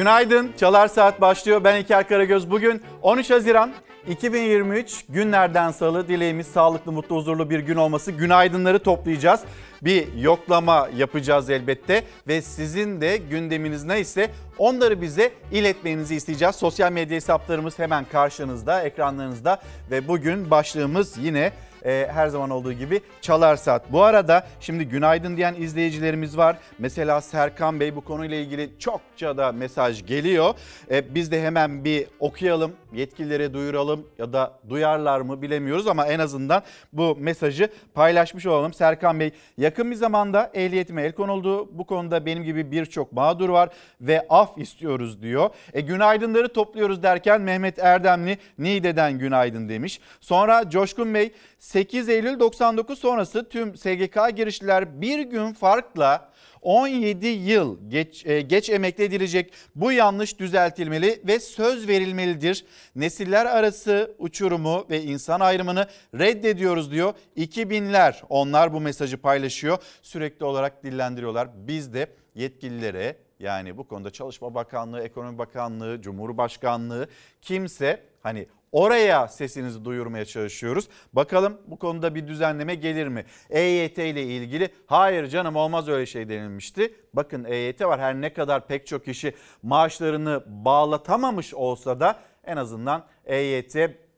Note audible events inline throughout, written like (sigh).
Günaydın. Çalar Saat başlıyor. Ben İlker Karagöz. Bugün 13 Haziran 2023 günlerden salı dileğimiz sağlıklı, mutlu, huzurlu bir gün olması. Günaydınları toplayacağız. Bir yoklama yapacağız elbette ve sizin de gündeminiz neyse onları bize iletmenizi isteyeceğiz. Sosyal medya hesaplarımız hemen karşınızda, ekranlarınızda ve bugün başlığımız yine e, her zaman olduğu gibi Çalar Saat. Bu arada şimdi günaydın diyen izleyicilerimiz var. Mesela Serkan Bey bu konuyla ilgili çokça da mesaj geliyor. E, biz de hemen bir okuyalım, yetkililere duyuralım ya da duyarlar mı bilemiyoruz ama en azından bu mesajı paylaşmış olalım. Serkan Bey yakın bir zamanda ehliyetime el konuldu. Bu konuda benim gibi birçok mağdur var ve af istiyoruz diyor. E, günaydınları topluyoruz derken Mehmet Erdemli Niğde'den günaydın demiş. Sonra Coşkun Bey 8 Eylül 99 sonrası tüm SGK girişliler bir gün farkla 17 yıl geç, e, geç emekli edilecek. Bu yanlış düzeltilmeli ve söz verilmelidir. Nesiller arası uçurumu ve insan ayrımını reddediyoruz diyor. 2000'ler onlar bu mesajı paylaşıyor. Sürekli olarak dillendiriyorlar. Biz de yetkililere yani bu konuda Çalışma Bakanlığı, Ekonomi Bakanlığı, Cumhurbaşkanlığı kimse hani Oraya sesinizi duyurmaya çalışıyoruz. Bakalım bu konuda bir düzenleme gelir mi? EYT ile ilgili hayır canım olmaz öyle şey denilmişti. Bakın EYT var her ne kadar pek çok kişi maaşlarını bağlatamamış olsa da en azından EYT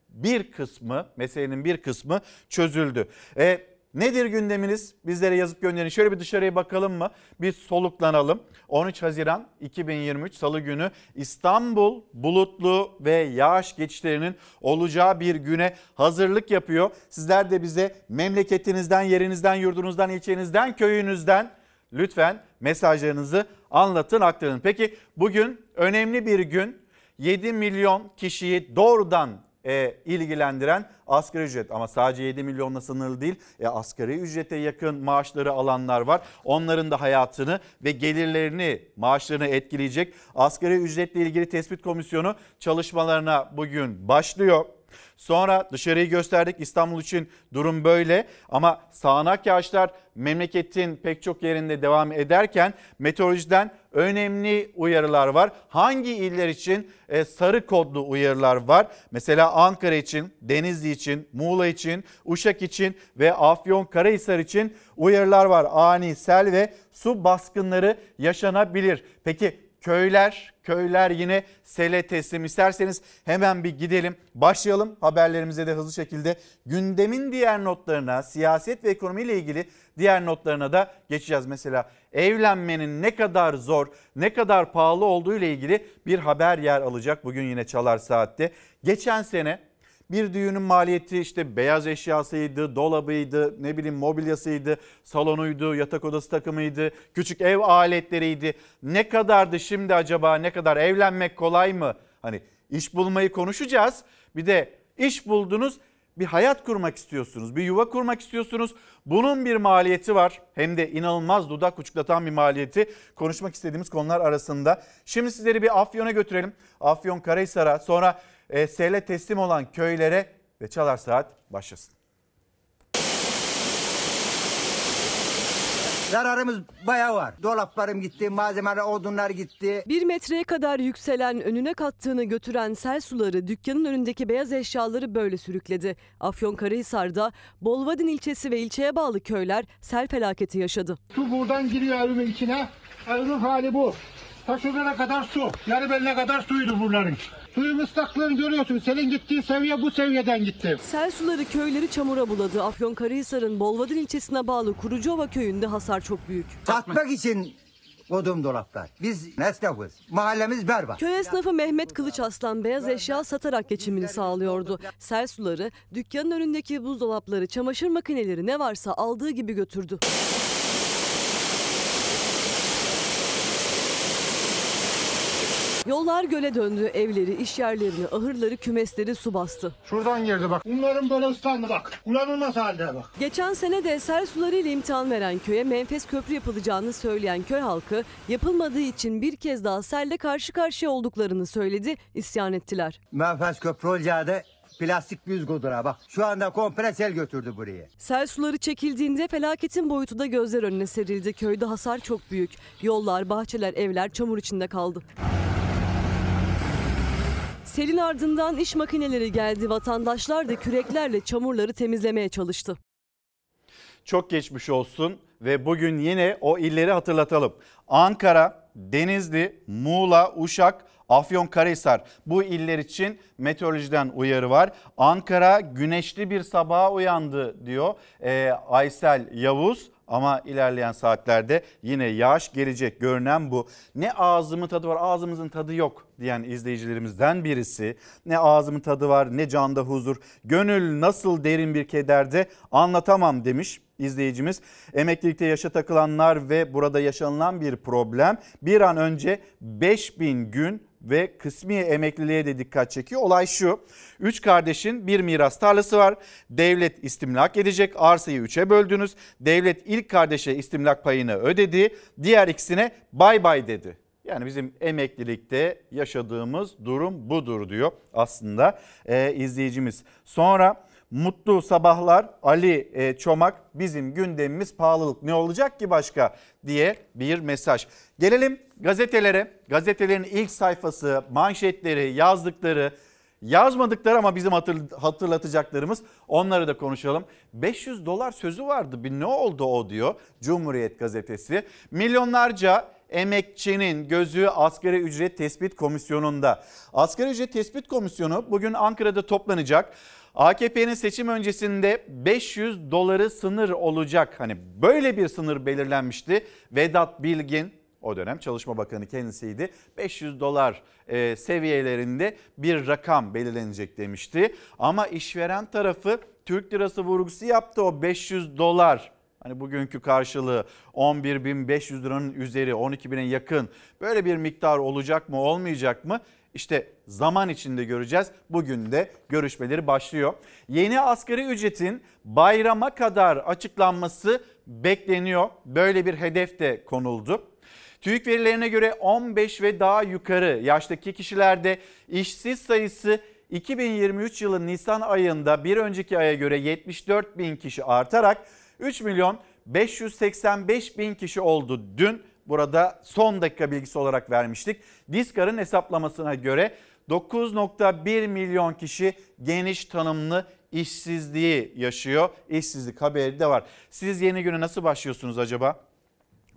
bir kısmı meselenin bir kısmı çözüldü. E, Nedir gündeminiz? Bizlere yazıp gönderin. Şöyle bir dışarıya bakalım mı? Bir soluklanalım. 13 Haziran 2023 Salı günü İstanbul bulutlu ve yağış geçişlerinin olacağı bir güne hazırlık yapıyor. Sizler de bize memleketinizden, yerinizden, yurdunuzdan, ilçenizden, köyünüzden lütfen mesajlarınızı anlatın, aktarın. Peki bugün önemli bir gün. 7 milyon kişiyi doğrudan e, ilgilendiren asgari ücret ama sadece 7 milyonla sınırlı değil. E, asgari ücrete yakın maaşları alanlar var. Onların da hayatını ve gelirlerini, maaşlarını etkileyecek asgari ücretle ilgili tespit komisyonu çalışmalarına bugün başlıyor. Sonra dışarıyı gösterdik İstanbul için durum böyle ama sağanak yağışlar memleketin pek çok yerinde devam ederken meteorolojiden önemli uyarılar var. Hangi iller için e, sarı kodlu uyarılar var? Mesela Ankara için, Denizli için, Muğla için, Uşak için ve Afyon Karahisar için uyarılar var. Ani sel ve su baskınları yaşanabilir. Peki köyler, köyler yine sele teslim. İsterseniz hemen bir gidelim. Başlayalım haberlerimize de hızlı şekilde gündemin diğer notlarına, siyaset ve ekonomiyle ilgili diğer notlarına da geçeceğiz. Mesela evlenmenin ne kadar zor, ne kadar pahalı olduğu ile ilgili bir haber yer alacak bugün yine Çalar Saat'te. Geçen sene bir düğünün maliyeti işte beyaz eşyasıydı, dolabıydı, ne bileyim mobilyasıydı, salonuydu, yatak odası takımıydı, küçük ev aletleriydi. Ne kadardı şimdi acaba ne kadar evlenmek kolay mı? Hani iş bulmayı konuşacağız. Bir de iş buldunuz bir hayat kurmak istiyorsunuz, bir yuva kurmak istiyorsunuz. Bunun bir maliyeti var. Hem de inanılmaz dudak uçuklatan bir maliyeti. Konuşmak istediğimiz konular arasında. Şimdi sizleri bir Afyon'a götürelim. Afyon Karahisar'a sonra sele teslim olan köylere ve Çalar Saat başlasın. Zararımız bayağı var. Dolaplarım gitti, malzemeler, odunlar gitti. Bir metreye kadar yükselen önüne kattığını götüren sel suları dükkanın önündeki beyaz eşyaları böyle sürükledi. Afyonkarahisar'da Bolvadin ilçesi ve ilçeye bağlı köyler sel felaketi yaşadı. Su buradan giriyor evimin içine. Evimin hali bu. Ta şuraya kadar su. Yarı beline kadar suydu buraların. Suyun ıslaklığını görüyorsun. Selin gittiği seviye bu seviyeden gitti. Sel suları köyleri çamura buladı. Afyonkarahisar'ın Bolvadin ilçesine bağlı Kurucuova köyünde hasar çok büyük. Satmak için kodum dolaplar. Biz esnafız. Mahallemiz berbat. Köy esnafı Mehmet Kılıç Aslan beyaz eşya satarak geçimini sağlıyordu. Sel suları dükkanın önündeki buzdolapları, çamaşır makineleri ne varsa aldığı gibi götürdü. Yollar göle döndü. Evleri, iş yerlerini, ahırları, kümesleri su bastı. Şuradan girdi bak. Bunların böyle ıslandı bak. Kullanılmaz halde bak. Geçen sene de sel suları ile imtihan veren köye Menfes Köprü yapılacağını söyleyen köy halkı yapılmadığı için bir kez daha selle karşı karşıya olduklarını söyledi, isyan ettiler. Menfez köprü olacağı plastik büz kodura bak. Şu anda komple sel götürdü burayı. Sel suları çekildiğinde felaketin boyutu da gözler önüne serildi. Köyde hasar çok büyük. Yollar, bahçeler, evler çamur içinde kaldı. Selin ardından iş makineleri geldi. Vatandaşlar da küreklerle çamurları temizlemeye çalıştı. Çok geçmiş olsun ve bugün yine o illeri hatırlatalım. Ankara, Denizli, Muğla, Uşak, Afyonkarahisar bu iller için meteorolojiden uyarı var. Ankara güneşli bir sabaha uyandı diyor ee, Aysel Yavuz. Ama ilerleyen saatlerde yine yağış gelecek görünen bu. Ne ağzımın tadı var ağzımızın tadı yok diyen izleyicilerimizden birisi. Ne ağzımın tadı var ne canda huzur. Gönül nasıl derin bir kederde anlatamam demiş izleyicimiz. Emeklilikte yaşa takılanlar ve burada yaşanılan bir problem bir an önce 5000 gün ve kısmi emekliliğe de dikkat çekiyor. Olay şu. Üç kardeşin bir miras tarlası var. Devlet istimlak edecek. Arsayı üçe böldünüz. Devlet ilk kardeşe istimlak payını ödedi. Diğer ikisine bay bay dedi. Yani bizim emeklilikte yaşadığımız durum budur diyor aslında e, izleyicimiz. Sonra mutlu sabahlar Ali e, Çomak bizim gündemimiz pahalılık ne olacak ki başka diye bir mesaj. Gelelim gazetelere. Gazetelerin ilk sayfası, manşetleri, yazdıkları, yazmadıkları ama bizim hatırlatacaklarımız onları da konuşalım. 500 dolar sözü vardı bir ne oldu o diyor Cumhuriyet gazetesi. Milyonlarca emekçinin gözü asgari ücret tespit komisyonunda. Asgari ücret tespit komisyonu bugün Ankara'da toplanacak. AKP'nin seçim öncesinde 500 doları sınır olacak. Hani böyle bir sınır belirlenmişti. Vedat Bilgin o dönem Çalışma Bakanı kendisiydi. 500 dolar e, seviyelerinde bir rakam belirlenecek demişti. Ama işveren tarafı Türk lirası vurgusu yaptı o 500 dolar. Hani bugünkü karşılığı 11.500 liranın üzeri 12.000'e yakın böyle bir miktar olacak mı olmayacak mı? İşte zaman içinde göreceğiz. Bugün de görüşmeleri başlıyor. Yeni asgari ücretin bayrama kadar açıklanması bekleniyor. Böyle bir hedef de konuldu. TÜİK verilerine göre 15 ve daha yukarı yaştaki kişilerde işsiz sayısı 2023 yılı Nisan ayında bir önceki aya göre 74 bin kişi artarak 3 milyon 585 bin kişi oldu dün. Burada son dakika bilgisi olarak vermiştik. Diskar'ın hesaplamasına göre 9.1 milyon kişi geniş tanımlı işsizliği yaşıyor. İşsizlik haberi de var. Siz yeni güne nasıl başlıyorsunuz acaba?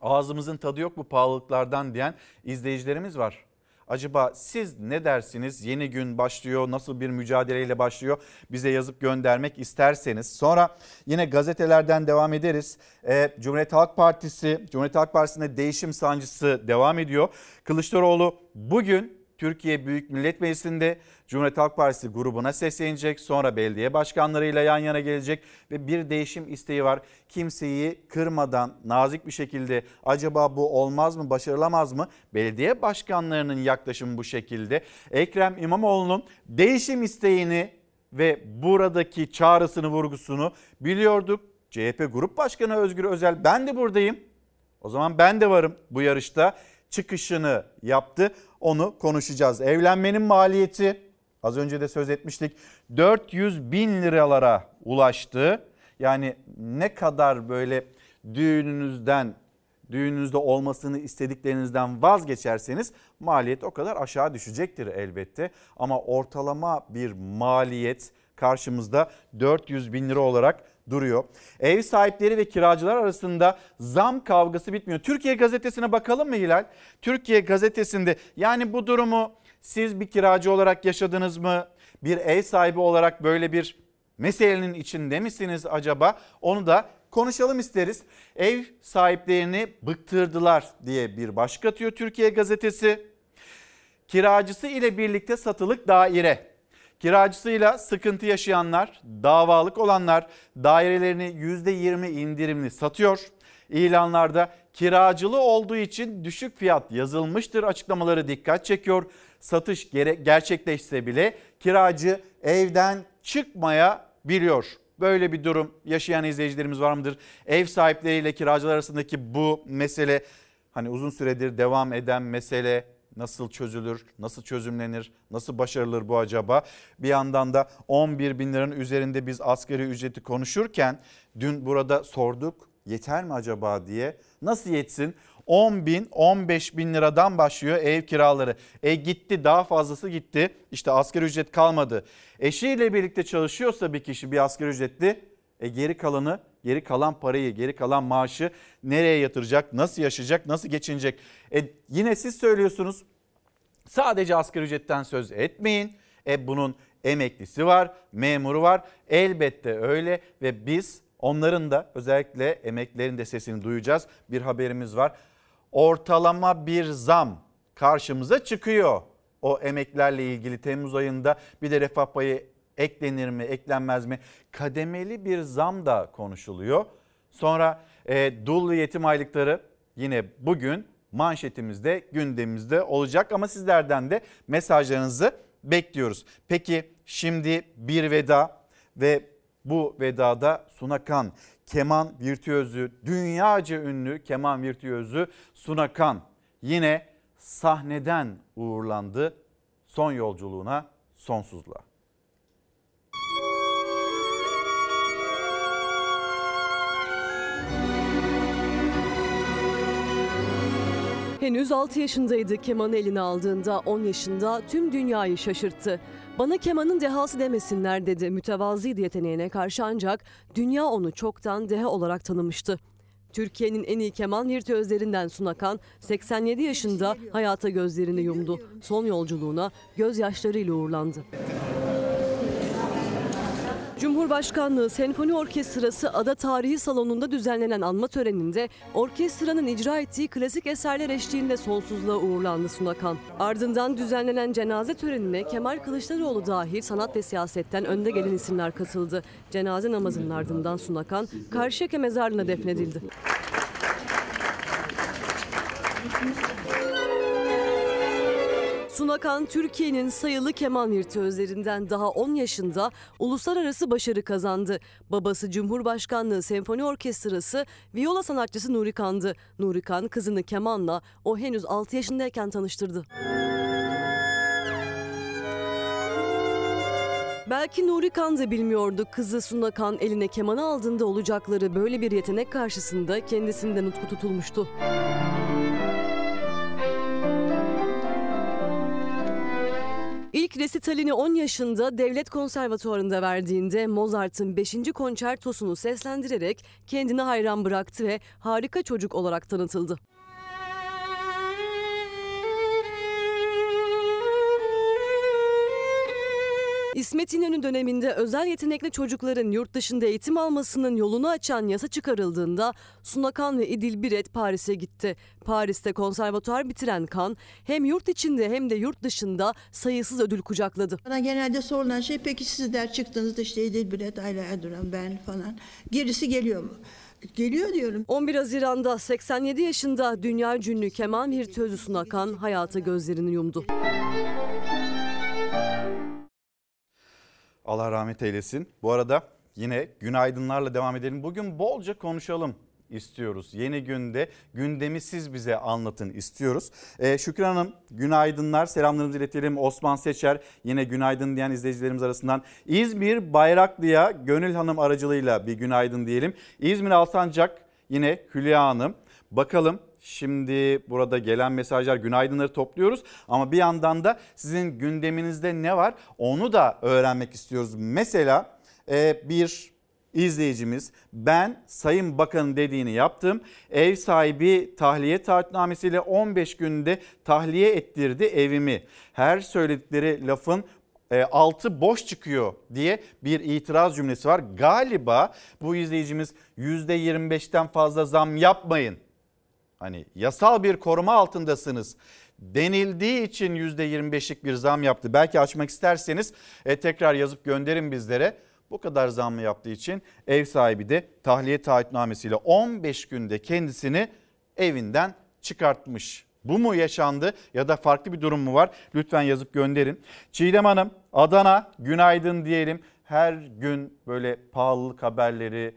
Ağzımızın tadı yok bu pahalılıklardan diyen izleyicilerimiz var. Acaba siz ne dersiniz? Yeni gün başlıyor, nasıl bir mücadeleyle başlıyor? Bize yazıp göndermek isterseniz. Sonra yine gazetelerden devam ederiz. Ee, Cumhuriyet Halk Partisi, Cumhuriyet Halk Partisi'nde değişim sancısı devam ediyor. Kılıçdaroğlu bugün Türkiye Büyük Millet Meclisi'nde Cumhuriyet Halk Partisi grubuna seslenecek. Sonra belediye başkanlarıyla yan yana gelecek ve bir değişim isteği var. Kimseyi kırmadan nazik bir şekilde acaba bu olmaz mı, başarılamaz mı? Belediye başkanlarının yaklaşımı bu şekilde. Ekrem İmamoğlu'nun değişim isteğini ve buradaki çağrısını, vurgusunu biliyorduk. CHP Grup Başkanı Özgür Özel ben de buradayım. O zaman ben de varım bu yarışta çıkışını yaptı. Onu konuşacağız. Evlenmenin maliyeti az önce de söz etmiştik 400 bin liralara ulaştı. Yani ne kadar böyle düğününüzden düğününüzde olmasını istediklerinizden vazgeçerseniz maliyet o kadar aşağı düşecektir elbette. Ama ortalama bir maliyet karşımızda 400 bin lira olarak duruyor. Ev sahipleri ve kiracılar arasında zam kavgası bitmiyor. Türkiye gazetesine bakalım mı Hilal? Türkiye gazetesinde yani bu durumu siz bir kiracı olarak yaşadınız mı? Bir ev sahibi olarak böyle bir meselenin içinde misiniz acaba? Onu da konuşalım isteriz. Ev sahiplerini bıktırdılar diye bir başlık atıyor Türkiye gazetesi. Kiracısı ile birlikte satılık daire Kiracısıyla sıkıntı yaşayanlar, davalık olanlar dairelerini %20 indirimli satıyor. İlanlarda kiracılı olduğu için düşük fiyat yazılmıştır açıklamaları dikkat çekiyor. Satış gerçekleşse bile kiracı evden çıkmaya biliyor. Böyle bir durum yaşayan izleyicilerimiz var mıdır? Ev sahipleriyle kiracılar arasındaki bu mesele hani uzun süredir devam eden mesele Nasıl çözülür, nasıl çözümlenir, nasıl başarılır bu acaba? Bir yandan da 11 bin liranın üzerinde biz asgari ücreti konuşurken dün burada sorduk. yeter mi acaba diye. Nasıl yetsin? 10 bin 15 bin liradan başlıyor ev kiraları. E gitti daha fazlası gitti. İşte asgari ücret kalmadı. Eşiyle birlikte çalışıyorsa bir kişi bir asgari ücretli e geri kalanı geri kalan parayı geri kalan maaşı nereye yatıracak nasıl yaşayacak nasıl geçinecek. E yine siz söylüyorsunuz sadece asgari ücretten söz etmeyin. E bunun emeklisi var memuru var elbette öyle ve biz onların da özellikle emeklerin de sesini duyacağız. Bir haberimiz var ortalama bir zam karşımıza çıkıyor. O emeklerle ilgili Temmuz ayında bir de refah payı eklenir mi eklenmez mi kademeli bir zam da konuşuluyor. Sonra e, dul yetim aylıkları yine bugün manşetimizde gündemimizde olacak ama sizlerden de mesajlarınızı bekliyoruz. Peki şimdi bir veda ve bu vedada Sunakan keman virtüözü, dünyaca ünlü keman virtüözü Sunakan yine sahneden uğurlandı son yolculuğuna, sonsuzluğa. Henüz 6 yaşındaydı kemanı eline aldığında 10 yaşında tüm dünyayı şaşırttı. Bana kemanın dehası demesinler dedi mütevazıydı yeteneğine karşı ancak dünya onu çoktan deha olarak tanımıştı. Türkiye'nin en iyi keman virtüözlerinden Sunakan 87 yaşında hayata gözlerini yumdu. Son yolculuğuna gözyaşlarıyla uğurlandı. Cumhurbaşkanlığı Senfoni Orkestrası Ada Tarihi Salonu'nda düzenlenen anma töreninde orkestranın icra ettiği klasik eserler eşliğinde sonsuzluğa uğurlandı Sunakan. Ardından düzenlenen cenaze törenine Kemal Kılıçdaroğlu dahil sanat ve siyasetten önde gelen isimler katıldı. Cenaze namazının ardından Sunakan Karşıyaka mezarlığına defnedildi. Sunakan Türkiye'nin sayılı keman virtüözlerinden daha 10 yaşında uluslararası başarı kazandı. Babası Cumhurbaşkanlığı Senfoni Orkestrası viola sanatçısı Nuri Kan'dı. Nuri Kan kızını kemanla o henüz 6 yaşındayken tanıştırdı. Belki Nuri Kan da bilmiyordu kızı Suna Kan eline kemanı aldığında olacakları böyle bir yetenek karşısında kendisinden utku tutulmuştu. İlk resitalini 10 yaşında Devlet Konservatuvarı'nda verdiğinde Mozart'ın 5. konçertosunu seslendirerek kendini hayran bıraktı ve harika çocuk olarak tanıtıldı. İsmet İnönü döneminde özel yetenekli çocukların yurt dışında eğitim almasının yolunu açan yasa çıkarıldığında Sunakan ve İdil Biret Paris'e gitti. Paris'te konservatuar bitiren Kan hem yurt içinde hem de yurt dışında sayısız ödül kucakladı. Bana genelde sorulan şey peki sizler çıktığınızda işte Edil Biret, Ayla Erduran, ben falan gerisi geliyor mu? Geliyor diyorum. 11 Haziran'da 87 yaşında dünya ünlü keman virtüözü Sunakan hayata gözlerini yumdu. Allah rahmet eylesin. Bu arada yine günaydınlarla devam edelim. Bugün bolca konuşalım istiyoruz. Yeni günde gündemi siz bize anlatın istiyoruz. Ee, Şükran Hanım günaydınlar selamlarımızı iletelim. Osman Seçer yine günaydın diyen izleyicilerimiz arasından İzmir Bayraklı'ya Gönül Hanım aracılığıyla bir günaydın diyelim. İzmir Alsancak yine Hülya Hanım. Bakalım Şimdi burada gelen mesajlar günaydınları topluyoruz ama bir yandan da sizin gündeminizde ne var onu da öğrenmek istiyoruz. Mesela e, bir izleyicimiz ben Sayın Bakan'ın dediğini yaptım. Ev sahibi tahliye taahhütnamesiyle 15 günde tahliye ettirdi evimi. Her söyledikleri lafın e, altı boş çıkıyor diye bir itiraz cümlesi var. Galiba bu izleyicimiz %25'ten fazla zam yapmayın hani yasal bir koruma altındasınız denildiği için %25'lik bir zam yaptı. Belki açmak isterseniz e, tekrar yazıp gönderin bizlere. Bu kadar zammı yaptığı için ev sahibi de tahliye taahhütnamesiyle 15 günde kendisini evinden çıkartmış. Bu mu yaşandı ya da farklı bir durum mu var? Lütfen yazıp gönderin. Çiğdem Hanım Adana günaydın diyelim. Her gün böyle pahalılık haberleri,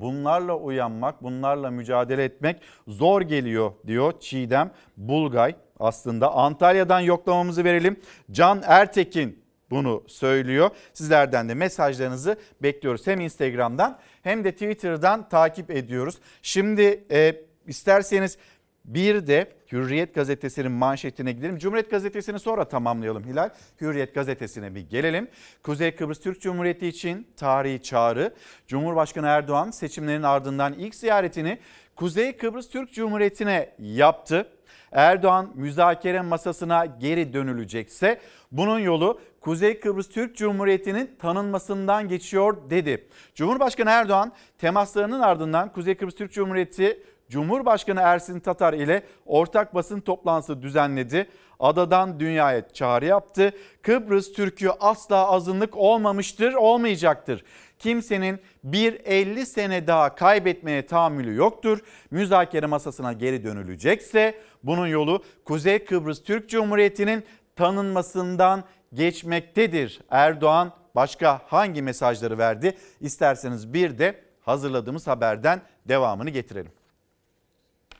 bunlarla uyanmak, bunlarla mücadele etmek zor geliyor diyor Çiğdem Bulgay. Aslında Antalya'dan yoklamamızı verelim. Can Ertekin bunu söylüyor. Sizlerden de mesajlarınızı bekliyoruz. Hem Instagram'dan hem de Twitter'dan takip ediyoruz. Şimdi e, isterseniz bir de Hürriyet gazetesinin manşetine gidelim. Cumhuriyet gazetesini sonra tamamlayalım Hilal. Hürriyet gazetesine bir gelelim. Kuzey Kıbrıs Türk Cumhuriyeti için tarihi çağrı. Cumhurbaşkanı Erdoğan seçimlerin ardından ilk ziyaretini Kuzey Kıbrıs Türk Cumhuriyeti'ne yaptı. Erdoğan müzakere masasına geri dönülecekse bunun yolu Kuzey Kıbrıs Türk Cumhuriyeti'nin tanınmasından geçiyor dedi. Cumhurbaşkanı Erdoğan temaslarının ardından Kuzey Kıbrıs Türk Cumhuriyeti Cumhurbaşkanı Ersin Tatar ile ortak basın toplantısı düzenledi. Adadan dünyaya çağrı yaptı. Kıbrıs Türk'ü asla azınlık olmamıştır, olmayacaktır. Kimsenin bir 50 sene daha kaybetmeye tahammülü yoktur. Müzakere masasına geri dönülecekse bunun yolu Kuzey Kıbrıs Türk Cumhuriyeti'nin tanınmasından geçmektedir. Erdoğan başka hangi mesajları verdi? İsterseniz bir de hazırladığımız haberden devamını getirelim.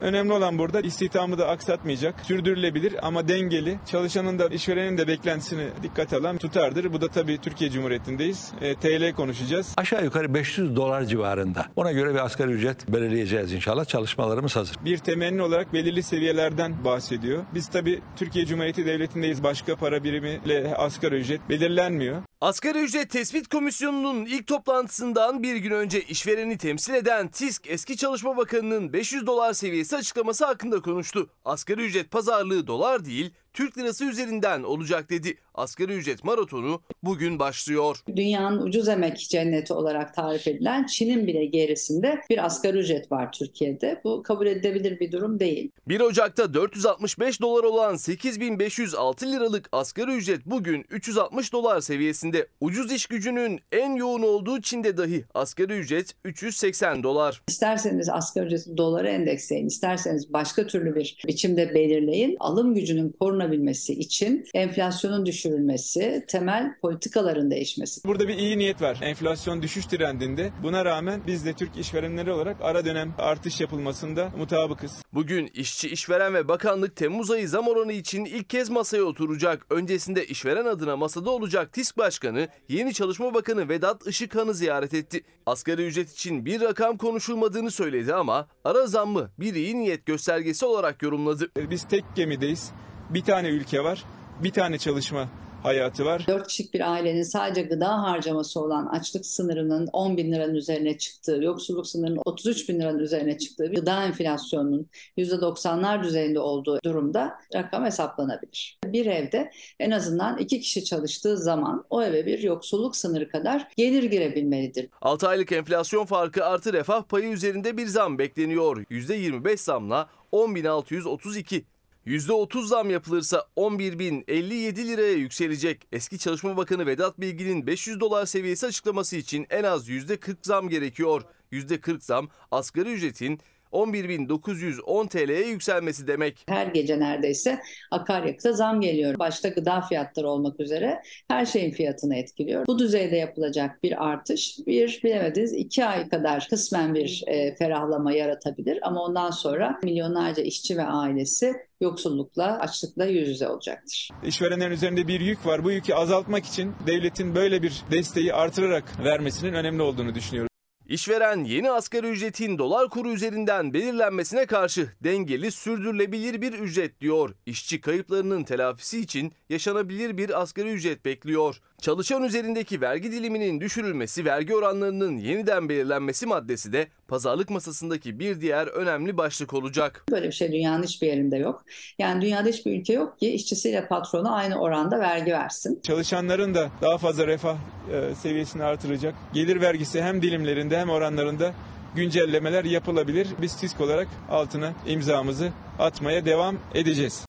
Önemli olan burada istihdamı da aksatmayacak, sürdürülebilir ama dengeli, çalışanın da işverenin de beklentisini dikkate alan tutardır. Bu da tabii Türkiye Cumhuriyeti'ndeyiz. E, TL konuşacağız. Aşağı yukarı 500 dolar civarında. Ona göre bir asgari ücret belirleyeceğiz inşallah. Çalışmalarımız hazır. Bir temenni olarak belirli seviyelerden bahsediyor. Biz tabii Türkiye Cumhuriyeti Devleti'ndeyiz. Başka para birimiyle asgari ücret belirlenmiyor. Asgari ücret tespit komisyonunun ilk toplantısından bir gün önce işvereni temsil eden TİSK eski Çalışma Bakanı'nın 500 dolar seviyesi açıklaması hakkında konuştu. Asgari ücret pazarlığı dolar değil Türk lirası üzerinden olacak dedi. Asgari ücret maratonu bugün başlıyor. Dünyanın ucuz emek cenneti olarak tarif edilen Çin'in bile gerisinde bir asgari ücret var Türkiye'de. Bu kabul edilebilir bir durum değil. 1 Ocak'ta 465 dolar olan 8506 liralık asgari ücret bugün 360 dolar seviyesinde. Ucuz iş gücünün en yoğun olduğu Çin'de dahi asgari ücret 380 dolar. İsterseniz asgari ücreti dolara endeksleyin, isterseniz başka türlü bir biçimde belirleyin. Alım gücünün korunabilmesi için enflasyonun düşürülmesi, temel politikaların değişmesi. Burada bir iyi niyet var. Enflasyon düşüş trendinde. Buna rağmen biz de Türk işverenleri olarak ara dönem artış yapılmasında mutabıkız. Bugün işçi, işveren ve bakanlık Temmuz ayı zam oranı için ilk kez masaya oturacak. Öncesinde işveren adına masada olacak TİSK Başkanı, yeni Çalışma Bakanı Vedat Işıkhan'ı ziyaret etti. Asgari ücret için bir rakam konuşulmadığını söyledi ama ara zammı bir iyi niyet göstergesi olarak yorumladı. Biz tek gemideyiz. Bir tane ülke var. Bir tane çalışma hayatı var. 4 kişilik bir ailenin sadece gıda harcaması olan açlık sınırının 10 bin liranın üzerine çıktığı, yoksulluk sınırının 33 bin liranın üzerine çıktığı, gıda enflasyonunun %90'lar düzeyinde olduğu durumda rakam hesaplanabilir. Bir evde en azından iki kişi çalıştığı zaman o eve bir yoksulluk sınırı kadar gelir girebilmelidir. 6 aylık enflasyon farkı artı refah payı üzerinde bir zam bekleniyor. %25 zamla 10.632. %30 zam yapılırsa 11.057 liraya yükselecek. Eski Çalışma Bakanı Vedat Bilgin'in 500 dolar seviyesi açıklaması için en az %40 zam gerekiyor. %40 zam asgari ücretin 11.910 TL'ye yükselmesi demek. Her gece neredeyse akaryakıta zam geliyor. Başta gıda fiyatları olmak üzere her şeyin fiyatını etkiliyor. Bu düzeyde yapılacak bir artış bir bilemediniz iki ay kadar kısmen bir e, ferahlama yaratabilir ama ondan sonra milyonlarca işçi ve ailesi yoksullukla, açlıkla yüz yüze olacaktır. İşverenlerin üzerinde bir yük var. Bu yükü azaltmak için devletin böyle bir desteği artırarak vermesinin önemli olduğunu düşünüyorum. İşveren yeni asgari ücretin dolar kuru üzerinden belirlenmesine karşı dengeli sürdürülebilir bir ücret diyor. İşçi kayıplarının telafisi için yaşanabilir bir asgari ücret bekliyor. Çalışan üzerindeki vergi diliminin düşürülmesi, vergi oranlarının yeniden belirlenmesi maddesi de pazarlık masasındaki bir diğer önemli başlık olacak. Böyle bir şey dünyanın hiçbir yerinde yok. Yani dünyada hiçbir ülke yok ki işçisiyle patronu aynı oranda vergi versin. Çalışanların da daha fazla refah e, seviyesini artıracak. Gelir vergisi hem dilimlerinde hem oranlarında güncellemeler yapılabilir. Biz TİSK olarak altına imzamızı atmaya devam edeceğiz.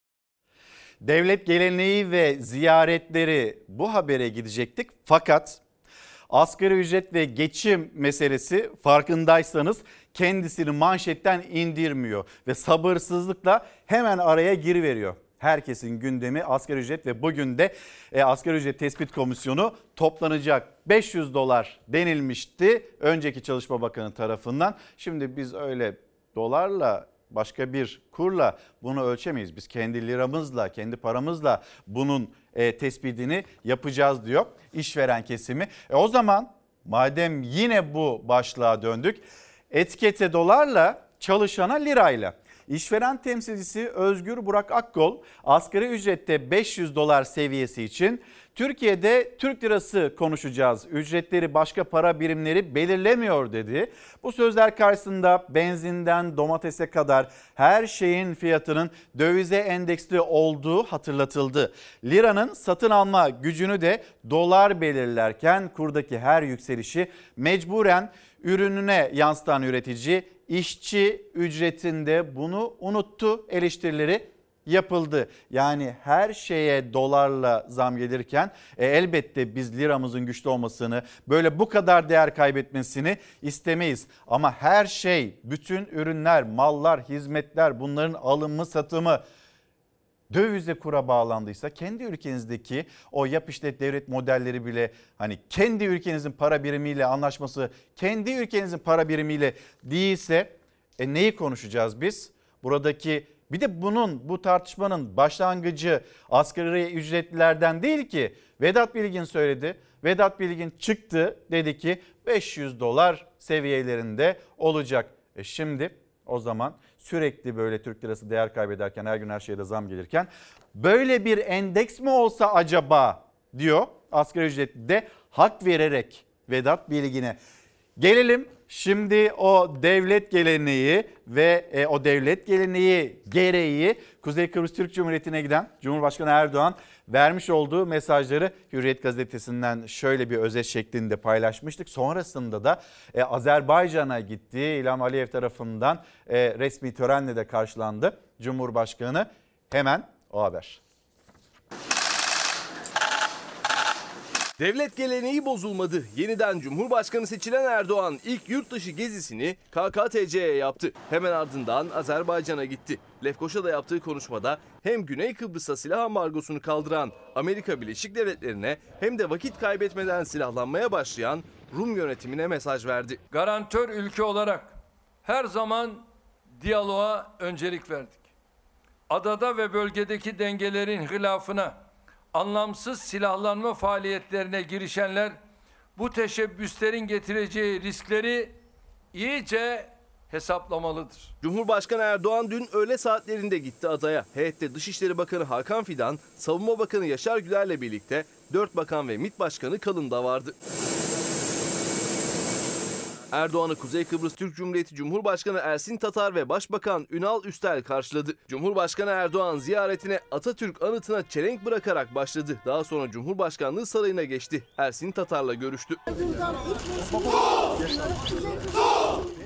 Devlet geleneği ve ziyaretleri bu habere gidecektik. Fakat asgari ücret ve geçim meselesi farkındaysanız kendisini manşetten indirmiyor ve sabırsızlıkla hemen araya giriveriyor. Herkesin gündemi asgari ücret ve bugün de e, asgari ücret tespit komisyonu toplanacak. 500 dolar denilmişti önceki Çalışma Bakanı tarafından. Şimdi biz öyle dolarla başka bir kurla bunu ölçemeyiz. Biz kendi liramızla, kendi paramızla bunun e, tespitini yapacağız diyor işveren kesimi. E o zaman madem yine bu başlığa döndük etikete dolarla çalışana lirayla. İşveren temsilcisi Özgür Burak Akkol asgari ücrette 500 dolar seviyesi için Türkiye'de Türk lirası konuşacağız. Ücretleri başka para birimleri belirlemiyor dedi. Bu sözler karşısında benzinden domatese kadar her şeyin fiyatının dövize endeksli olduğu hatırlatıldı. Liranın satın alma gücünü de dolar belirlerken kurdaki her yükselişi mecburen ürününe yansıtan üretici işçi ücretinde bunu unuttu eleştirileri yapıldı. Yani her şeye dolarla zam gelirken e, elbette biz liramızın güçlü olmasını böyle bu kadar değer kaybetmesini istemeyiz. Ama her şey bütün ürünler, mallar, hizmetler bunların alımı satımı dövize kura bağlandıysa kendi ülkenizdeki o yap işlet devlet modelleri bile hani kendi ülkenizin para birimiyle anlaşması kendi ülkenizin para birimiyle değilse e neyi konuşacağız biz? Buradaki bir de bunun bu tartışmanın başlangıcı asgari ücretlilerden değil ki Vedat Bilgin söyledi. Vedat Bilgin çıktı dedi ki 500 dolar seviyelerinde olacak. E şimdi o zaman sürekli böyle Türk lirası değer kaybederken her gün her şeye de zam gelirken böyle bir endeks mi olsa acaba diyor asgari ücretli de hak vererek Vedat Bilgin'e. Gelelim şimdi o devlet geleneği ve e, o devlet geleneği gereği Kuzey Kıbrıs Türk Cumhuriyeti'ne giden Cumhurbaşkanı Erdoğan vermiş olduğu mesajları Hürriyet gazetesinden şöyle bir özet şeklinde paylaşmıştık. Sonrasında da e, Azerbaycan'a gitti. İlham Aliyev tarafından e, resmi törenle de karşılandı Cumhurbaşkanı. Hemen o haber. Devlet geleneği bozulmadı. Yeniden Cumhurbaşkanı seçilen Erdoğan ilk yurt dışı gezisini KKTC'ye yaptı. Hemen ardından Azerbaycan'a gitti. Lefkoşa'da yaptığı konuşmada hem Güney Kıbrıs'a silah ambargosunu kaldıran Amerika Birleşik Devletleri'ne hem de vakit kaybetmeden silahlanmaya başlayan Rum yönetimine mesaj verdi. Garantör ülke olarak her zaman diyaloğa öncelik verdik. Adada ve bölgedeki dengelerin hilafına anlamsız silahlanma faaliyetlerine girişenler bu teşebbüslerin getireceği riskleri iyice hesaplamalıdır. Cumhurbaşkanı Erdoğan dün öğle saatlerinde gitti adaya. Heyette Dışişleri Bakanı Hakan Fidan, Savunma Bakanı Yaşar Güler'le birlikte 4 bakan ve MİT Başkanı Kalın da vardı. Erdoğan'ı Kuzey Kıbrıs Türk Cumhuriyeti Cumhurbaşkanı Ersin Tatar ve Başbakan Ünal Üstel karşıladı. Cumhurbaşkanı Erdoğan ziyaretine Atatürk anıtına çelenk bırakarak başladı. Daha sonra Cumhurbaşkanlığı sarayına geçti. Ersin Tatar'la görüştü.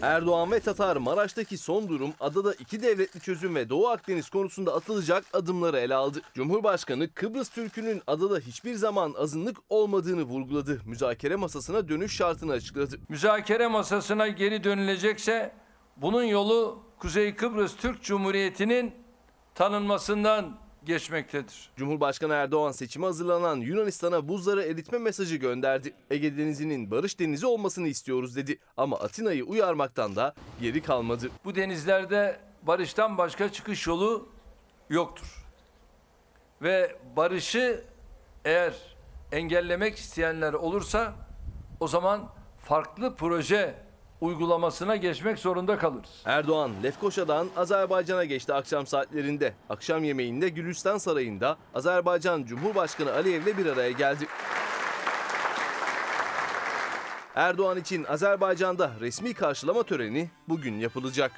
Erdoğan ve Tatar Maraş'taki son durum, adada iki devletli çözüm ve Doğu Akdeniz konusunda atılacak adımları ele aldı. Cumhurbaşkanı Kıbrıs Türk'ünün adada hiçbir zaman azınlık olmadığını vurguladı. Müzakere masasına dönüş şartını açıkladı. Müzakere masasına geri dönülecekse bunun yolu Kuzey Kıbrıs Türk Cumhuriyeti'nin tanınmasından geçmektedir. Cumhurbaşkanı Erdoğan seçime hazırlanan Yunanistan'a buzları eritme mesajı gönderdi. Ege Denizi'nin barış denizi olmasını istiyoruz dedi. Ama Atina'yı uyarmaktan da geri kalmadı. Bu denizlerde barıştan başka çıkış yolu yoktur. Ve barışı eğer engellemek isteyenler olursa o zaman farklı proje uygulamasına geçmek zorunda kalırız. Erdoğan Lefkoşa'dan Azerbaycan'a geçti akşam saatlerinde. Akşam yemeğinde Gülistan Sarayı'nda Azerbaycan Cumhurbaşkanı Aliyev'le bir araya geldi. Erdoğan için Azerbaycan'da resmi karşılama töreni bugün yapılacak.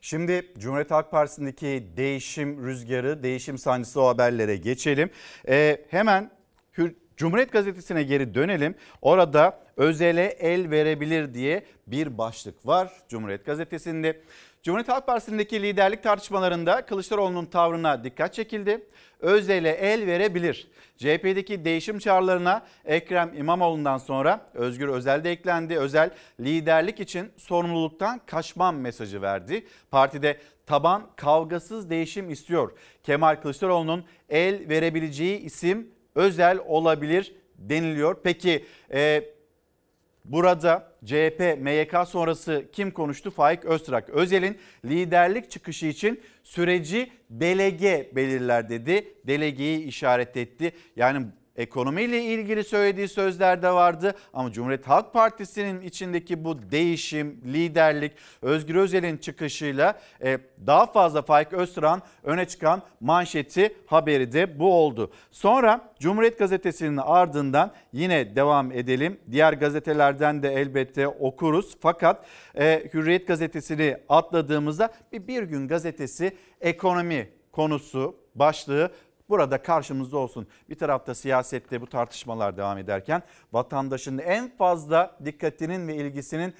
Şimdi Cumhuriyet Halk Partisi'ndeki değişim rüzgarı, değişim sancısı o haberlere geçelim. Ee, hemen Hür Cumhuriyet Gazetesi'ne geri dönelim. Orada özele el verebilir diye bir başlık var Cumhuriyet Gazetesi'nde. Cumhuriyet Halk Partisi'ndeki liderlik tartışmalarında Kılıçdaroğlu'nun tavrına dikkat çekildi. Özel'e el verebilir. CHP'deki değişim çağrılarına Ekrem İmamoğlu'ndan sonra Özgür Özel de eklendi. Özel liderlik için sorumluluktan kaçmam mesajı verdi. Partide taban kavgasız değişim istiyor. Kemal Kılıçdaroğlu'nun el verebileceği isim Özel olabilir deniliyor. Peki e, Burada CHP, MYK sonrası kim konuştu? Faik Öztrak. Özel'in liderlik çıkışı için süreci delege belirler dedi. Delegeyi işaret etti. Yani ekonomiyle ilgili söylediği sözler de vardı ama Cumhuriyet Halk Partisi'nin içindeki bu değişim, liderlik, Özgür Özel'in çıkışıyla e, daha fazla Faik Öztürk'ün öne çıkan manşeti haberi de bu oldu. Sonra Cumhuriyet Gazetesi'nin ardından yine devam edelim. Diğer gazetelerden de elbette okuruz fakat e, Hürriyet Gazetesi'ni atladığımızda bir, bir gün gazetesi ekonomi konusu başlığı burada karşımızda olsun. Bir tarafta siyasette bu tartışmalar devam ederken vatandaşın en fazla dikkatinin ve ilgisinin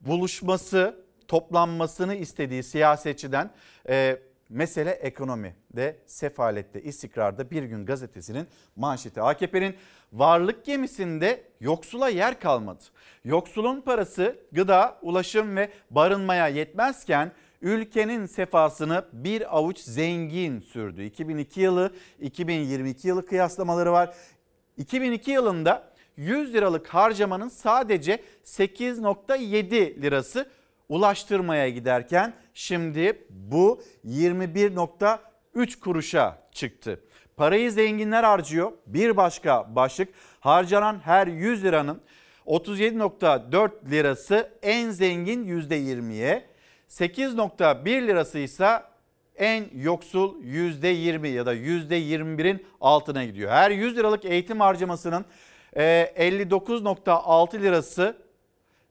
buluşması, toplanmasını istediği siyasetçiden e, mesele ekonomi de sefalette, istikrarda bir gün gazetesinin manşeti. AKP'nin varlık gemisinde yoksula yer kalmadı. Yoksulun parası gıda, ulaşım ve barınmaya yetmezken ülkenin sefasını bir avuç zengin sürdü. 2002 yılı 2022 yılı kıyaslamaları var. 2002 yılında 100 liralık harcamanın sadece 8.7 lirası ulaştırmaya giderken şimdi bu 21.3 kuruşa çıktı. Parayı zenginler harcıyor. Bir başka başlık harcanan her 100 liranın 37.4 lirası en zengin %20'ye, 8.1 lirası ise en yoksul %20 ya da %21'in altına gidiyor. Her 100 liralık eğitim harcamasının 59.6 lirası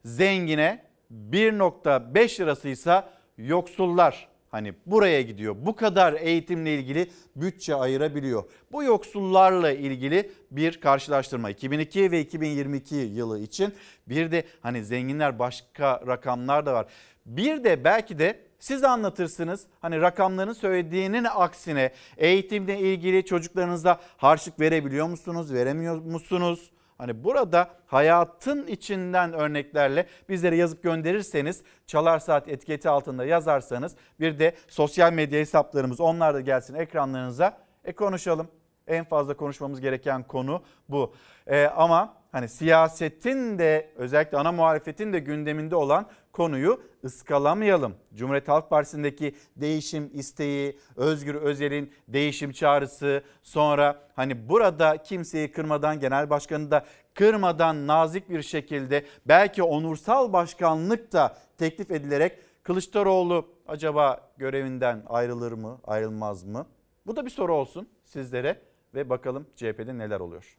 zengine, 1.5 lirası ise yoksullar hani buraya gidiyor. Bu kadar eğitimle ilgili bütçe ayırabiliyor. Bu yoksullarla ilgili bir karşılaştırma 2002 ve 2022 yılı için bir de hani zenginler başka rakamlar da var. Bir de belki de siz anlatırsınız. Hani rakamların söylediğinin aksine eğitimle ilgili çocuklarınıza harçlık verebiliyor musunuz, veremiyor musunuz? Hani burada hayatın içinden örneklerle bizlere yazıp gönderirseniz Çalar Saat etiketi altında yazarsanız bir de sosyal medya hesaplarımız onlar da gelsin ekranlarınıza e konuşalım. En fazla konuşmamız gereken konu bu. Ee, ama hani siyasetin de özellikle ana muhalefetin de gündeminde olan konuyu ıskalamayalım. Cumhuriyet Halk Partisi'ndeki değişim isteği, Özgür Özel'in değişim çağrısı, sonra hani burada kimseyi kırmadan genel başkanı da kırmadan nazik bir şekilde belki onursal başkanlık da teklif edilerek Kılıçdaroğlu acaba görevinden ayrılır mı, ayrılmaz mı? Bu da bir soru olsun sizlere ve bakalım CHP'de neler oluyor.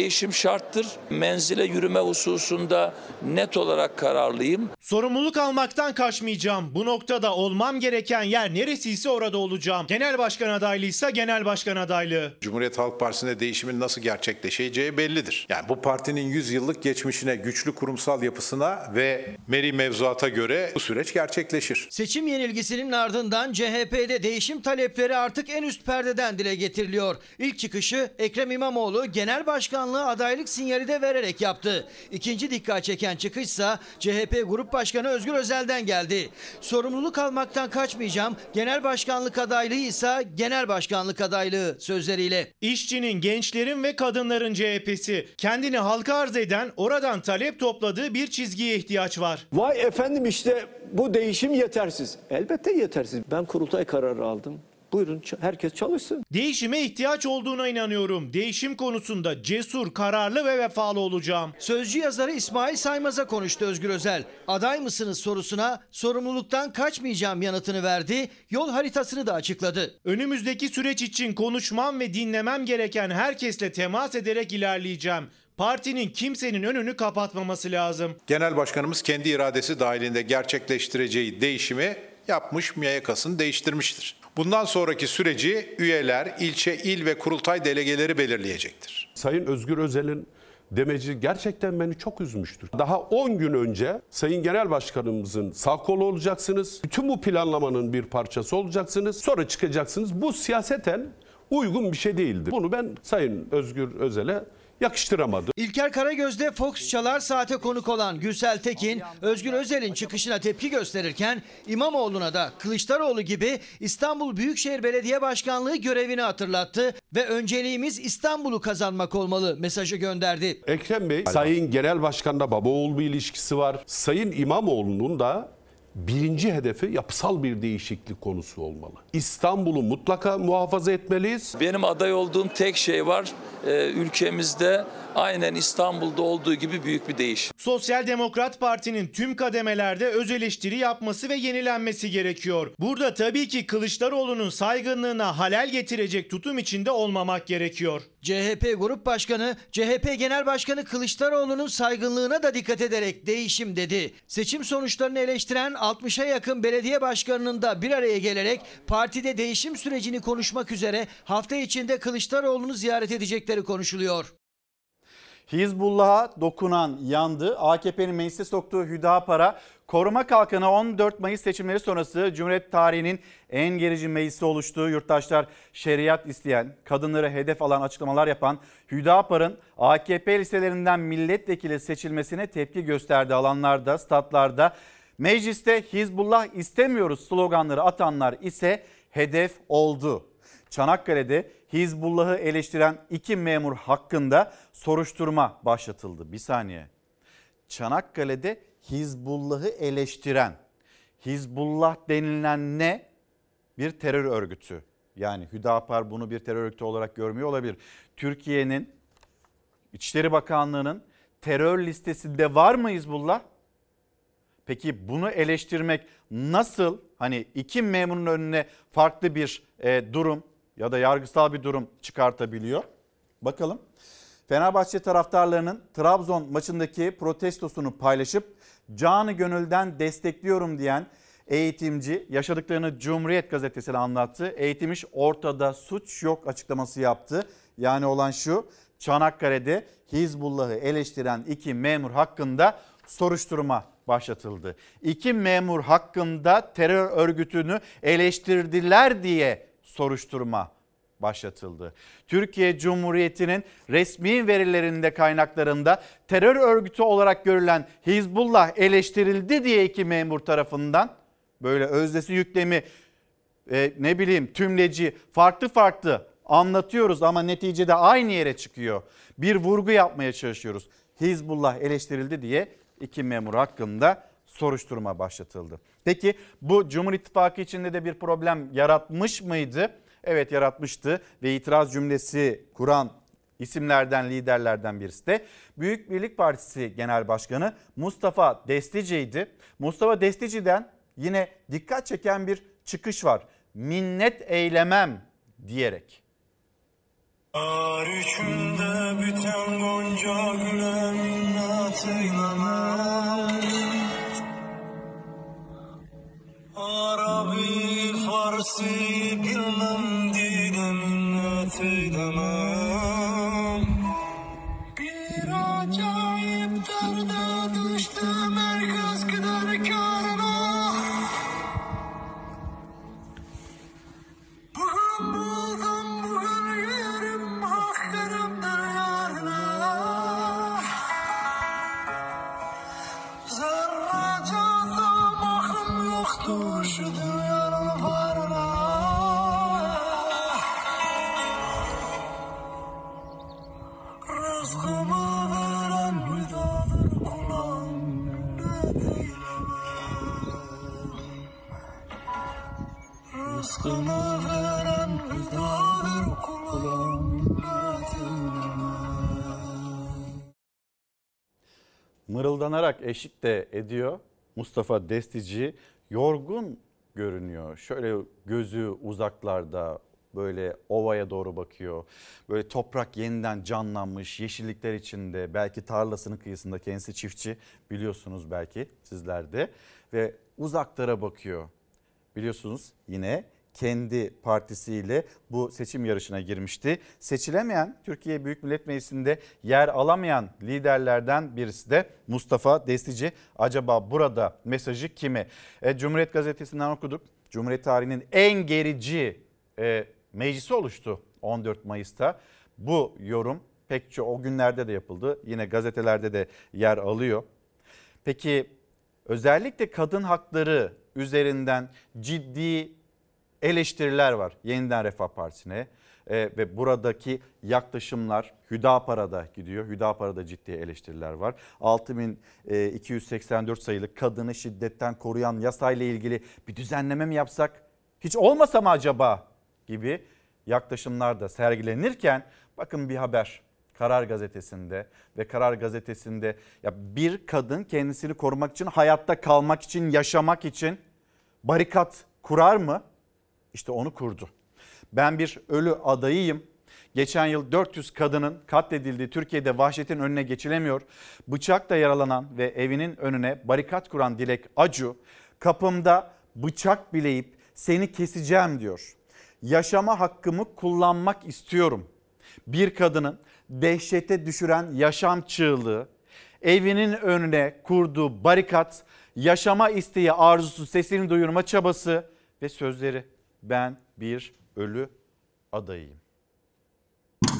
Değişim şarttır. Menzile yürüme hususunda net olarak kararlıyım. Sorumluluk almaktan kaçmayacağım. Bu noktada olmam gereken yer neresiyse orada olacağım. Genel başkan adaylıysa genel başkan adaylığı. Cumhuriyet Halk Partisi'nde değişimin nasıl gerçekleşeceği bellidir. Yani bu partinin 100 yıllık geçmişine, güçlü kurumsal yapısına ve meri mevzuata göre bu süreç gerçekleşir. Seçim yenilgisinin ardından CHP'de değişim talepleri artık en üst perdeden dile getiriliyor. İlk çıkışı Ekrem İmamoğlu genel başkanlığı adaylık sinyali de vererek yaptı. İkinci dikkat çeken çıkışsa CHP Grup Başkanı Özgür Özel'den geldi. Sorumluluk almaktan kaçmayacağım. Genel başkanlık adaylığı ise genel başkanlık adaylığı sözleriyle. İşçinin, gençlerin ve kadınların CHP'si kendini halka arz eden, oradan talep topladığı bir çizgiye ihtiyaç var. Vay efendim işte bu değişim yetersiz. Elbette yetersiz. Ben kurultay kararı aldım. Buyurun herkes çalışsın. Değişime ihtiyaç olduğuna inanıyorum. Değişim konusunda cesur, kararlı ve vefalı olacağım. Sözcü yazarı İsmail Saymaz'a konuştu Özgür Özel. Aday mısınız sorusuna sorumluluktan kaçmayacağım yanıtını verdi. Yol haritasını da açıkladı. Önümüzdeki süreç için konuşmam ve dinlemem gereken herkesle temas ederek ilerleyeceğim. Partinin kimsenin önünü kapatmaması lazım. Genel başkanımız kendi iradesi dahilinde gerçekleştireceği değişimi yapmış, MYK'sını değiştirmiştir. Bundan sonraki süreci üyeler, ilçe, il ve kurultay delegeleri belirleyecektir. Sayın Özgür Özel'in demeci gerçekten beni çok üzmüştür. Daha 10 gün önce Sayın Genel Başkanımızın sağ kolu olacaksınız. Bütün bu planlamanın bir parçası olacaksınız. Sonra çıkacaksınız. Bu siyaseten uygun bir şey değildir. Bunu ben Sayın Özgür Özel'e yakıştıramadı. İlker Karagöz'de Fox Çalar Saat'e konuk olan Gürsel Tekin, Özgür Özel'in çıkışına tepki gösterirken İmamoğlu'na da Kılıçdaroğlu gibi İstanbul Büyükşehir Belediye Başkanlığı görevini hatırlattı ve önceliğimiz İstanbul'u kazanmak olmalı mesajı gönderdi. Ekrem Bey, Sayın Genel Başkan'da baba bir ilişkisi var. Sayın İmamoğlu'nun da birinci hedefi yapısal bir değişiklik konusu olmalı. İstanbul'u mutlaka muhafaza etmeliyiz. Benim aday olduğum tek şey var. Ee, ülkemizde aynen İstanbul'da olduğu gibi büyük bir değişim. Sosyal Demokrat Parti'nin tüm kademelerde öz eleştiri yapması ve yenilenmesi gerekiyor. Burada tabii ki Kılıçdaroğlu'nun saygınlığına halel getirecek tutum içinde olmamak gerekiyor. CHP Grup Başkanı, CHP Genel Başkanı Kılıçdaroğlu'nun saygınlığına da dikkat ederek değişim dedi. Seçim sonuçlarını eleştiren 60'a yakın belediye başkanının da bir araya gelerek partide değişim sürecini konuşmak üzere hafta içinde Kılıçdaroğlu'nu ziyaret edecekleri konuşuluyor. Hizbullah'a dokunan yandı. AKP'nin meclise soktuğu Hüdapar'a koruma kalkanı 14 Mayıs seçimleri sonrası Cumhuriyet tarihinin en gerici meclisi oluştuğu yurttaşlar şeriat isteyen, kadınları hedef alan açıklamalar yapan Hüdapar'ın AKP liselerinden milletvekili seçilmesine tepki gösterdiği alanlarda, statlarda mecliste Hizbullah istemiyoruz sloganları atanlar ise hedef oldu. Çanakkale'de Hizbullah'ı eleştiren iki memur hakkında soruşturma başlatıldı. Bir saniye. Çanakkale'de Hizbullah'ı eleştiren, Hizbullah denilen ne? Bir terör örgütü. Yani Hüdapar bunu bir terör örgütü olarak görmüyor olabilir. Türkiye'nin İçişleri Bakanlığı'nın terör listesinde var mı Hizbullah? Peki bunu eleştirmek nasıl hani iki memurun önüne farklı bir e, durum ya da yargısal bir durum çıkartabiliyor? Bakalım. Fenerbahçe taraftarlarının Trabzon maçındaki protestosunu paylaşıp canı gönülden destekliyorum diyen eğitimci yaşadıklarını Cumhuriyet gazetesine anlattı. Eğitimmiş ortada suç yok açıklaması yaptı. Yani olan şu Çanakkale'de Hizbullah'ı eleştiren iki memur hakkında soruşturma başlatıldı. İki memur hakkında terör örgütünü eleştirdiler diye soruşturma başlatıldı. Türkiye Cumhuriyeti'nin resmi verilerinde kaynaklarında terör örgütü olarak görülen Hizbullah eleştirildi diye iki memur tarafından böyle özdesi yüklemi e, ne bileyim tümleci farklı farklı anlatıyoruz ama neticede aynı yere çıkıyor. Bir vurgu yapmaya çalışıyoruz. Hizbullah eleştirildi diye iki memur hakkında soruşturma başlatıldı. Peki bu Cumhur İttifakı içinde de bir problem yaratmış mıydı? Evet yaratmıştı ve itiraz cümlesi kuran isimlerden, liderlerden birisi de Büyük Birlik Partisi Genel Başkanı Mustafa Destici'ydi. Mustafa Destici'den yine dikkat çeken bir çıkış var. Minnet eylemem diyerek. Ar üçünde biten gonca güle minnet Farsi bilmem dine minnet Mırıldanarak eşlik de ediyor. Mustafa Destici yorgun görünüyor. Şöyle gözü uzaklarda böyle ovaya doğru bakıyor. Böyle toprak yeniden canlanmış yeşillikler içinde belki tarlasının kıyısında kendisi çiftçi biliyorsunuz belki sizler de ve uzaklara bakıyor. Biliyorsunuz yine kendi partisiyle bu seçim yarışına girmişti. Seçilemeyen Türkiye Büyük Millet Meclisi'nde yer alamayan liderlerden birisi de Mustafa Destici. Acaba burada mesajı kime? E, Cumhuriyet Gazetesi'nden okuduk. Cumhuriyet tarihinin en gerici e, meclisi oluştu 14 Mayıs'ta. Bu yorum Pek çok o günlerde de yapıldı. Yine gazetelerde de yer alıyor. Peki özellikle kadın hakları üzerinden ciddi eleştiriler var Yeniden Refah Partisi'ne. Ee, ve buradaki yaklaşımlar Hüdapara'da gidiyor. Hüdapara'da ciddi eleştiriler var. 6284 sayılı kadını şiddetten koruyan yasayla ilgili bir düzenleme mi yapsak? Hiç olmasa mı acaba gibi yaklaşımlar da sergilenirken bakın bir haber Karar Gazetesi'nde ve Karar Gazetesi'nde ya bir kadın kendisini korumak için, hayatta kalmak için, yaşamak için barikat kurar mı? İşte onu kurdu. Ben bir ölü adayıyım. Geçen yıl 400 kadının katledildiği Türkiye'de vahşetin önüne geçilemiyor. Bıçakla yaralanan ve evinin önüne barikat kuran Dilek Acu kapımda bıçak bileyip seni keseceğim diyor. Yaşama hakkımı kullanmak istiyorum. Bir kadının dehşete düşüren yaşam çığlığı, evinin önüne kurduğu barikat, yaşama isteği, arzusu, sesini duyurma çabası ve sözleri. Ben bir ölü adayıyım.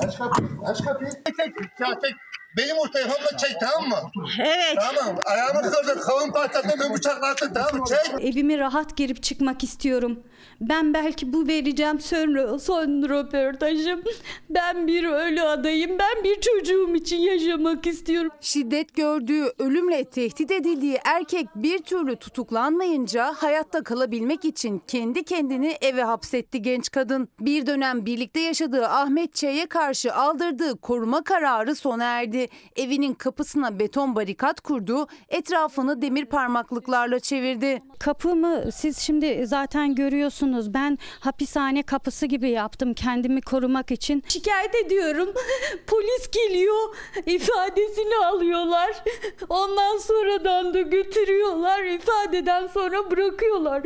Aç kapıyı, aç kapıyı. Tek, tek, tek. Benim o telefonla çek tamam mı? Evet. Tamam, ayağımı kırdın, kavun patlattın, beni bıçaklattın tamam mı? Çek. Evime rahat girip çıkmak istiyorum. Ben belki bu vereceğim son, son röportajım. Ben bir ölü adayım. Ben bir çocuğum için yaşamak istiyorum. Şiddet gördüğü, ölümle tehdit edildiği erkek bir türlü tutuklanmayınca hayatta kalabilmek için kendi kendini eve hapsetti genç kadın. Bir dönem birlikte yaşadığı Ahmet Ç'ye karşı aldırdığı koruma kararı sona erdi. Evinin kapısına beton barikat kurdu, etrafını demir parmaklıklarla çevirdi. Kapımı siz şimdi zaten görüyorsunuz. Ben hapishane kapısı gibi yaptım kendimi korumak için. Şikayet ediyorum. (laughs) Polis geliyor. ifadesini alıyorlar. Ondan sonradan da götürüyorlar. İfadeden sonra bırakıyorlar.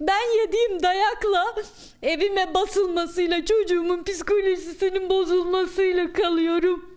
Ben yediğim dayakla evime basılmasıyla çocuğumun psikolojisinin bozulmasıyla kalıyorum.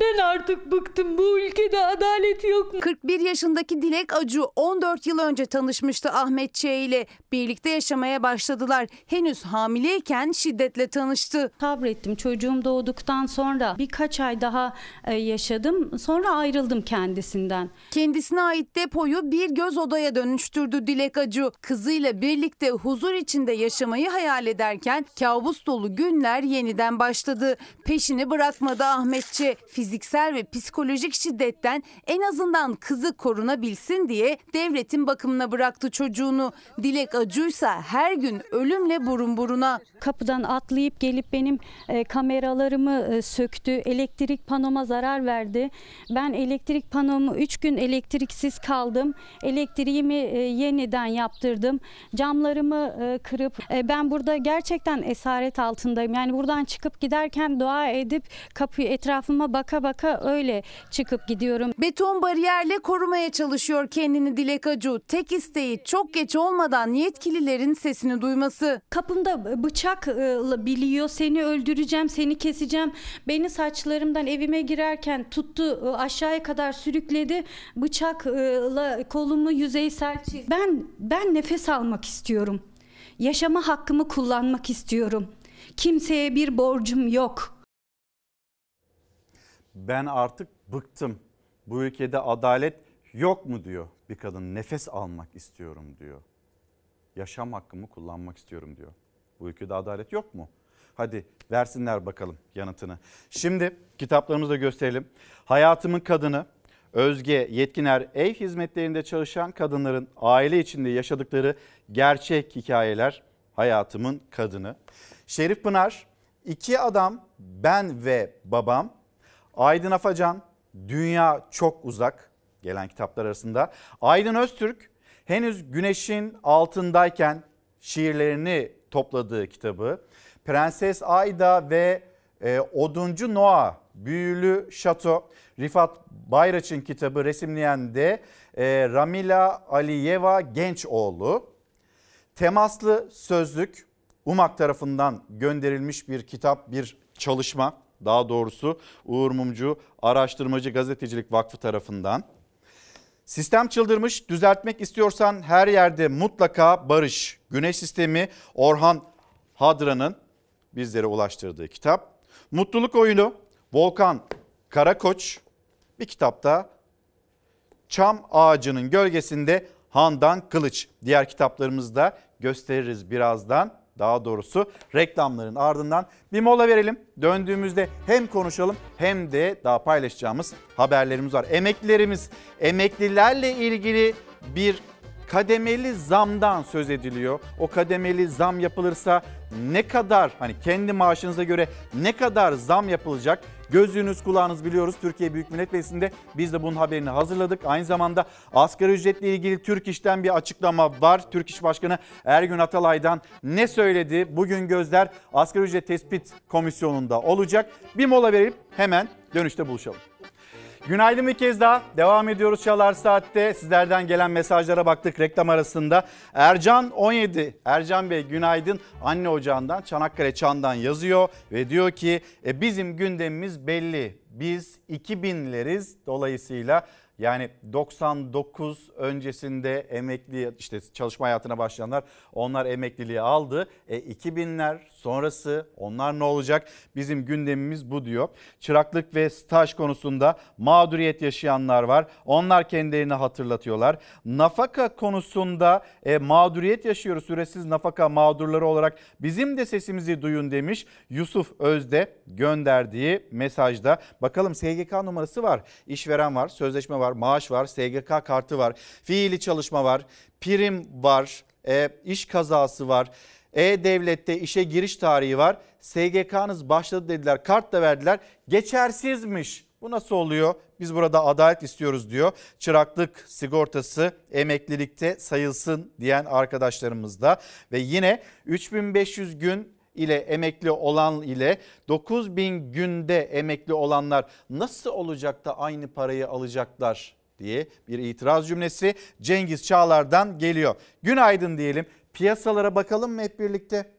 Ben artık bıktım. Bu ülkede adalet yok. 41 yaşındaki Dilek Acu 14 yıl önce tanışmıştı Ahmet Ç ile. Birlikte yaşamaya başladılar. Henüz hamileyken şiddetle tanıştı. Sabrettim. Çocuğum doğduktan sonra birkaç ay daha e, yaşadım. Sonra ayrıldım kendisinden. Kendisine ait depoyu bir göz odaya dönüştürdü Dilek Acu. Kızıyla birlikte huzur içinde yaşamayı hayal ederken kabus dolu günler yeniden başladı. Peşini bırakmadı Ahmetçi. Fiziksel ve psikolojik şiddetten en azından kızı korunabilsin diye devletin bakımına bıraktı çocuğunu. Dilek Acuysa her gün ölümle burun buruna. Kapıdan atlayıp gelip benim e, kameralarımı e, söktü. Elektrik panoma zarar verdi. Ben elektrik panomu 3 gün elektriksiz kaldım. Elektriğimi e, yeniden yaptırdım. Camlarımı e, kırıp ben burada gerçekten esaret altındayım. Yani buradan çıkıp giderken dua edip kapıyı etrafıma baka baka öyle çıkıp gidiyorum. Beton bariyerle korumaya çalışıyor kendini Dilek Acu. Tek isteği çok geç olmadan yetkililerin sesini duyması. Kapımda bıçak e, biliyor seni öldüreceğim seni keseceğim. Beni saçlarımdan evime girerken tuttu e, aşağıya kadar sürükledi. Bıçakla kolumu yüzeysel çizdi. Ben ben nefes almak istiyorum. Yaşama hakkımı kullanmak istiyorum. Kimseye bir borcum yok. Ben artık bıktım. Bu ülkede adalet yok mu diyor bir kadın. Nefes almak istiyorum diyor. Yaşam hakkımı kullanmak istiyorum diyor. Bu ülkede adalet yok mu? Hadi versinler bakalım yanıtını. Şimdi kitaplarımızı da gösterelim. Hayatımın Kadını, Özge Yetkiner ev hizmetlerinde çalışan kadınların aile içinde yaşadıkları gerçek hikayeler Hayatımın Kadını. Şerif Pınar, iki adam ben ve babam. Aydın Afacan, Dünya Çok Uzak gelen kitaplar arasında. Aydın Öztürk, henüz güneşin altındayken şiirlerini topladığı kitabı. Prenses Ayda ve e, Oduncu Noah, Büyülü Şato, Rifat Bayraç'ın kitabı resimleyen de e, Ramila Aliyeva Gençoğlu. Temaslı Sözlük, UMAK tarafından gönderilmiş bir kitap, bir çalışma daha doğrusu Uğur Mumcu Araştırmacı Gazetecilik Vakfı tarafından. Sistem çıldırmış, düzeltmek istiyorsan her yerde mutlaka barış. Güneş sistemi Orhan Hadra'nın bizlere ulaştırdığı kitap. Mutluluk oyunu Volkan Karakoç bir kitapta Çam Ağacının Gölgesinde Handan Kılıç. Diğer kitaplarımızda gösteririz birazdan. Daha doğrusu reklamların ardından bir mola verelim. Döndüğümüzde hem konuşalım hem de daha paylaşacağımız haberlerimiz var. Emeklilerimiz, emeklilerle ilgili bir kademeli zamdan söz ediliyor. O kademeli zam yapılırsa ne kadar hani kendi maaşınıza göre ne kadar zam yapılacak? Gözünüz kulağınız biliyoruz Türkiye Büyük Millet Meclisi'nde biz de bunun haberini hazırladık. Aynı zamanda asgari ücretle ilgili Türk İş'ten bir açıklama var. Türk İş Başkanı Ergün Atalay'dan ne söyledi? Bugün gözler asgari ücret tespit komisyonunda olacak. Bir mola verip hemen dönüşte buluşalım. Günaydın bir kez daha. Devam ediyoruz Çalar Saat'te. Sizlerden gelen mesajlara baktık reklam arasında. Ercan 17. Ercan Bey günaydın. Anne ocağından Çanakkale Çan'dan yazıyor ve diyor ki e, bizim gündemimiz belli. Biz 2000'leriz dolayısıyla yani 99 öncesinde emekli işte çalışma hayatına başlayanlar onlar emekliliği aldı. E 2000'ler sonrası onlar ne olacak? Bizim gündemimiz bu diyor. Çıraklık ve staj konusunda mağduriyet yaşayanlar var. Onlar kendilerini hatırlatıyorlar. Nafaka konusunda e, mağduriyet yaşıyoruz. Süresiz nafaka mağdurları olarak bizim de sesimizi duyun demiş Yusuf Özde gönderdiği mesajda. Bakalım SGK numarası var. İşveren var, sözleşme var, maaş var, SGK kartı var, fiili çalışma var, prim var, e, iş kazası var. E-Devlet'te işe giriş tarihi var. SGK'nız başladı dediler. Kart da verdiler. Geçersizmiş. Bu nasıl oluyor? Biz burada adalet istiyoruz diyor. Çıraklık sigortası emeklilikte sayılsın diyen arkadaşlarımız da. Ve yine 3500 gün ile emekli olan ile 9000 günde emekli olanlar nasıl olacak da aynı parayı alacaklar diye bir itiraz cümlesi Cengiz Çağlar'dan geliyor. Günaydın diyelim. Piyasalara bakalım mı hep birlikte?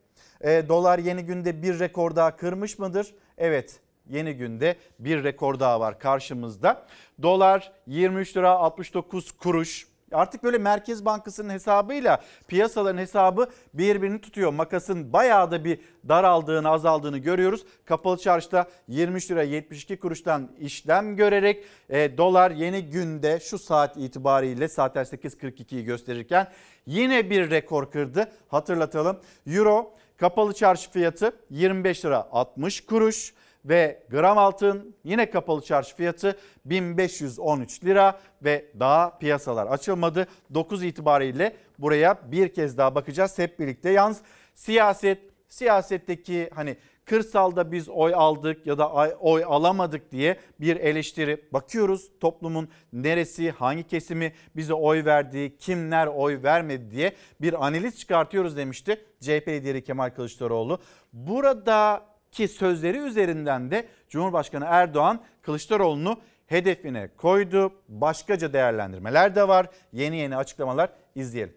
E, dolar yeni günde bir rekor daha kırmış mıdır? Evet yeni günde bir rekor daha var karşımızda. Dolar 23 lira 69 kuruş. Artık böyle Merkez Bankası'nın hesabıyla piyasaların hesabı birbirini tutuyor. Makasın bayağı da bir daraldığını azaldığını görüyoruz. Kapalı çarşıda 23 lira 72 kuruştan işlem görerek e, dolar yeni günde şu saat itibariyle saatler 8.42'yi gösterirken yine bir rekor kırdı. Hatırlatalım. Euro kapalı çarşı fiyatı 25 lira 60 kuruş ve gram altın yine kapalı çarşı fiyatı 1513 lira ve daha piyasalar açılmadı. 9 itibariyle buraya bir kez daha bakacağız hep birlikte. Yalnız siyaset, siyasetteki hani kırsalda biz oy aldık ya da oy alamadık diye bir eleştiri bakıyoruz. Toplumun neresi, hangi kesimi bize oy verdi, kimler oy vermedi diye bir analiz çıkartıyoruz demişti CHP lideri Kemal Kılıçdaroğlu. Burada ki sözleri üzerinden de Cumhurbaşkanı Erdoğan Kılıçdaroğlu'nu hedefine koydu. Başkaca değerlendirmeler de var. Yeni yeni açıklamalar izleyelim.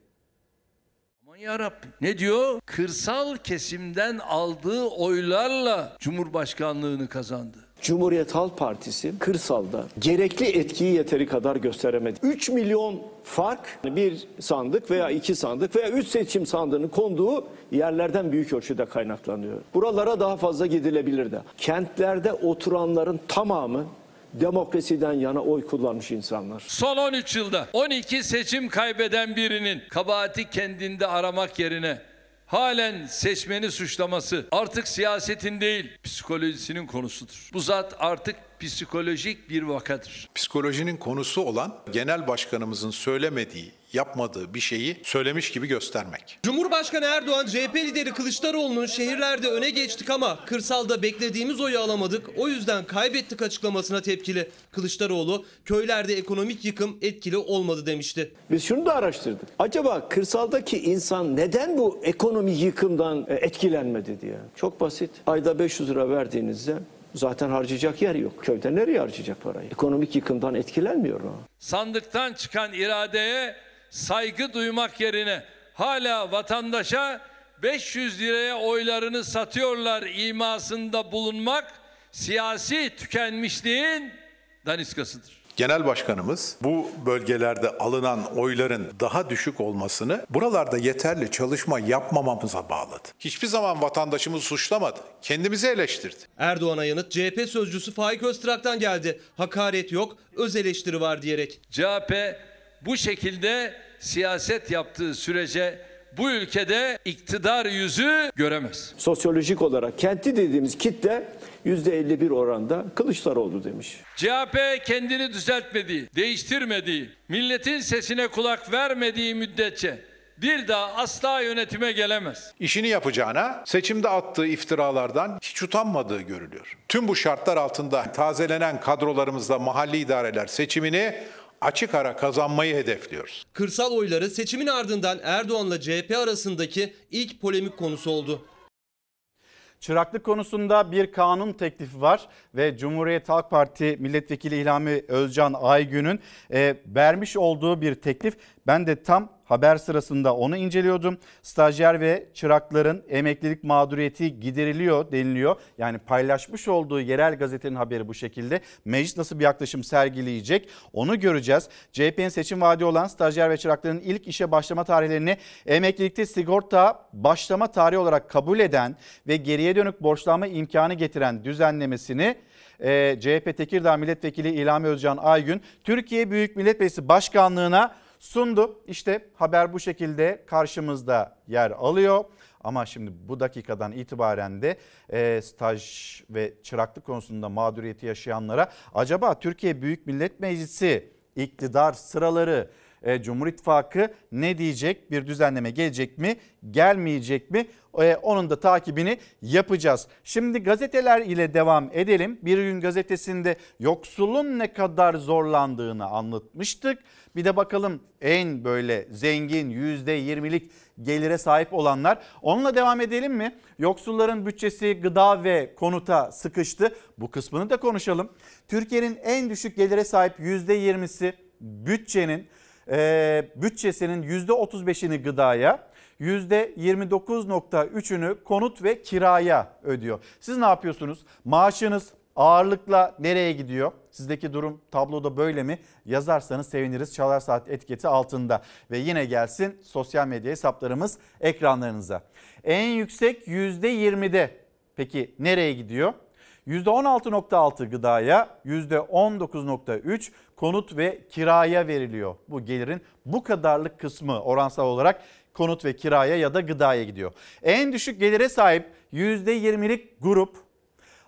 Aman yarabbim ne diyor? Kırsal kesimden aldığı oylarla Cumhurbaşkanlığını kazandı. Cumhuriyet Halk Partisi kırsalda gerekli etkiyi yeteri kadar gösteremedi. 3 milyon fark bir sandık veya iki sandık veya üç seçim sandığının konduğu yerlerden büyük ölçüde kaynaklanıyor. Buralara daha fazla gidilebilirdi. Kentlerde oturanların tamamı demokrasiden yana oy kullanmış insanlar. Son 13 yılda 12 seçim kaybeden birinin kabahati kendinde aramak yerine halen seçmeni suçlaması artık siyasetin değil psikolojisinin konusudur. Bu zat artık psikolojik bir vakadır. Psikolojinin konusu olan genel başkanımızın söylemediği, yapmadığı bir şeyi söylemiş gibi göstermek. Cumhurbaşkanı Erdoğan, CHP lideri Kılıçdaroğlu'nun şehirlerde öne geçtik ama kırsalda beklediğimiz oyu alamadık. O yüzden kaybettik açıklamasına tepkili. Kılıçdaroğlu, köylerde ekonomik yıkım etkili olmadı demişti. Biz şunu da araştırdık. Acaba kırsaldaki insan neden bu ekonomi yıkımdan e, etkilenmedi diye. Çok basit. Ayda 500 lira verdiğinizde Zaten harcayacak yer yok. Köyde nereye harcayacak parayı? Ekonomik yıkımdan etkilenmiyor o. Sandıktan çıkan iradeye saygı duymak yerine hala vatandaşa 500 liraya oylarını satıyorlar imasında bulunmak siyasi tükenmişliğin daniskasıdır. Genel Başkanımız bu bölgelerde alınan oyların daha düşük olmasını buralarda yeterli çalışma yapmamamıza bağladı. Hiçbir zaman vatandaşımızı suçlamadı. Kendimizi eleştirdi. Erdoğan'a yanıt CHP sözcüsü Faik Öztrak'tan geldi. Hakaret yok, öz eleştiri var diyerek. CHP bu şekilde siyaset yaptığı sürece bu ülkede iktidar yüzü göremez. Sosyolojik olarak kenti dediğimiz kitle %51 oranda Kılıçdaroğlu demiş. CHP kendini düzeltmediği, değiştirmediği, milletin sesine kulak vermediği müddetçe bir daha asla yönetime gelemez. İşini yapacağına seçimde attığı iftiralardan hiç utanmadığı görülüyor. Tüm bu şartlar altında tazelenen kadrolarımızla mahalli idareler seçimini açık ara kazanmayı hedefliyoruz. Kırsal oyları seçimin ardından Erdoğan'la CHP arasındaki ilk polemik konusu oldu. Çıraklık konusunda bir kanun teklifi var ve Cumhuriyet Halk Parti Milletvekili İlhami Özcan Aygün'ün e, vermiş olduğu bir teklif. Ben de tam haber sırasında onu inceliyordum. Stajyer ve çırakların emeklilik mağduriyeti gideriliyor deniliyor. Yani paylaşmış olduğu yerel gazetenin haberi bu şekilde. Meclis nasıl bir yaklaşım sergileyecek onu göreceğiz. CHP'nin seçim vaadi olan stajyer ve çırakların ilk işe başlama tarihlerini emeklilikte sigorta başlama tarihi olarak kabul eden ve geriye dönük borçlanma imkanı getiren düzenlemesini e, CHP Tekirdağ Milletvekili İlhami Özcan Aygün Türkiye Büyük Millet Meclisi Başkanlığı'na sundu. İşte haber bu şekilde karşımızda yer alıyor. Ama şimdi bu dakikadan itibaren de e, staj ve çıraklık konusunda mağduriyeti yaşayanlara acaba Türkiye Büyük Millet Meclisi iktidar sıraları e, Cumhur İttifakı ne diyecek? Bir düzenleme gelecek mi? Gelmeyecek mi? E, onun da takibini yapacağız. Şimdi gazeteler ile devam edelim. Bir gün gazetesinde yoksulun ne kadar zorlandığını anlatmıştık. Bir de bakalım en böyle zengin %20'lik gelire sahip olanlar. Onunla devam edelim mi? Yoksulların bütçesi gıda ve konuta sıkıştı. Bu kısmını da konuşalım. Türkiye'nin en düşük gelire sahip %20'si bütçenin e, bütçesinin %35'ini gıdaya, %29.3'ünü konut ve kiraya ödüyor. Siz ne yapıyorsunuz? Maaşınız ağırlıkla nereye gidiyor? Sizdeki durum tabloda böyle mi? Yazarsanız seviniriz. Çalar Saat etiketi altında. Ve yine gelsin sosyal medya hesaplarımız ekranlarınıza. En yüksek %20'de. Peki nereye gidiyor? %16.6 gıdaya, %19.3 konut ve kiraya veriliyor. Bu gelirin bu kadarlık kısmı oransal olarak konut ve kiraya ya da gıdaya gidiyor. En düşük gelire sahip %20'lik grup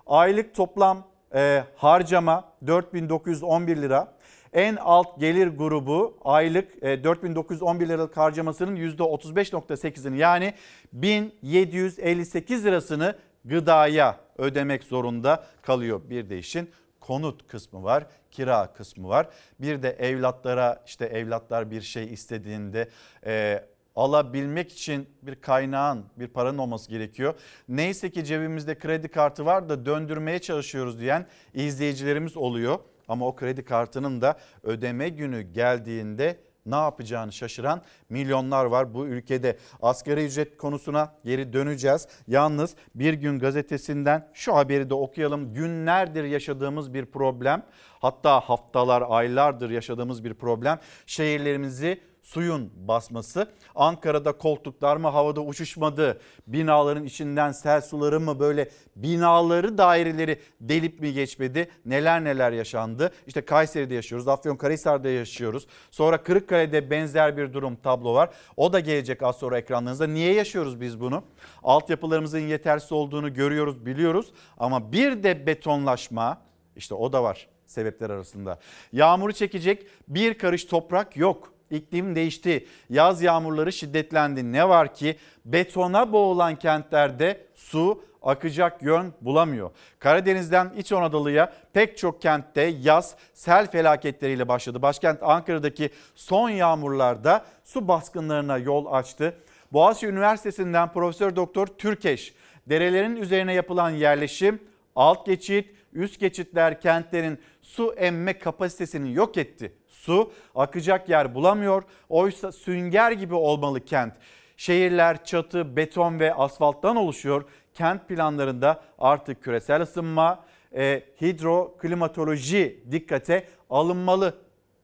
aylık toplam e, harcama 4911 lira. En alt gelir grubu aylık e, 4911 liralık harcamasının %35.8'ini yani 1758 lirasını gıdaya ödemek zorunda kalıyor. Bir de işin konut kısmı var, kira kısmı var. Bir de evlatlara işte evlatlar bir şey istediğinde e, alabilmek için bir kaynağın, bir paranın olması gerekiyor. Neyse ki cebimizde kredi kartı var da döndürmeye çalışıyoruz diyen izleyicilerimiz oluyor. Ama o kredi kartının da ödeme günü geldiğinde ne yapacağını şaşıran milyonlar var bu ülkede. Asgari ücret konusuna geri döneceğiz. Yalnız Bir Gün gazetesinden şu haberi de okuyalım. Günlerdir yaşadığımız bir problem. Hatta haftalar, aylardır yaşadığımız bir problem. Şehirlerimizi suyun basması. Ankara'da koltuklar mı havada uçuşmadı? Binaların içinden sel suları mı böyle binaları daireleri delip mi geçmedi? Neler neler yaşandı? İşte Kayseri'de yaşıyoruz, Afyonkarahisar'da yaşıyoruz. Sonra Kırıkkale'de benzer bir durum tablo var. O da gelecek az sonra ekranlarınızda. Niye yaşıyoruz biz bunu? Altyapılarımızın yetersiz olduğunu görüyoruz, biliyoruz. Ama bir de betonlaşma işte o da var sebepler arasında. Yağmuru çekecek bir karış toprak yok. İklim değişti. Yaz yağmurları şiddetlendi. Ne var ki betona boğulan kentlerde su akacak yön bulamıyor. Karadeniz'den İç Anadolu'ya pek çok kentte yaz sel felaketleriyle başladı. Başkent Ankara'daki son yağmurlarda su baskınlarına yol açtı. Boğaziçi Üniversitesi'nden Profesör Doktor Türkeş, derelerin üzerine yapılan yerleşim, alt geçit, üst geçitler kentlerin su emme kapasitesini yok etti su akacak yer bulamıyor. Oysa sünger gibi olmalı kent. Şehirler çatı, beton ve asfalttan oluşuyor. Kent planlarında artık küresel ısınma, e, hidroklimatoloji dikkate alınmalı.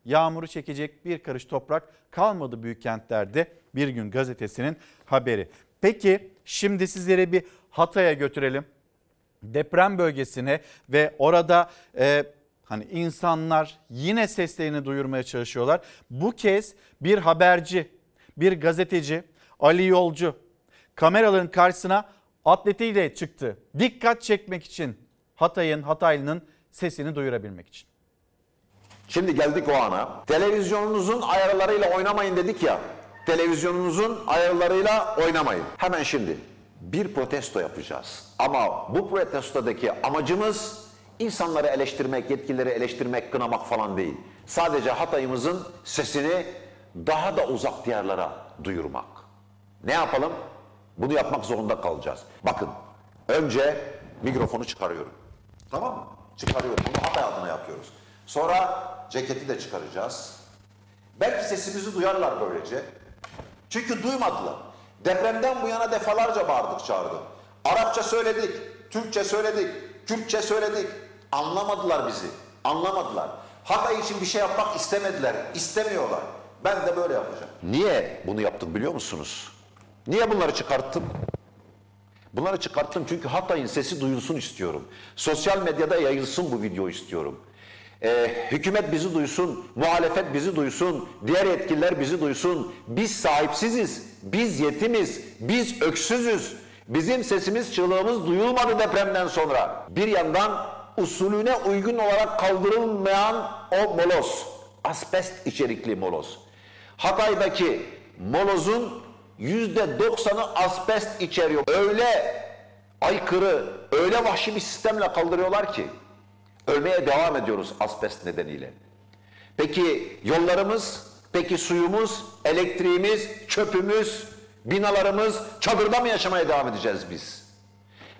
Yağmuru çekecek bir karış toprak kalmadı büyük kentlerde bir gün gazetesinin haberi. Peki şimdi sizleri bir Hatay'a götürelim. Deprem bölgesine ve orada e, hani insanlar yine seslerini duyurmaya çalışıyorlar. Bu kez bir haberci, bir gazeteci Ali Yolcu kameraların karşısına atletiyle çıktı. Dikkat çekmek için Hatay'ın, Hataylı'nın sesini duyurabilmek için. Şimdi geldik o ana. Televizyonunuzun ayarlarıyla oynamayın dedik ya. Televizyonunuzun ayarlarıyla oynamayın. Hemen şimdi bir protesto yapacağız. Ama bu protestodaki amacımız insanları eleştirmek, yetkilileri eleştirmek, kınamak falan değil. Sadece Hatay'ımızın sesini daha da uzak diyarlara duyurmak. Ne yapalım? Bunu yapmak zorunda kalacağız. Bakın, önce mikrofonu çıkarıyorum. Tamam mı? Çıkarıyorum. Bunu Hatay adına yapıyoruz. Sonra ceketi de çıkaracağız. Belki sesimizi duyarlar böylece. Çünkü duymadılar. Depremden bu yana defalarca bağırdık çağırdık. Arapça söyledik, Türkçe söyledik, Kürtçe söyledik. Anlamadılar bizi. Anlamadılar. Hatay için bir şey yapmak istemediler. istemiyorlar. Ben de böyle yapacağım. Niye bunu yaptık biliyor musunuz? Niye bunları çıkarttım? Bunları çıkarttım çünkü Hatay'ın sesi duyulsun istiyorum. Sosyal medyada yayılsın bu video istiyorum. Ee, hükümet bizi duysun, muhalefet bizi duysun, diğer yetkililer bizi duysun. Biz sahipsiziz, biz yetimiz, biz öksüzüz. Bizim sesimiz, çığlığımız duyulmadı depremden sonra. Bir yandan usulüne uygun olarak kaldırılmayan o moloz, asbest içerikli moloz. Hatay'daki molozun yüzde doksanı asbest içeriyor. Öyle aykırı, öyle vahşi bir sistemle kaldırıyorlar ki ölmeye devam ediyoruz asbest nedeniyle. Peki yollarımız, peki suyumuz, elektriğimiz, çöpümüz, binalarımız, çadırda mı yaşamaya devam edeceğiz biz?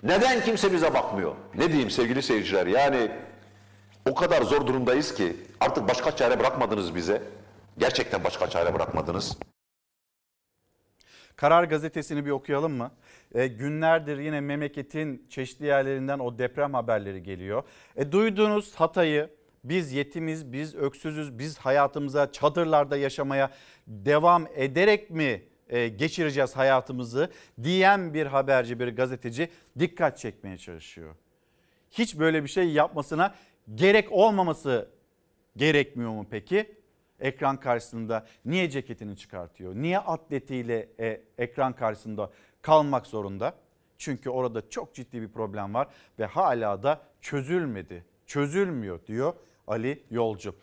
Neden kimse bize bakmıyor? Ne diyeyim sevgili seyirciler yani o kadar zor durumdayız ki artık başka çare bırakmadınız bize. Gerçekten başka çare bırakmadınız. Karar gazetesini bir okuyalım mı? E, günlerdir yine memleketin çeşitli yerlerinden o deprem haberleri geliyor. E, duyduğunuz Hatay'ı biz yetimiz, biz öksüzüz, biz hayatımıza çadırlarda yaşamaya devam ederek mi geçireceğiz hayatımızı diyen bir haberci, bir gazeteci dikkat çekmeye çalışıyor. Hiç böyle bir şey yapmasına gerek olmaması gerekmiyor mu peki? Ekran karşısında niye ceketini çıkartıyor? Niye atletiyle e, ekran karşısında kalmak zorunda? Çünkü orada çok ciddi bir problem var ve hala da çözülmedi. Çözülmüyor diyor Ali Yolcu.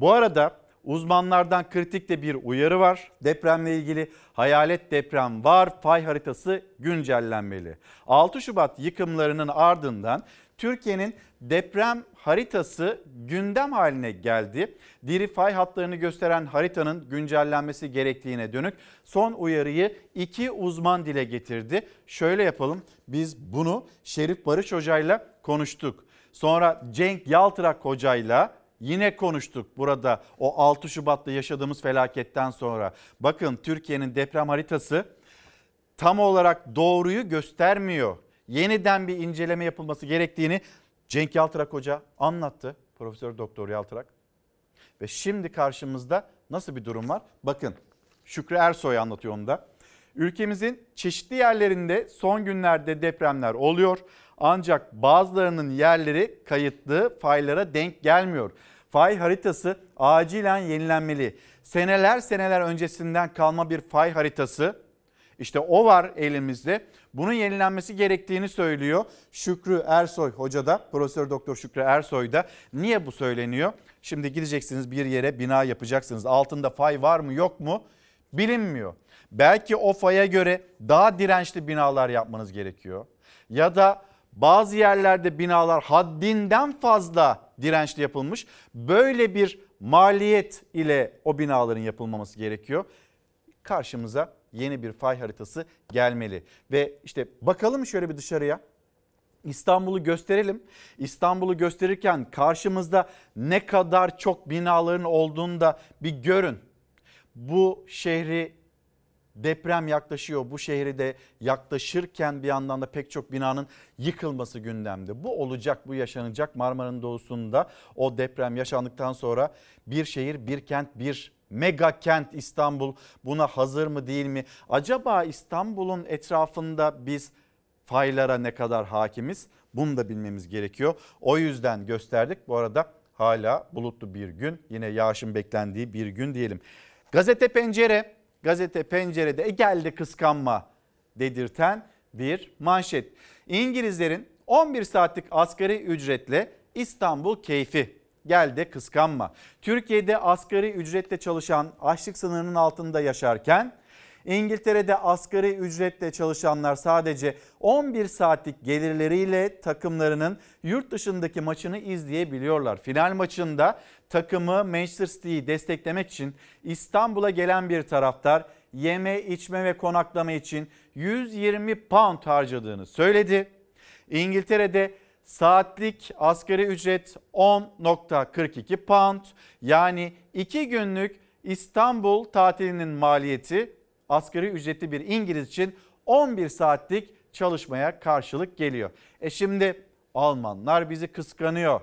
Bu arada uzmanlardan kritik de bir uyarı var. Depremle ilgili hayalet deprem var. Fay haritası güncellenmeli. 6 Şubat yıkımlarının ardından Türkiye'nin deprem haritası gündem haline geldi. Diri fay hatlarını gösteren haritanın güncellenmesi gerektiğine dönük son uyarıyı iki uzman dile getirdi. Şöyle yapalım biz bunu Şerif Barış Hoca'yla konuştuk. Sonra Cenk Yaltırak Hoca'yla yine konuştuk burada o 6 Şubat'ta yaşadığımız felaketten sonra. Bakın Türkiye'nin deprem haritası tam olarak doğruyu göstermiyor. Yeniden bir inceleme yapılması gerektiğini Cenk Yaltırak Hoca anlattı. Profesör Doktor Yaltırak. Ve şimdi karşımızda nasıl bir durum var? Bakın Şükrü Ersoy anlatıyor onu da. Ülkemizin çeşitli yerlerinde son günlerde depremler oluyor. Ancak bazılarının yerleri kayıtlı faylara denk gelmiyor. Fay haritası acilen yenilenmeli. Seneler seneler öncesinden kalma bir fay haritası. İşte o var elimizde. Bunun yenilenmesi gerektiğini söylüyor Şükrü Ersoy Hoca da, Profesör Doktor Şükrü Ersoy da. Niye bu söyleniyor? Şimdi gideceksiniz bir yere bina yapacaksınız. Altında fay var mı yok mu bilinmiyor. Belki o faya göre daha dirençli binalar yapmanız gerekiyor. Ya da bazı yerlerde binalar haddinden fazla dirençli yapılmış. Böyle bir maliyet ile o binaların yapılmaması gerekiyor. Karşımıza yeni bir fay haritası gelmeli. Ve işte bakalım şöyle bir dışarıya. İstanbul'u gösterelim. İstanbul'u gösterirken karşımızda ne kadar çok binaların olduğunu da bir görün. Bu şehri Deprem yaklaşıyor. Bu şehri de yaklaşırken bir yandan da pek çok binanın yıkılması gündemde. Bu olacak, bu yaşanacak. Marmara'nın doğusunda o deprem yaşandıktan sonra bir şehir, bir kent, bir mega kent İstanbul buna hazır mı değil mi? Acaba İstanbul'un etrafında biz faylara ne kadar hakimiz? Bunu da bilmemiz gerekiyor. O yüzden gösterdik. Bu arada hala bulutlu bir gün. Yine yağışın beklendiği bir gün diyelim. Gazete Pencere, Gazete Pencere'de e geldi kıskanma dedirten bir manşet. İngilizlerin 11 saatlik asgari ücretle İstanbul keyfi geldi kıskanma. Türkiye'de asgari ücretle çalışan açlık sınırının altında yaşarken İngiltere'de asgari ücretle çalışanlar sadece 11 saatlik gelirleriyle takımlarının yurt dışındaki maçını izleyebiliyorlar. Final maçında takımı Manchester City'yi desteklemek için İstanbul'a gelen bir taraftar yeme, içme ve konaklama için 120 pound harcadığını söyledi. İngiltere'de saatlik asgari ücret 10.42 pound yani 2 günlük İstanbul tatilinin maliyeti asgari ücretli bir İngiliz için 11 saatlik çalışmaya karşılık geliyor. E şimdi Almanlar bizi kıskanıyor.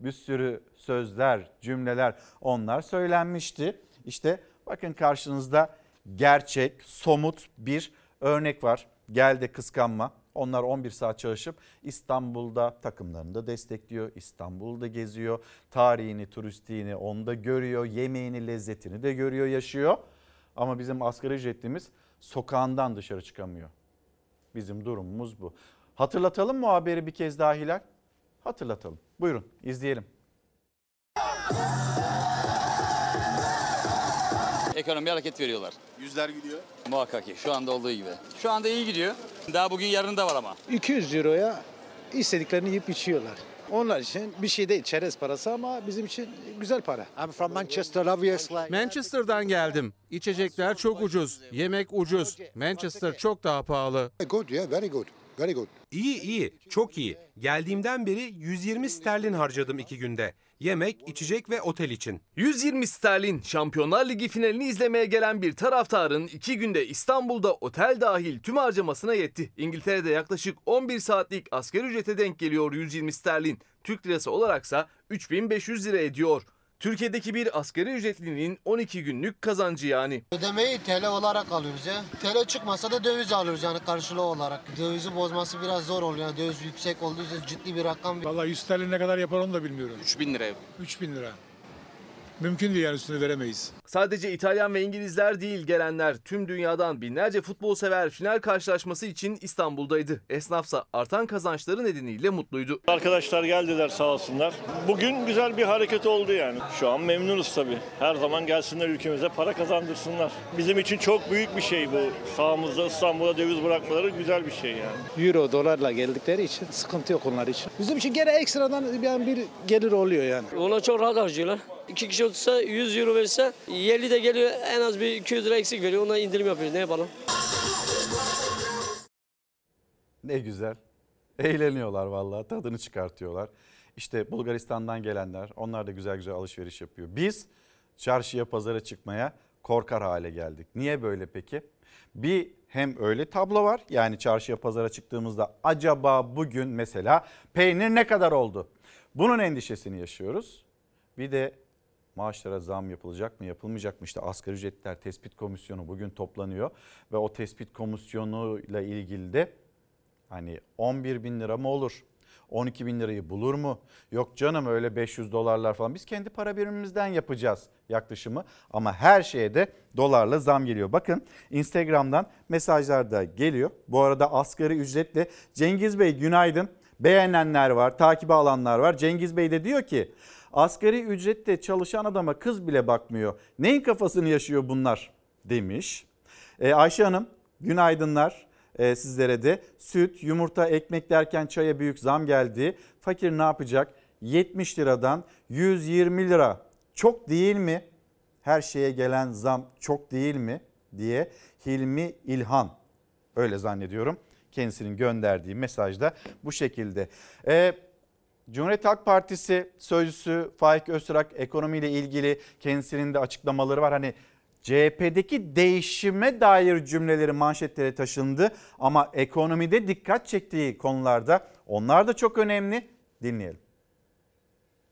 Bir sürü sözler, cümleler onlar söylenmişti. İşte bakın karşınızda gerçek, somut bir örnek var. Gel de kıskanma. Onlar 11 saat çalışıp İstanbul'da takımlarını da destekliyor. İstanbul'da geziyor. Tarihini, turistiğini onda görüyor. Yemeğini, lezzetini de görüyor, yaşıyor. Ama bizim asgari ücretlimiz sokağından dışarı çıkamıyor. Bizim durumumuz bu. Hatırlatalım mı o haberi bir kez daha Hilal? Hatırlatalım. Buyurun izleyelim. Ekonomiye hareket veriyorlar. Yüzler gidiyor. Muhakkak ki şu anda olduğu gibi. Şu anda iyi gidiyor. Daha bugün yarın da var ama. 200 euroya istediklerini yiyip içiyorlar. Onlar için bir şey değil çerez parası ama bizim için güzel para. I'm from Manchester obviously. Manchester'dan geldim. İçecekler çok ucuz, yemek ucuz. Manchester çok daha pahalı. Good yeah very good. Very good. İyi iyi, çok iyi. Geldiğimden beri 120 sterlin harcadım iki günde. Yemek, içecek ve otel için. 120 sterlin Şampiyonlar Ligi finalini izlemeye gelen bir taraftarın iki günde İstanbul'da otel dahil tüm harcamasına yetti. İngiltere'de yaklaşık 11 saatlik asgari ücrete denk geliyor 120 sterlin. Türk lirası olaraksa 3500 lira ediyor. Türkiye'deki bir asgari ücretlinin 12 günlük kazancı yani. Ödemeyi TL olarak alıyoruz ya. TL çıkmasa da döviz alıyoruz yani karşılığı olarak. Dövizi bozması biraz zor oluyor. Yani döviz yüksek olduğu için ciddi bir rakam. Vallahi 100 TL ne kadar yapar onu da bilmiyorum. 3000 lira. 3000 lira. Mümkün değil yani üstünü veremeyiz. Sadece İtalyan ve İngilizler değil gelenler tüm dünyadan binlerce futbol sever final karşılaşması için İstanbul'daydı. Esnafsa artan kazançları nedeniyle mutluydu. Arkadaşlar geldiler sağ olsunlar. Bugün güzel bir hareket oldu yani. Şu an memnunuz tabii. Her zaman gelsinler ülkemize para kazandırsınlar. Bizim için çok büyük bir şey bu. Sağımızda İstanbul'a döviz bırakmaları güzel bir şey yani. Euro dolarla geldikleri için sıkıntı yok onlar için. Bizim için gene ekstradan bir gelir oluyor yani. Ona çok rahat harcıyorlar. İki kişi otursa 100 euro verirse yerli de geliyor en az bir 200 lira eksik veriyor. Ona indirim yapıyoruz. Ne yapalım? Ne güzel. Eğleniyorlar vallahi tadını çıkartıyorlar. İşte Bulgaristan'dan gelenler onlar da güzel güzel alışveriş yapıyor. Biz çarşıya pazara çıkmaya korkar hale geldik. Niye böyle peki? Bir hem öyle tablo var yani çarşıya pazara çıktığımızda acaba bugün mesela peynir ne kadar oldu? Bunun endişesini yaşıyoruz. Bir de maaşlara zam yapılacak mı yapılmayacak mı? İşte asgari ücretler tespit komisyonu bugün toplanıyor ve o tespit komisyonuyla ilgili de hani 11 bin lira mı olur? 12 bin lirayı bulur mu? Yok canım öyle 500 dolarlar falan. Biz kendi para birimimizden yapacağız yaklaşımı. Ama her şeye de dolarla zam geliyor. Bakın Instagram'dan mesajlar da geliyor. Bu arada asgari ücretle Cengiz Bey günaydın. Beğenenler var, takibi alanlar var. Cengiz Bey de diyor ki asgari ücrette çalışan adama kız bile bakmıyor. Neyin kafasını yaşıyor bunlar demiş. Ee, Ayşe Hanım günaydınlar e, sizlere de. Süt, yumurta, ekmek derken çaya büyük zam geldi. Fakir ne yapacak? 70 liradan 120 lira. Çok değil mi? Her şeye gelen zam çok değil mi? diye Hilmi İlhan öyle zannediyorum. Kendisinin gönderdiği mesajda bu şekilde. Ee, Cumhuriyet Halk Partisi sözcüsü Faik Öztürk ekonomiyle ilgili kendisinin de açıklamaları var. Hani CHP'deki değişime dair cümleleri manşetlere taşındı ama ekonomide dikkat çektiği konularda onlar da çok önemli. Dinleyelim.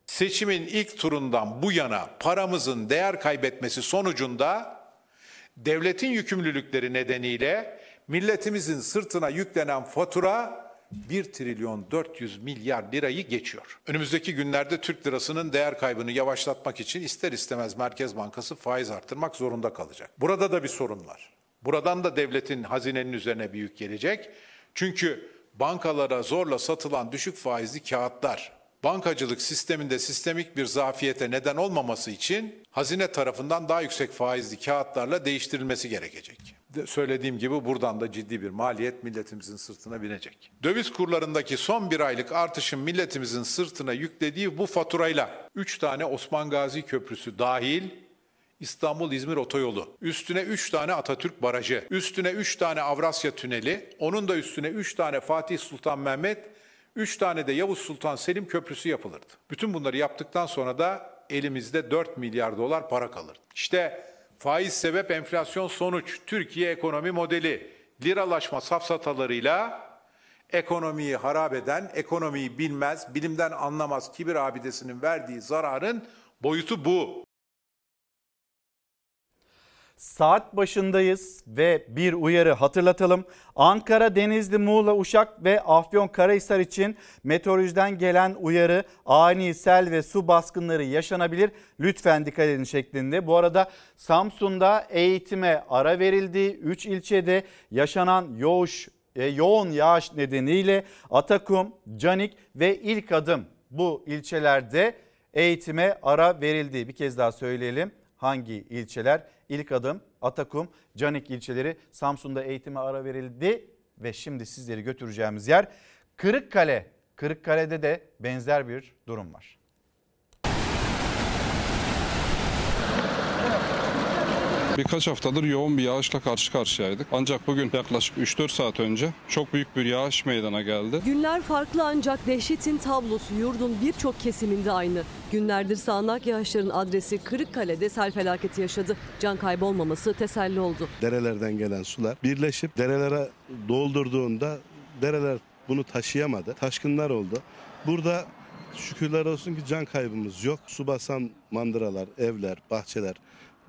Seçimin ilk turundan bu yana paramızın değer kaybetmesi sonucunda devletin yükümlülükleri nedeniyle milletimizin sırtına yüklenen fatura 1 trilyon 400 milyar lirayı geçiyor. Önümüzdeki günlerde Türk lirasının değer kaybını yavaşlatmak için ister istemez Merkez Bankası faiz arttırmak zorunda kalacak. Burada da bir sorun var. Buradan da devletin hazinenin üzerine bir yük gelecek. Çünkü bankalara zorla satılan düşük faizli kağıtlar bankacılık sisteminde sistemik bir zafiyete neden olmaması için hazine tarafından daha yüksek faizli kağıtlarla değiştirilmesi gerekecek. Söylediğim gibi buradan da ciddi bir maliyet milletimizin sırtına binecek. Döviz kurlarındaki son bir aylık artışın milletimizin sırtına yüklediği bu faturayla 3 tane Osman Gazi Köprüsü dahil İstanbul-İzmir otoyolu, üstüne 3 tane Atatürk Barajı, üstüne 3 tane Avrasya Tüneli, onun da üstüne 3 tane Fatih Sultan Mehmet, 3 tane de Yavuz Sultan Selim Köprüsü yapılırdı. Bütün bunları yaptıktan sonra da elimizde 4 milyar dolar para kalırdı. İşte faiz sebep enflasyon sonuç, Türkiye ekonomi modeli, liralaşma safsatalarıyla ekonomiyi harap eden, ekonomiyi bilmez, bilimden anlamaz kibir abidesinin verdiği zararın boyutu bu. Saat başındayız ve bir uyarı hatırlatalım. Ankara, Denizli, Muğla, Uşak ve Afyonkarahisar için meteorolojiden gelen uyarı ani sel ve su baskınları yaşanabilir. Lütfen dikkat edin şeklinde. Bu arada Samsun'da eğitime ara verildi. 3 ilçede yaşanan yoğuş, e, yoğun yağış nedeniyle Atakum, Canik ve İlk Adım bu ilçelerde eğitime ara verildi. Bir kez daha söyleyelim hangi ilçeler? İlk adım Atakum, Canik ilçeleri Samsun'da eğitime ara verildi ve şimdi sizleri götüreceğimiz yer Kırıkkale. Kırıkkale'de de benzer bir durum var. Birkaç haftadır yoğun bir yağışla karşı karşıyaydık. Ancak bugün yaklaşık 3-4 saat önce çok büyük bir yağış meydana geldi. Günler farklı ancak dehşetin tablosu yurdun birçok kesiminde aynı. Günlerdir sağanak yağışların adresi Kırıkkale'de sel felaketi yaşadı. Can kaybolmaması teselli oldu. Derelerden gelen sular birleşip derelere doldurduğunda dereler bunu taşıyamadı. Taşkınlar oldu. Burada şükürler olsun ki can kaybımız yok. Su basan mandıralar, evler, bahçeler.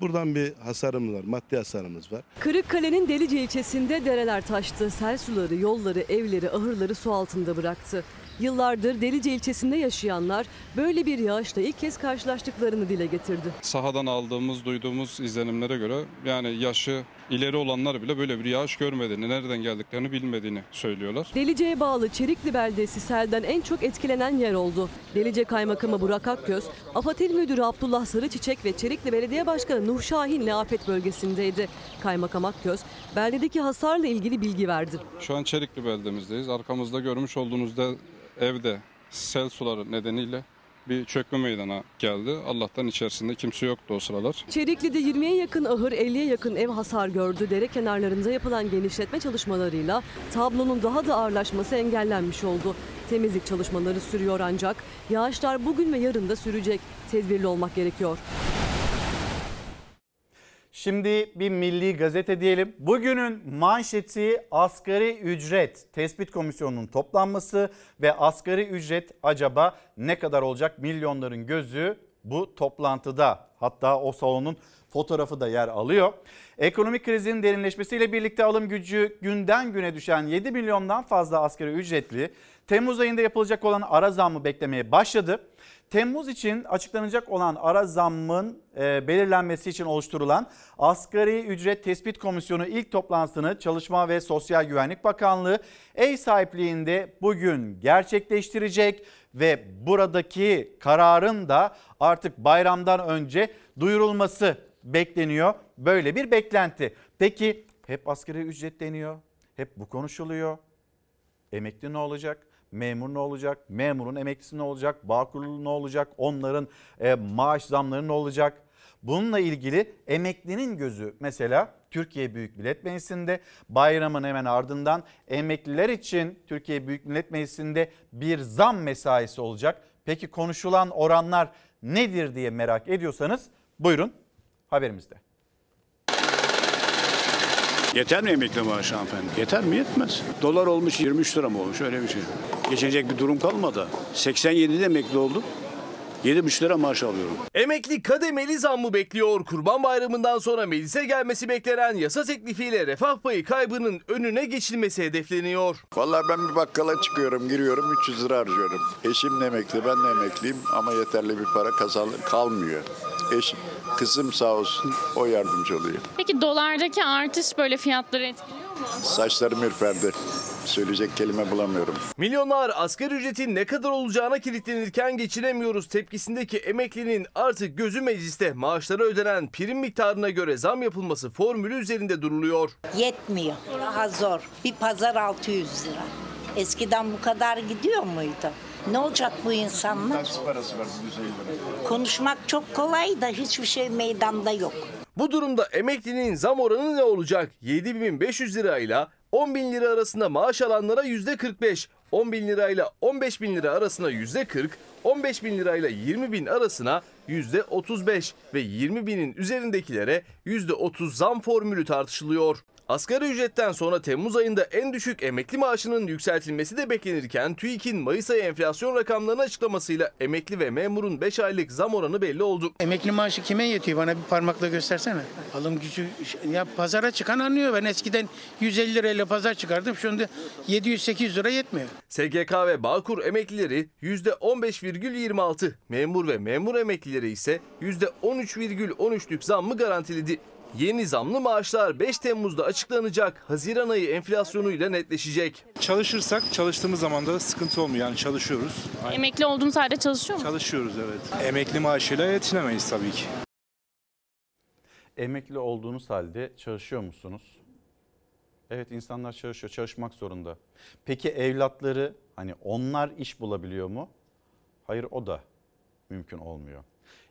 Buradan bir hasarımız var, maddi hasarımız var. Kırıkkale'nin Delice ilçesinde dereler taştı. Sel suları yolları, evleri, ahırları su altında bıraktı. Yıllardır Delice ilçesinde yaşayanlar böyle bir yağışla ilk kez karşılaştıklarını dile getirdi. Sahadan aldığımız, duyduğumuz izlenimlere göre yani yaşı ileri olanlar bile böyle bir yağış görmediğini, nereden geldiklerini bilmediğini söylüyorlar. Delice'ye bağlı Çerikli beldesi selden en çok etkilenen yer oldu. Delice Kaymakamı Burak Akgöz, AFAD İl Müdürü Abdullah Sarıçiçek ve Çerikli Belediye Başkanı Nuh Şahin'le afet bölgesindeydi. Kaymakam Akgöz, beldedeki hasarla ilgili bilgi verdi. Şu an Çelikli beldemizdeyiz. Arkamızda görmüş olduğunuz da evde sel suları nedeniyle bir çökme meydana geldi. Allah'tan içerisinde kimse yoktu o sıralar. Çerikli'de 20'ye yakın ahır, 50'ye yakın ev hasar gördü. Dere kenarlarında yapılan genişletme çalışmalarıyla tablonun daha da ağırlaşması engellenmiş oldu. Temizlik çalışmaları sürüyor ancak yağışlar bugün ve yarın da sürecek. Tedbirli olmak gerekiyor. Şimdi bir milli gazete diyelim. Bugünün manşeti asgari ücret tespit komisyonunun toplanması ve asgari ücret acaba ne kadar olacak? Milyonların gözü bu toplantıda. Hatta o salonun fotoğrafı da yer alıyor. Ekonomik krizin derinleşmesiyle birlikte alım gücü günden güne düşen 7 milyondan fazla asgari ücretli Temmuz ayında yapılacak olan ara zammı beklemeye başladı. Temmuz için açıklanacak olan ara zammın e, belirlenmesi için oluşturulan Asgari Ücret Tespit Komisyonu ilk toplantısını Çalışma ve Sosyal Güvenlik Bakanlığı ev sahipliğinde bugün gerçekleştirecek ve buradaki kararın da artık bayramdan önce duyurulması bekleniyor. Böyle bir beklenti. Peki hep asgari ücret deniyor. Hep bu konuşuluyor. Emekli ne olacak? Memur ne olacak? Memurun emeklisi ne olacak? Bağkurlu ne olacak? Onların e, maaş zamları ne olacak? Bununla ilgili emeklinin gözü mesela Türkiye Büyük Millet Meclisi'nde bayramın hemen ardından emekliler için Türkiye Büyük Millet Meclisi'nde bir zam mesaisi olacak. Peki konuşulan oranlar nedir diye merak ediyorsanız buyurun haberimizde. Yeter mi emekli maaşı hanımefendi? Yeter mi? Yetmez. Dolar olmuş 23 lira mı olmuş öyle bir şey. Geçecek bir durum kalmadı. 87'de emekli oldum. 7,5 lira maaş alıyorum. Emekli kademeli zammı bekliyor. Kurban Bayramı'ndan sonra meclise gelmesi beklenen yasa teklifiyle refah payı kaybının önüne geçilmesi hedefleniyor. Vallahi ben bir bakkala çıkıyorum, giriyorum 300 lira harcıyorum. Eşim de emekli, ben de emekliyim ama yeterli bir para kazan kalmıyor. Eşim, kızım sağ olsun o yardımcı oluyor. Peki dolardaki artış böyle fiyatları etkiliyor mu? Saçlarım ürperdi. Söyleyecek kelime bulamıyorum. Milyonlar asgari ücretin ne kadar olacağına kilitlenirken geçinemiyoruz tepkisindeki emeklinin artık gözü mecliste maaşlara ödenen prim miktarına göre zam yapılması formülü üzerinde duruluyor. Yetmiyor. Daha zor. Bir pazar 600 lira. Eskiden bu kadar gidiyor muydu? Ne olacak bu insanlar? Taksi parası var 150 lira. Konuşmak çok kolay da hiçbir şey meydanda yok. Bu durumda emeklinin zam oranı ne olacak? 7500 lirayla 10 bin lira arasında maaş alanlara %45, 10 bin lirayla 15 bin lira arasına %40, 15 bin lirayla 20 bin arasına %35 ve 20 binin üzerindekilere %30 zam formülü tartışılıyor. Asgari ücretten sonra Temmuz ayında en düşük emekli maaşının yükseltilmesi de beklenirken TÜİK'in Mayıs ayı enflasyon rakamlarını açıklamasıyla emekli ve memurun 5 aylık zam oranı belli oldu. Emekli maaşı kime yetiyor? Bana bir parmakla göstersene. Alım gücü ya pazara çıkan anlıyor. Ben eskiden 150 lirayla pazar çıkardım. Anda 700-800 lira yetmiyor. SGK ve Bağkur emeklileri %15,26, memur ve memur emeklileri ise %13,13'lük zammı garantiledi. Yeni zamlı maaşlar 5 Temmuz'da açıklanacak. Haziran ayı enflasyonuyla netleşecek. Çalışırsak çalıştığımız zaman da sıkıntı olmuyor. Yani çalışıyoruz. Emekli olduğunuz halde çalışıyor musunuz? Çalışıyoruz evet. Emekli maaşıyla yetinemeyiz tabii ki. Emekli olduğunuz halde çalışıyor musunuz? Evet insanlar çalışıyor, çalışmak zorunda. Peki evlatları hani onlar iş bulabiliyor mu? Hayır o da mümkün olmuyor.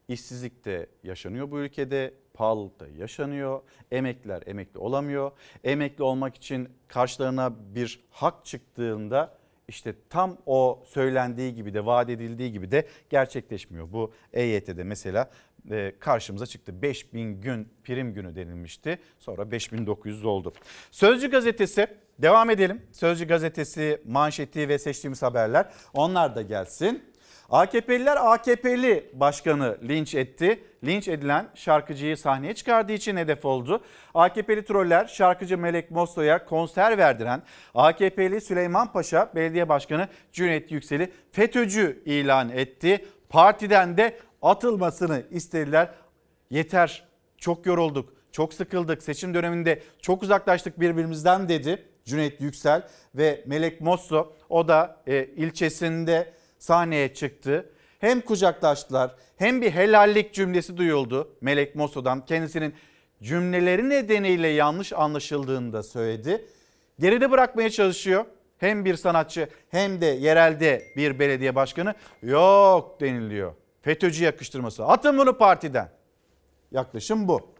İşsizlik de yaşanıyor bu ülkede, pahalılık da yaşanıyor. Emekliler emekli olamıyor. Emekli olmak için karşılarına bir hak çıktığında işte tam o söylendiği gibi de vaat edildiği gibi de gerçekleşmiyor. Bu EYT'de mesela e, karşımıza çıktı. 5000 gün prim günü denilmişti. Sonra 5900 oldu. Sözcü gazetesi devam edelim. Sözcü gazetesi manşeti ve seçtiğimiz haberler onlar da gelsin. AKP'liler AKP'li başkanı linç etti. Linç edilen şarkıcıyı sahneye çıkardığı için hedef oldu. AKP'li troller şarkıcı Melek Mosso'ya konser verdiren AKP'li Süleyman Paşa Belediye Başkanı Cüneyt Yüksel'i FETÖ'cü ilan etti. Partiden de atılmasını istediler. Yeter çok yorulduk, çok sıkıldık, seçim döneminde çok uzaklaştık birbirimizden dedi Cüneyt Yüksel ve Melek Mosso. O da e, ilçesinde sahneye çıktı. Hem kucaklaştılar hem bir helallik cümlesi duyuldu Melek Mosso'dan. Kendisinin cümleleri nedeniyle yanlış anlaşıldığını da söyledi. Geride bırakmaya çalışıyor. Hem bir sanatçı hem de yerelde bir belediye başkanı yok deniliyor. FETÖ'cü yakıştırması. Atın bunu partiden. Yaklaşım bu.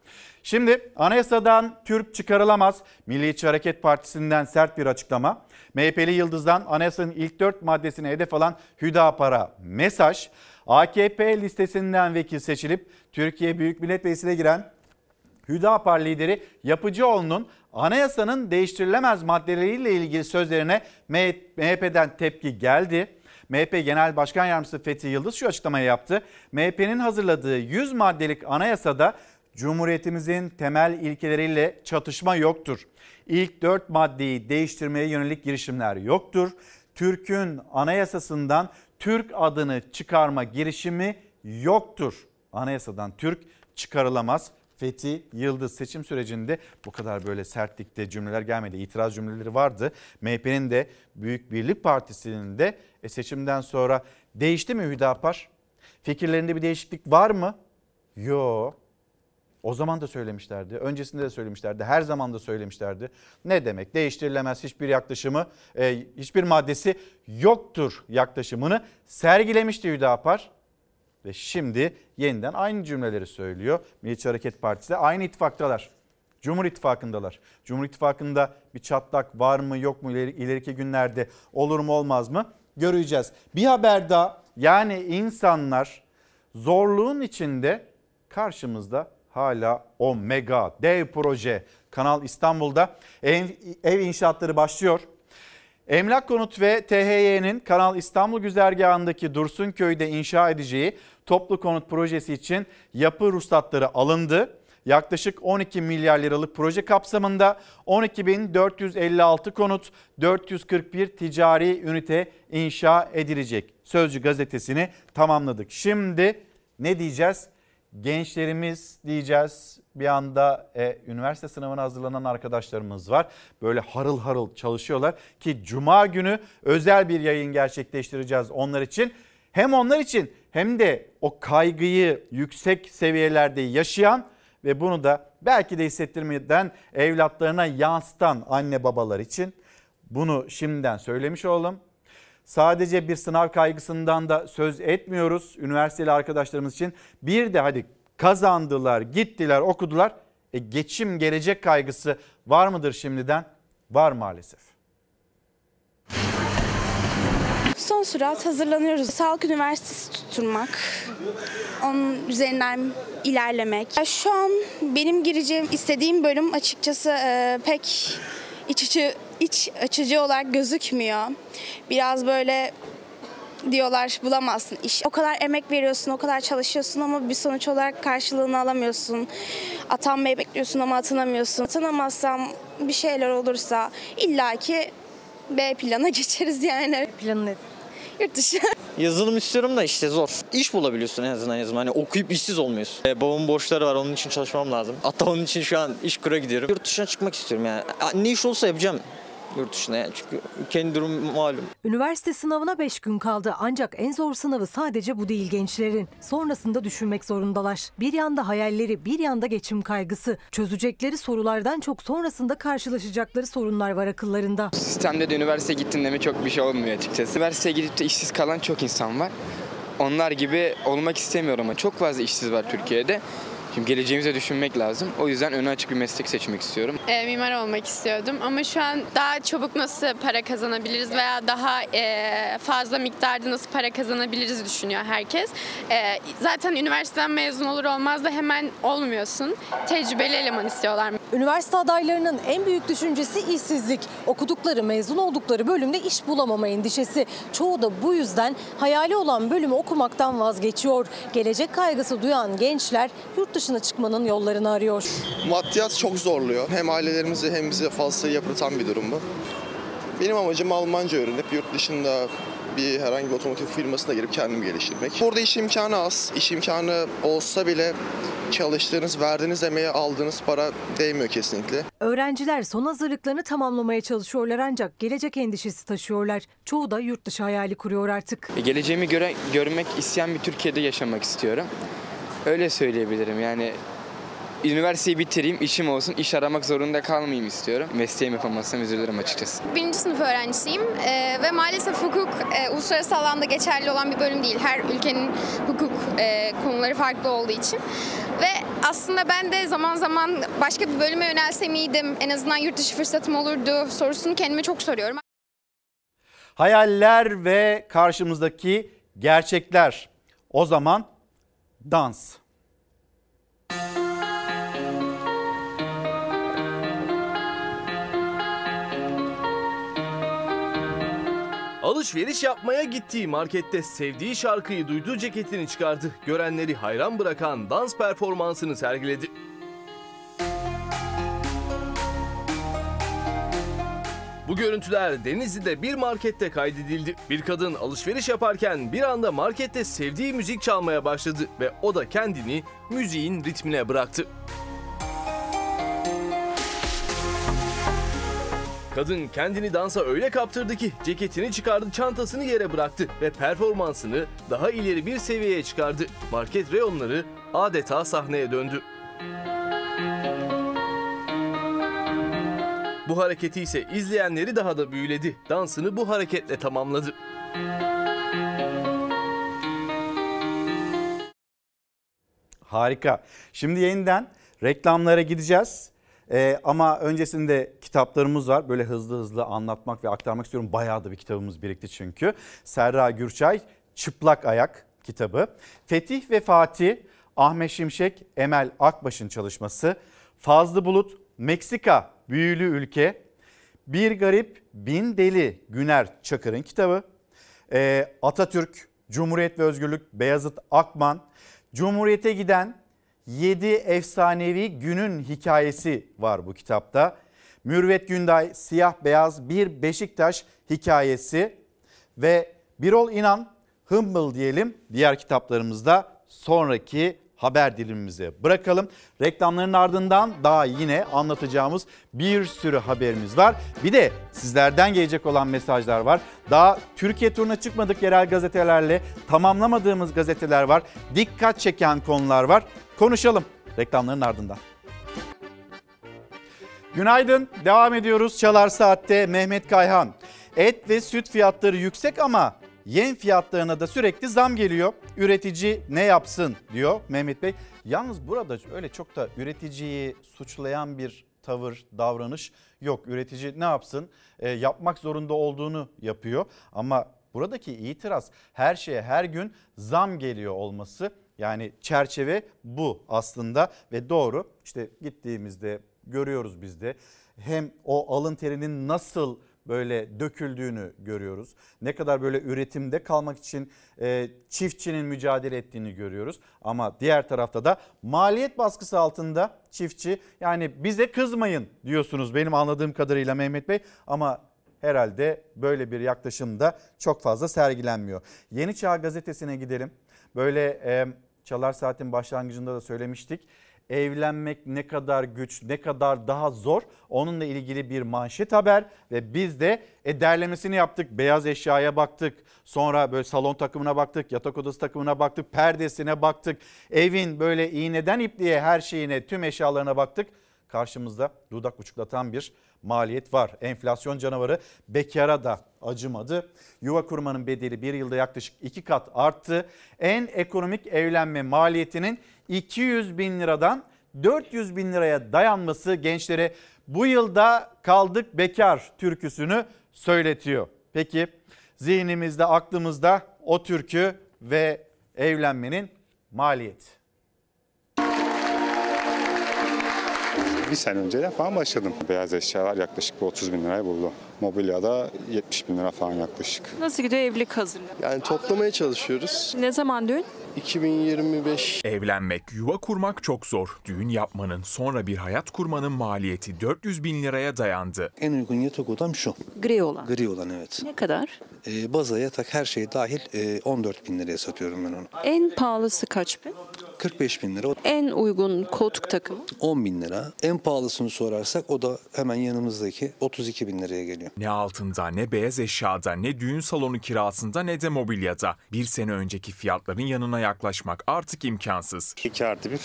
Şimdi anayasadan Türk çıkarılamaz. Milliyetçi Hareket Partisi'nden sert bir açıklama. MHP'li Yıldız'dan anayasanın ilk dört maddesine hedef alan Hüdapar'a mesaj. AKP listesinden vekil seçilip Türkiye Büyük Millet Meclisi'ne giren Hüdapar lideri Yapıcıoğlu'nun anayasanın değiştirilemez maddeleriyle ilgili sözlerine MHP'den tepki geldi. MHP Genel Başkan Yardımcısı Fethi Yıldız şu açıklamayı yaptı. MHP'nin hazırladığı 100 maddelik anayasada Cumhuriyetimizin temel ilkeleriyle çatışma yoktur. İlk 4 maddeyi değiştirmeye yönelik girişimler yoktur. Türk'ün anayasasından Türk adını çıkarma girişimi yoktur. Anayasadan Türk çıkarılamaz. Fethi Yıldız seçim sürecinde bu kadar böyle sertlikte cümleler gelmedi. İtiraz cümleleri vardı. MHP'nin de Büyük Birlik Partisi'nin de e, seçimden sonra değişti mi Hüdapar? Fikirlerinde bir değişiklik var mı? Yok. O zaman da söylemişlerdi. Öncesinde de söylemişlerdi. Her zaman da söylemişlerdi. Ne demek? Değiştirilemez hiçbir yaklaşımı, e, hiçbir maddesi yoktur yaklaşımını sergilemişti Hüdapar. Ve şimdi yeniden aynı cümleleri söylüyor. Milliyetçi Hareket Partisi de aynı ittifaktalar. Cumhur İttifakı'ndalar. Cumhur İttifakı'nda bir çatlak var mı yok mu ileri, ileriki günlerde olur mu olmaz mı göreceğiz. Bir haber daha yani insanlar zorluğun içinde karşımızda hala o mega dev proje Kanal İstanbul'da ev, ev inşaatları başlıyor. Emlak Konut ve THY'nin Kanal İstanbul güzergahındaki Dursunköy'de inşa edeceği toplu konut projesi için yapı ruhsatları alındı. Yaklaşık 12 milyar liralık proje kapsamında 12.456 konut, 441 ticari ünite inşa edilecek. Sözcü gazetesini tamamladık. Şimdi ne diyeceğiz? Gençlerimiz diyeceğiz. Bir anda e, üniversite sınavına hazırlanan arkadaşlarımız var. Böyle harıl harıl çalışıyorlar ki cuma günü özel bir yayın gerçekleştireceğiz onlar için. Hem onlar için hem de o kaygıyı yüksek seviyelerde yaşayan ve bunu da belki de hissettirmeden evlatlarına yansıtan anne babalar için bunu şimdiden söylemiş olalım. Sadece bir sınav kaygısından da söz etmiyoruz üniversiteli arkadaşlarımız için. Bir de hadi kazandılar, gittiler, okudular. E geçim, gelecek kaygısı var mıdır şimdiden? Var maalesef. Son sürat hazırlanıyoruz. Sağlık Üniversitesi tutturmak, onun üzerinden ilerlemek. Şu an benim gireceğim, istediğim bölüm açıkçası e, pek iç açı, iç açıcı olarak gözükmüyor. Biraz böyle diyorlar bulamazsın iş. O kadar emek veriyorsun, o kadar çalışıyorsun ama bir sonuç olarak karşılığını alamıyorsun. Atanmayı bekliyorsun ama atanamıyorsun. Atanamazsam bir şeyler olursa illaki B plana (laughs) geçeriz yani. Planı nedir? Yurt dışı. Yazılım istiyorum da işte zor. İş bulabiliyorsun en azından yazılım. Hani okuyup işsiz olmuyorsun. Ee, babamın borçları var onun için çalışmam lazım. Hatta onun için şu an iş kura gidiyorum. Yurt dışına çıkmak istiyorum yani. Ne iş olsa yapacağım yurt dışına yani. Çünkü kendi durum malum. Üniversite sınavına 5 gün kaldı ancak en zor sınavı sadece bu değil gençlerin. Sonrasında düşünmek zorundalar. Bir yanda hayalleri, bir yanda geçim kaygısı. Çözecekleri sorulardan çok sonrasında karşılaşacakları sorunlar var akıllarında. Sistemde de üniversiteye gittiğinde mi çok bir şey olmuyor açıkçası. Üniversiteye gidip de işsiz kalan çok insan var. Onlar gibi olmak istemiyorum ama çok fazla işsiz var Türkiye'de. Şimdi geleceğimize düşünmek lazım. O yüzden önü açık bir meslek seçmek istiyorum. E, mimar olmak istiyordum ama şu an daha çabuk nasıl para kazanabiliriz veya daha e, fazla miktarda nasıl para kazanabiliriz düşünüyor herkes. E, zaten üniversiteden mezun olur olmaz da hemen olmuyorsun. Tecrübeli eleman istiyorlar. Üniversite adaylarının en büyük düşüncesi işsizlik. Okudukları, mezun oldukları bölümde iş bulamama endişesi. Çoğu da bu yüzden hayali olan bölümü okumaktan vazgeçiyor. Gelecek kaygısı duyan gençler yurt dışına çıkmanın yollarını arıyor. Maddiyat çok zorluyor. Hem ailelerimizi hem bizi fazla yıpratan bir durum bu. Benim amacım Almanca öğrenip yurt dışında bir herhangi bir otomotiv firmasına girip kendimi geliştirmek. Burada iş imkanı az. İş imkanı olsa bile çalıştığınız, verdiğiniz emeğe aldığınız para değmiyor kesinlikle. Öğrenciler son hazırlıklarını tamamlamaya çalışıyorlar ancak gelecek endişesi taşıyorlar. Çoğu da yurt dışı hayali kuruyor artık. E, geleceğimi göre, görmek isteyen bir Türkiye'de yaşamak istiyorum. Öyle söyleyebilirim yani üniversiteyi bitireyim, işim olsun, iş aramak zorunda kalmayayım istiyorum. Mesleğimi yapamazsam üzülürüm açıkçası. Birinci sınıf öğrencisiyim ee, ve maalesef hukuk e, uluslararası alanda geçerli olan bir bölüm değil. Her ülkenin hukuk e, konuları farklı olduğu için. Ve aslında ben de zaman zaman başka bir bölüme yönelsem miydim, en azından yurt dışı fırsatım olurdu sorusunu kendime çok soruyorum. Hayaller ve karşımızdaki gerçekler. O zaman dans. Alışveriş yapmaya gittiği markette sevdiği şarkıyı duyduğu ceketini çıkardı. Görenleri hayran bırakan dans performansını sergiledi. Bu görüntüler Denizli'de bir markette kaydedildi. Bir kadın alışveriş yaparken bir anda markette sevdiği müzik çalmaya başladı ve o da kendini müziğin ritmine bıraktı. Kadın kendini dansa öyle kaptırdı ki ceketini çıkardı, çantasını yere bıraktı ve performansını daha ileri bir seviyeye çıkardı. Market reyonları adeta sahneye döndü. Bu hareketi ise izleyenleri daha da büyüledi. Dansını bu hareketle tamamladı. Harika. Şimdi yeniden reklamlara gideceğiz. Ee, ama öncesinde kitaplarımız var. Böyle hızlı hızlı anlatmak ve aktarmak istiyorum. Bayağı da bir kitabımız birikti çünkü. Serra Gürçay Çıplak Ayak kitabı. Fetih ve Fatih Ahmet Şimşek, Emel Akbaş'ın çalışması. Fazlı Bulut Meksika büyülü ülke. Bir garip bin deli Güner Çakır'ın kitabı. Ee, Atatürk, Cumhuriyet ve Özgürlük Beyazıt Akman. Cumhuriyete giden 7 efsanevi günün hikayesi var bu kitapta. Mürvet Günday Siyah Beyaz Bir Beşiktaş hikayesi ve Birol İnan Humble diyelim diğer kitaplarımızda sonraki haber dilimimize bırakalım. Reklamların ardından daha yine anlatacağımız bir sürü haberimiz var. Bir de sizlerden gelecek olan mesajlar var. Daha Türkiye turuna çıkmadık yerel gazetelerle tamamlamadığımız gazeteler var. Dikkat çeken konular var. Konuşalım reklamların ardından. Günaydın. Devam ediyoruz. Çalar Saat'te Mehmet Kayhan. Et ve süt fiyatları yüksek ama yem fiyatlarına da sürekli zam geliyor. Üretici ne yapsın diyor Mehmet Bey. Yalnız burada öyle çok da üreticiyi suçlayan bir tavır, davranış yok. Üretici ne yapsın? E, yapmak zorunda olduğunu yapıyor. Ama buradaki itiraz her şeye her gün zam geliyor olması. Yani çerçeve bu aslında ve doğru. İşte gittiğimizde görüyoruz biz de. Hem o alın terinin nasıl böyle döküldüğünü görüyoruz. Ne kadar böyle üretimde kalmak için e, çiftçinin mücadele ettiğini görüyoruz. Ama diğer tarafta da maliyet baskısı altında çiftçi yani bize kızmayın diyorsunuz benim anladığım kadarıyla Mehmet Bey. Ama herhalde böyle bir yaklaşım da çok fazla sergilenmiyor. Yeni Çağ gazetesine gidelim. Böyle e, Çalar Saat'in başlangıcında da söylemiştik evlenmek ne kadar güç, ne kadar daha zor onunla ilgili bir manşet haber ve biz de e, derlemesini yaptık. Beyaz eşyaya baktık. Sonra böyle salon takımına baktık, yatak odası takımına baktık, perdesine baktık. Evin böyle iğneden ipliğe her şeyine, tüm eşyalarına baktık. Karşımızda dudak uçuklatan bir maliyet var. Enflasyon canavarı bekara da acımadı. Yuva kurmanın bedeli bir yılda yaklaşık iki kat arttı. En ekonomik evlenme maliyetinin 200 bin liradan 400 bin liraya dayanması gençlere bu yılda kaldık bekar türküsünü söyletiyor. Peki zihnimizde aklımızda o türkü ve evlenmenin maliyeti. Bir sene önce falan başladım. Beyaz eşyalar yaklaşık bir 30 bin lirayı buldu. Mobilyada 70 bin lira falan yaklaşık. Nasıl gidiyor evlilik hazırlığı? Yani toplamaya çalışıyoruz. Ne zaman düğün? 2025. Evlenmek, yuva kurmak çok zor. Düğün yapmanın, sonra bir hayat kurmanın maliyeti 400 bin liraya dayandı. En uygun yatak odam şu. Gri olan. Gri olan evet. Ne kadar? Ee, baza yatak her şey dahil e, 14 bin liraya satıyorum ben onu. En pahalısı kaç bin? 45 bin lira. En uygun koltuk takımı? 10 bin lira. En pahalısını sorarsak o da hemen yanımızdaki 32 bin liraya geliyor. Ne altında, ne beyaz eşyada, ne düğün salonu kirasında ne de mobilyada. Bir sene önceki fiyatların yanına yaklaşmak artık imkansız. 2 artı 1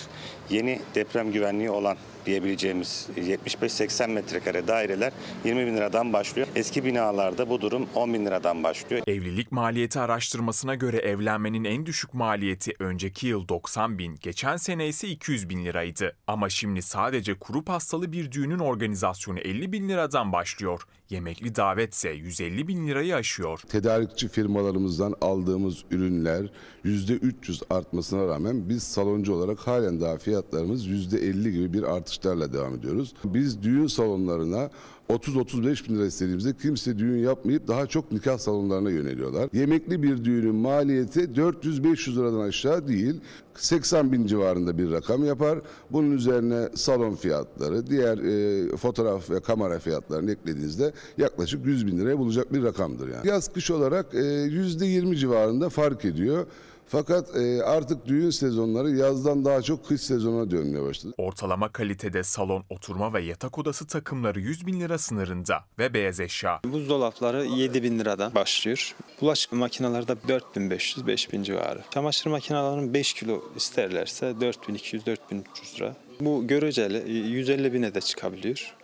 yeni deprem güvenliği olan diyebileceğimiz 75-80 metrekare daireler 20 bin liradan başlıyor. Eski binalarda bu durum 10 bin liradan başlıyor. Evlilik maliyeti araştırmasına göre evlenmenin en düşük maliyeti önceki yıl 90 bin, geçen sene ise 200 bin liraydı. Ama şimdi sadece kuru pastalı bir düğünün organizasyonu 50 bin liradan başlıyor. Yemekli davetse 150 bin lirayı aşıyor. Tedarikçi firmalarımızdan aldığımız ürünler %300 artmasına rağmen biz saloncu olarak halen daha fiyatlarımız %50 gibi bir artışlarla devam ediyoruz. Biz düğün salonlarına 30-35 bin lira istediğimizde kimse düğün yapmayıp daha çok nikah salonlarına yöneliyorlar. Yemekli bir düğünün maliyeti 400-500 liradan aşağı değil 80 bin civarında bir rakam yapar. Bunun üzerine salon fiyatları, diğer e, fotoğraf ve kamera fiyatlarını eklediğinizde yaklaşık 100 bin liraya bulacak bir rakamdır yani. Yaz kış olarak e, %20 civarında fark ediyor. Fakat e, artık düğün sezonları yazdan daha çok kış sezonuna dönmeye başladı. Ortalama kalitede salon, oturma ve yatak odası takımları 100 bin lira sınırında ve beyaz eşya. Buzdolapları 7 bin liradan başlıyor. Bulaşık makineleri de 4500-5000 civarı. Çamaşır makinelerinin 5 kilo isterlerse 4200-4300 lira. Bu göreceli 150 bine de çıkabiliyor.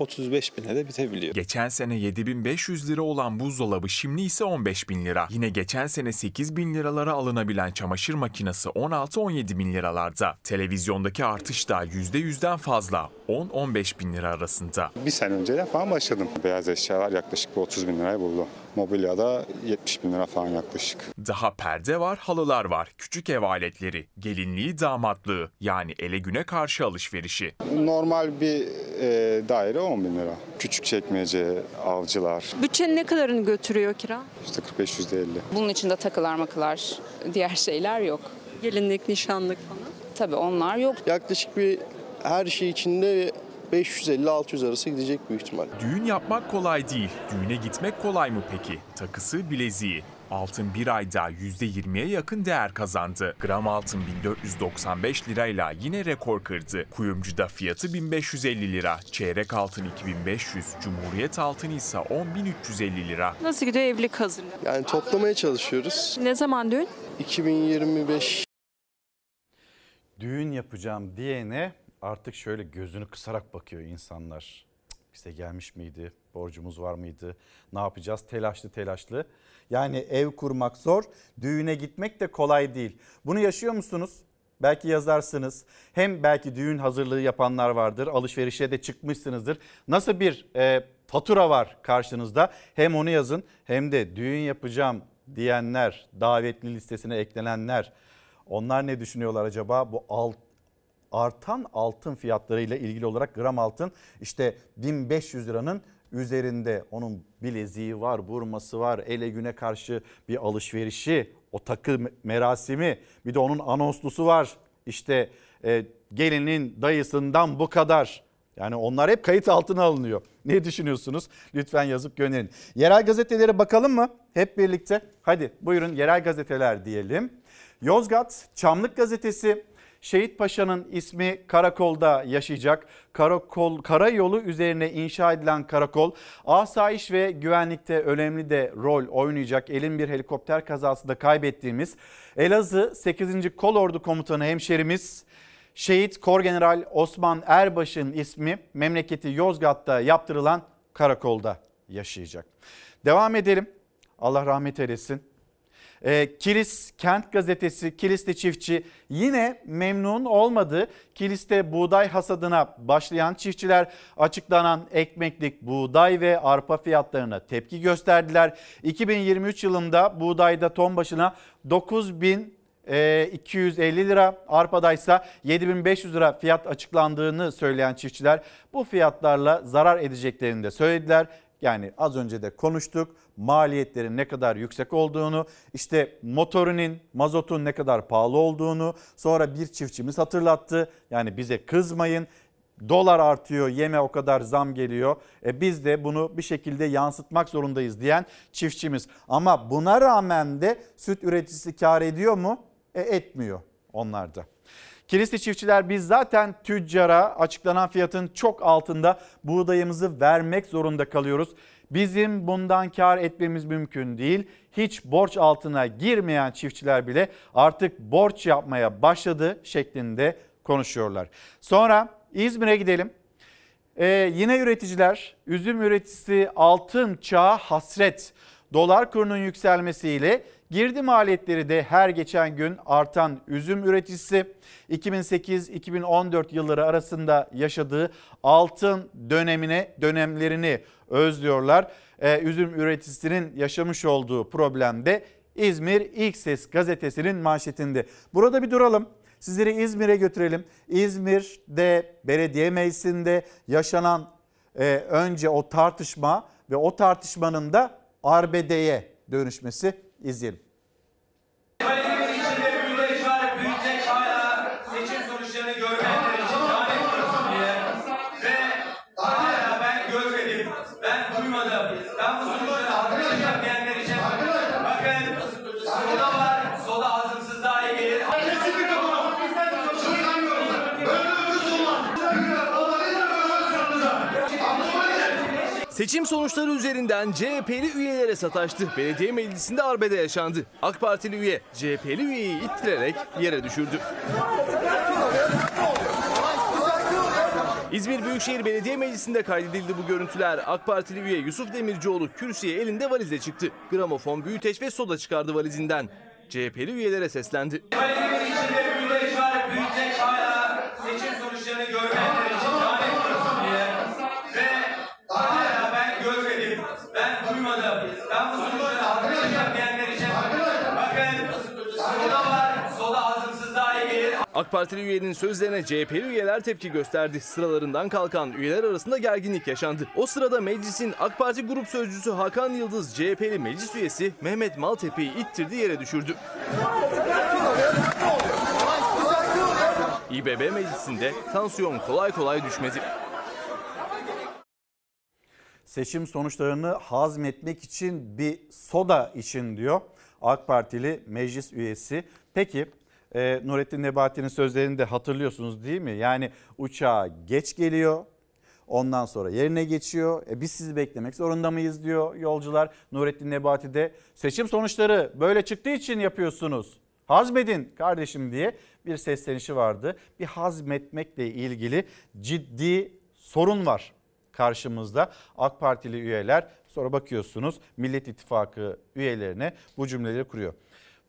35 bine de bitebiliyor. Geçen sene 7500 lira olan buzdolabı şimdi ise 15 bin lira. Yine geçen sene 8 bin liralara alınabilen çamaşır makinesi 16-17 bin liralarda. Televizyondaki artış da %100'den fazla 10-15 bin lira arasında. Bir sene önce falan başladım. Beyaz eşyalar yaklaşık bir 30 bin lirayı buldu. Mobilyada 70 bin lira falan yaklaşık. Daha perde var, halılar var, küçük ev aletleri, gelinliği, damatlığı yani ele güne karşı alışverişi. Normal bir e, daire 10 bin lira. Küçük çekmece, avcılar Bütçenin ne kadarını götürüyor kira? işte 45-50. Bunun içinde takılar makılar, diğer şeyler yok. Gelinlik, nişanlık falan. Tabii onlar yok. Yaklaşık bir her şey içinde 550-600 arası gidecek büyük ihtimal. Düğün yapmak kolay değil. Düğüne gitmek kolay mı peki? Takısı, bileziği. Altın bir ayda %20'ye yakın değer kazandı. Gram altın 1495 lirayla yine rekor kırdı. Kuyumcuda fiyatı 1550 lira. Çeyrek altın 2500, Cumhuriyet altını ise 10350 lira. Nasıl gidiyor evlilik hazırlığı? Yani toplamaya çalışıyoruz. Ne zaman düğün? 2025 Düğün yapacağım diyene artık şöyle gözünü kısarak bakıyor insanlar. Bize gelmiş miydi? Borcumuz var mıydı? Ne yapacağız? Telaşlı telaşlı. Yani ev kurmak zor, düğüne gitmek de kolay değil. Bunu yaşıyor musunuz? Belki yazarsınız. Hem belki düğün hazırlığı yapanlar vardır. Alışverişe de çıkmışsınızdır. Nasıl bir e, fatura var karşınızda? Hem onu yazın hem de düğün yapacağım diyenler, davetli listesine eklenenler. Onlar ne düşünüyorlar acaba? Bu alt, artan altın fiyatlarıyla ilgili olarak gram altın işte 1500 liranın üzerinde onun bileziği var, burması var, ele güne karşı bir alışverişi, o takı merasimi, bir de onun anonslusu var. İşte e, gelinin dayısından bu kadar. Yani onlar hep kayıt altına alınıyor. (laughs) Ne düşünüyorsunuz? Lütfen yazıp gönderin. Yerel gazetelere bakalım mı? Hep birlikte. Hadi buyurun yerel gazeteler diyelim. Yozgat Çamlık gazetesi Şehit Paşa'nın ismi karakolda yaşayacak. Karakol, karayolu üzerine inşa edilen karakol asayiş ve güvenlikte önemli de rol oynayacak. Elin bir helikopter kazasında kaybettiğimiz Elazığ 8. Kolordu Komutanı hemşerimiz Şehit Korgeneral Osman Erbaş'ın ismi memleketi Yozgat'ta yaptırılan karakolda yaşayacak. Devam edelim. Allah rahmet eylesin. E, Kilis Kent Gazetesi Kilis'te çiftçi yine memnun olmadı. Kilis'te buğday hasadına başlayan çiftçiler açıklanan ekmeklik buğday ve arpa fiyatlarına tepki gösterdiler. 2023 yılında buğdayda ton başına 9000 250 lira, arpada ise 7500 lira fiyat açıklandığını söyleyen çiftçiler bu fiyatlarla zarar edeceklerini de söylediler. Yani az önce de konuştuk maliyetlerin ne kadar yüksek olduğunu, işte motorinin, mazotun ne kadar pahalı olduğunu sonra bir çiftçimiz hatırlattı. Yani bize kızmayın dolar artıyor, yeme o kadar zam geliyor. E biz de bunu bir şekilde yansıtmak zorundayız diyen çiftçimiz. Ama buna rağmen de süt üreticisi kar ediyor mu? E etmiyor onlar da. Kilisli çiftçiler biz zaten tüccara açıklanan fiyatın çok altında buğdayımızı vermek zorunda kalıyoruz. Bizim bundan kar etmemiz mümkün değil. Hiç borç altına girmeyen çiftçiler bile artık borç yapmaya başladı şeklinde konuşuyorlar. Sonra İzmir'e gidelim. Ee, yine üreticiler üzüm üreticisi altın çağa hasret. Dolar kurunun yükselmesiyle girdi maliyetleri de her geçen gün artan üzüm üreticisi 2008-2014 yılları arasında yaşadığı altın dönemine dönemlerini özlüyorlar. Ee, üzüm üreticisinin yaşamış olduğu problemde İzmir İlk Ses gazetesinin manşetinde. Burada bir duralım. Sizleri İzmir'e götürelim. İzmir'de belediye meclisinde yaşanan e, önce o tartışma ve o tartışmanın da arbedeye dönüşmesi izleyelim. Seçim sonuçları üzerinden CHP'li üyelere sataştı. Belediye meclisinde arbede yaşandı. AK Partili üye CHP'li üyeyi ittirerek yere düşürdü. İzmir Büyükşehir Belediye Meclisi'nde kaydedildi bu görüntüler. AK Partili üye Yusuf Demircioğlu kürsüye elinde valizle çıktı. Gramofon, büyüteç ve soda çıkardı valizinden. CHP'li üyelere seslendi. Valizimin içinde büyüteç var, büyüteç hala seçim sonuçlarını görmeyenler için lanet olsun diye ve hala ben görmedim, ben duymadım, ben bu AK Partili üyenin sözlerine CHP'li üyeler tepki gösterdi. Sıralarından kalkan üyeler arasında gerginlik yaşandı. O sırada meclisin AK Parti grup sözcüsü Hakan Yıldız CHP'li meclis üyesi Mehmet Maltepe'yi ittirdi yere düşürdü. İBB meclisinde tansiyon kolay kolay düşmedi. Seçim sonuçlarını hazmetmek için bir soda için diyor AK Partili meclis üyesi. Peki e, Nurettin Nebati'nin sözlerini de hatırlıyorsunuz değil mi? Yani uçağa geç geliyor. Ondan sonra yerine geçiyor. E biz sizi beklemek zorunda mıyız diyor yolcular. Nurettin Nebati de seçim sonuçları böyle çıktığı için yapıyorsunuz. Hazmedin kardeşim diye bir seslenişi vardı. Bir hazmetmekle ilgili ciddi sorun var karşımızda. AK Partili üyeler sonra bakıyorsunuz Millet İttifakı üyelerine bu cümleleri kuruyor.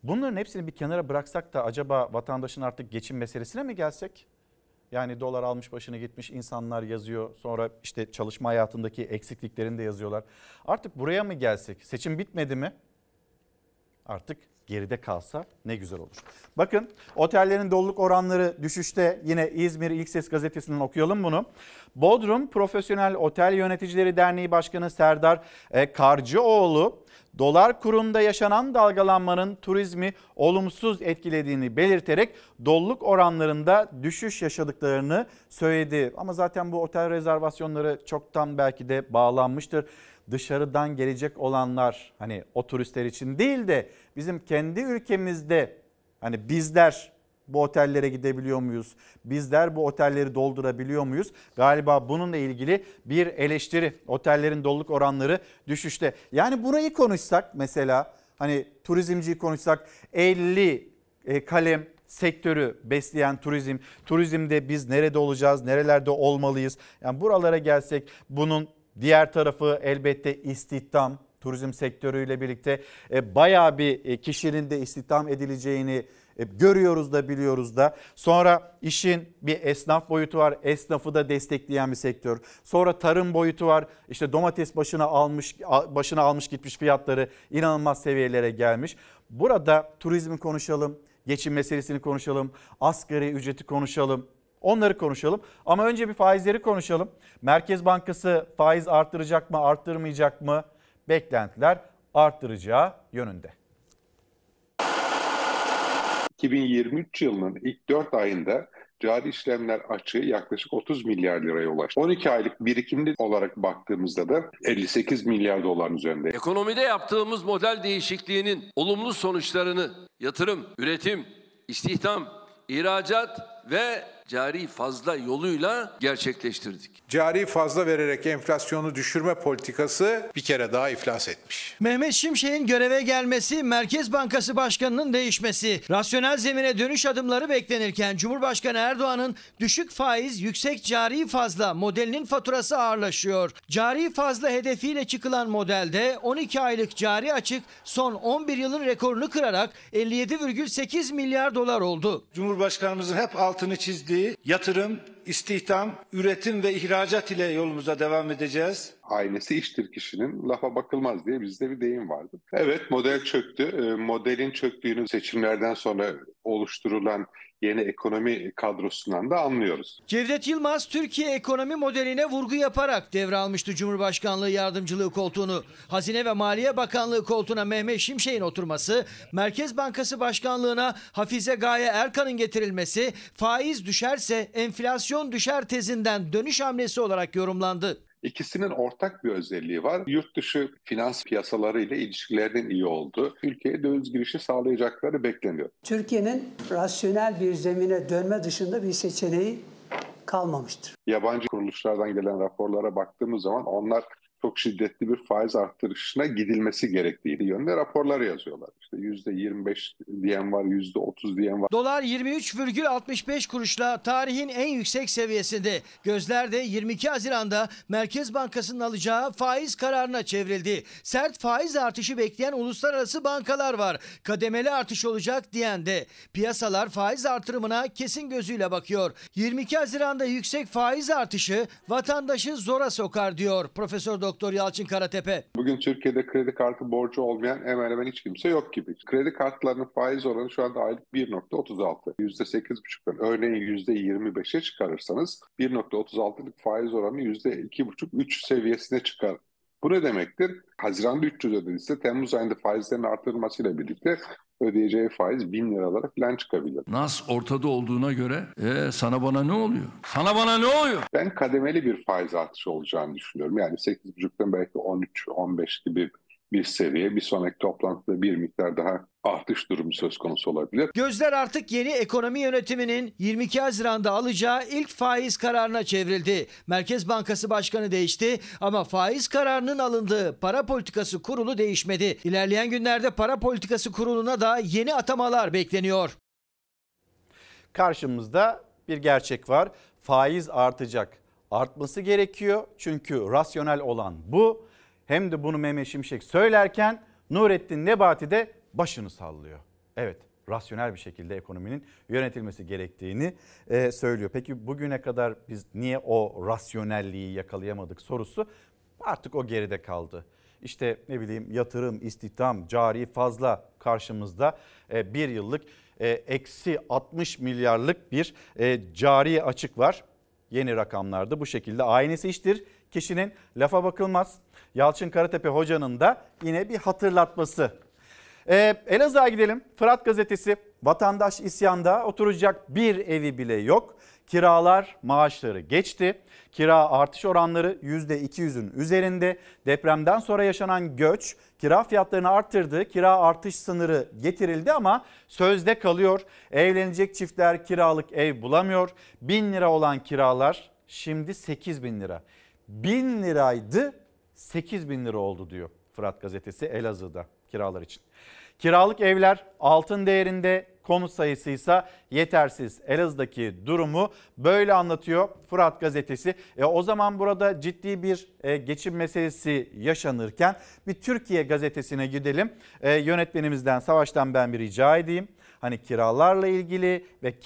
Bunların hepsini bir kenara bıraksak da acaba vatandaşın artık geçim meselesine mi gelsek? Yani dolar almış başını gitmiş insanlar yazıyor. Sonra işte çalışma hayatındaki eksikliklerini de yazıyorlar. Artık buraya mı gelsek? Seçim bitmedi mi? Artık geride kalsa ne güzel olur. Bakın otellerin doluluk oranları düşüşte yine İzmir İlk Ses gazetesinden okuyalım bunu. Bodrum Profesyonel Otel Yöneticileri Derneği Başkanı Serdar e, Karcıoğlu dolar kurunda yaşanan dalgalanmanın turizmi olumsuz etkilediğini belirterek doluluk oranlarında düşüş yaşadıklarını söyledi. Ama zaten bu otel rezervasyonları çoktan belki de bağlanmıştır dışarıdan gelecek olanlar hani o turistler için değil de bizim kendi ülkemizde hani bizler bu otellere gidebiliyor muyuz? Bizler bu otelleri doldurabiliyor muyuz? Galiba bununla ilgili bir eleştiri. Otellerin doluluk oranları düşüşte. Yani burayı konuşsak mesela hani turizmciyi konuşsak 50 e, kalem sektörü besleyen turizm. Turizmde biz nerede olacağız? Nerelerde olmalıyız? Yani buralara gelsek bunun Diğer tarafı elbette istihdam, turizm sektörüyle birlikte e, bayağı bir e, kişinin de istihdam edileceğini e, görüyoruz da biliyoruz da. Sonra işin bir esnaf boyutu var. Esnafı da destekleyen bir sektör. Sonra tarım boyutu var. İşte domates başına almış başına almış gitmiş fiyatları inanılmaz seviyelere gelmiş. Burada turizmi konuşalım, geçim meselesini konuşalım, asgari ücreti konuşalım. Onları konuşalım. Ama önce bir faizleri konuşalım. Merkez Bankası faiz arttıracak mı, arttırmayacak mı? Beklentiler arttıracağı yönünde. 2023 yılının ilk 4 ayında cari işlemler açığı yaklaşık 30 milyar liraya ulaştı. 12 aylık birikimli olarak baktığımızda da 58 milyar doların üzerinde. Ekonomide yaptığımız model değişikliğinin olumlu sonuçlarını yatırım, üretim, istihdam, ihracat ve cari fazla yoluyla gerçekleştirdik. Cari fazla vererek enflasyonu düşürme politikası bir kere daha iflas etmiş. Mehmet Şimşek'in göreve gelmesi, Merkez Bankası Başkanı'nın değişmesi, rasyonel zemine dönüş adımları beklenirken Cumhurbaşkanı Erdoğan'ın düşük faiz, yüksek cari fazla modelinin faturası ağırlaşıyor. Cari fazla hedefiyle çıkılan modelde 12 aylık cari açık son 11 yılın rekorunu kırarak 57,8 milyar dolar oldu. Cumhurbaşkanımızın hep altını çizdiği yatırım, istihdam, üretim ve ihracat ile yolumuza devam edeceğiz. Ailesi iştir kişinin lafa bakılmaz diye bizde bir deyim vardı. Evet model çöktü. Ee, modelin çöktüğünü seçimlerden sonra oluşturulan yeni ekonomi kadrosundan da anlıyoruz. Cevdet Yılmaz Türkiye ekonomi modeline vurgu yaparak devralmıştı Cumhurbaşkanlığı yardımcılığı koltuğunu. Hazine ve Maliye Bakanlığı koltuğuna Mehmet Şimşek'in oturması, Merkez Bankası Başkanlığına Hafize Gaye Erkan'ın getirilmesi, faiz düşerse enflasyon düşer tezinden dönüş hamlesi olarak yorumlandı. İkisinin ortak bir özelliği var. Yurt dışı finans piyasaları ile ilişkilerinin iyi olduğu, ülkeye döviz girişi sağlayacakları bekleniyor. Türkiye'nin rasyonel bir zemine dönme dışında bir seçeneği kalmamıştır. Yabancı kuruluşlardan gelen raporlara baktığımız zaman onlar çok şiddetli bir faiz arttırışına gidilmesi gerektiği yönde raporlar yazıyorlar. İşte %25 diyen var, %30 diyen var. Dolar 23,65 kuruşla tarihin en yüksek seviyesinde. Gözler de 22 Haziran'da Merkez Bankası'nın alacağı faiz kararına çevrildi. Sert faiz artışı bekleyen uluslararası bankalar var. Kademeli artış olacak diyen de. Piyasalar faiz artırımına kesin gözüyle bakıyor. 22 Haziran'da yüksek faiz artışı vatandaşı zora sokar diyor Profesör Doktor Doktor Yalçın Karatepe. Bugün Türkiye'de kredi kartı borcu olmayan hemen hemen hiç kimse yok gibi. Kredi kartlarının faiz oranı şu anda aylık 1.36. %8,5'tan örneğin %25'e çıkarırsanız 1.36'lık faiz oranı %2,5-3 seviyesine çıkar. Bu ne demektir? Haziran'da 300 ödediyse Temmuz ayında faizlerin artırılmasıyla birlikte ödeyeceği faiz 1000 liralara falan çıkabilir. Nas ortada olduğuna göre e, sana bana ne oluyor? Sana bana ne oluyor? Ben kademeli bir faiz artışı olacağını düşünüyorum. Yani 8,5'tan belki 13-15 gibi bir seviye. Bir sonraki toplantıda bir miktar daha artış durumu söz konusu olabilir. Gözler artık yeni ekonomi yönetiminin 22 Haziran'da alacağı ilk faiz kararına çevrildi. Merkez Bankası Başkanı değişti ama faiz kararının alındığı para politikası kurulu değişmedi. İlerleyen günlerde para politikası kuruluna da yeni atamalar bekleniyor. Karşımızda bir gerçek var. Faiz artacak. Artması gerekiyor çünkü rasyonel olan bu. Hem de bunu Mehmet Şimşek söylerken Nurettin Nebati de başını sallıyor. Evet rasyonel bir şekilde ekonominin yönetilmesi gerektiğini e, söylüyor. Peki bugüne kadar biz niye o rasyonelliği yakalayamadık sorusu artık o geride kaldı. İşte ne bileyim yatırım, istihdam, cari fazla karşımızda e, bir yıllık e, eksi 60 milyarlık bir e, cari açık var. Yeni rakamlarda bu şekilde aynesi iştir. Kişinin lafa bakılmaz. Yalçın Karatepe hocanın da yine bir hatırlatması. Ee, Elazığ'a gidelim. Fırat gazetesi vatandaş isyanda oturacak bir evi bile yok. Kiralar maaşları geçti. Kira artış oranları %200'ün üzerinde. Depremden sonra yaşanan göç kira fiyatlarını arttırdı. Kira artış sınırı getirildi ama sözde kalıyor. Evlenecek çiftler kiralık ev bulamıyor. 1000 lira olan kiralar şimdi 8 bin lira. 1000 liraydı 8 bin lira oldu diyor Fırat gazetesi Elazığ'da kiralar için. Kiralık evler altın değerinde konut sayısı ise yetersiz. Elazığ'daki durumu böyle anlatıyor Fırat gazetesi. E, o zaman burada ciddi bir e, geçim meselesi yaşanırken bir Türkiye gazetesine gidelim. E, yönetmenimizden Savaş'tan ben bir rica edeyim. Hani kiralarla ilgili ve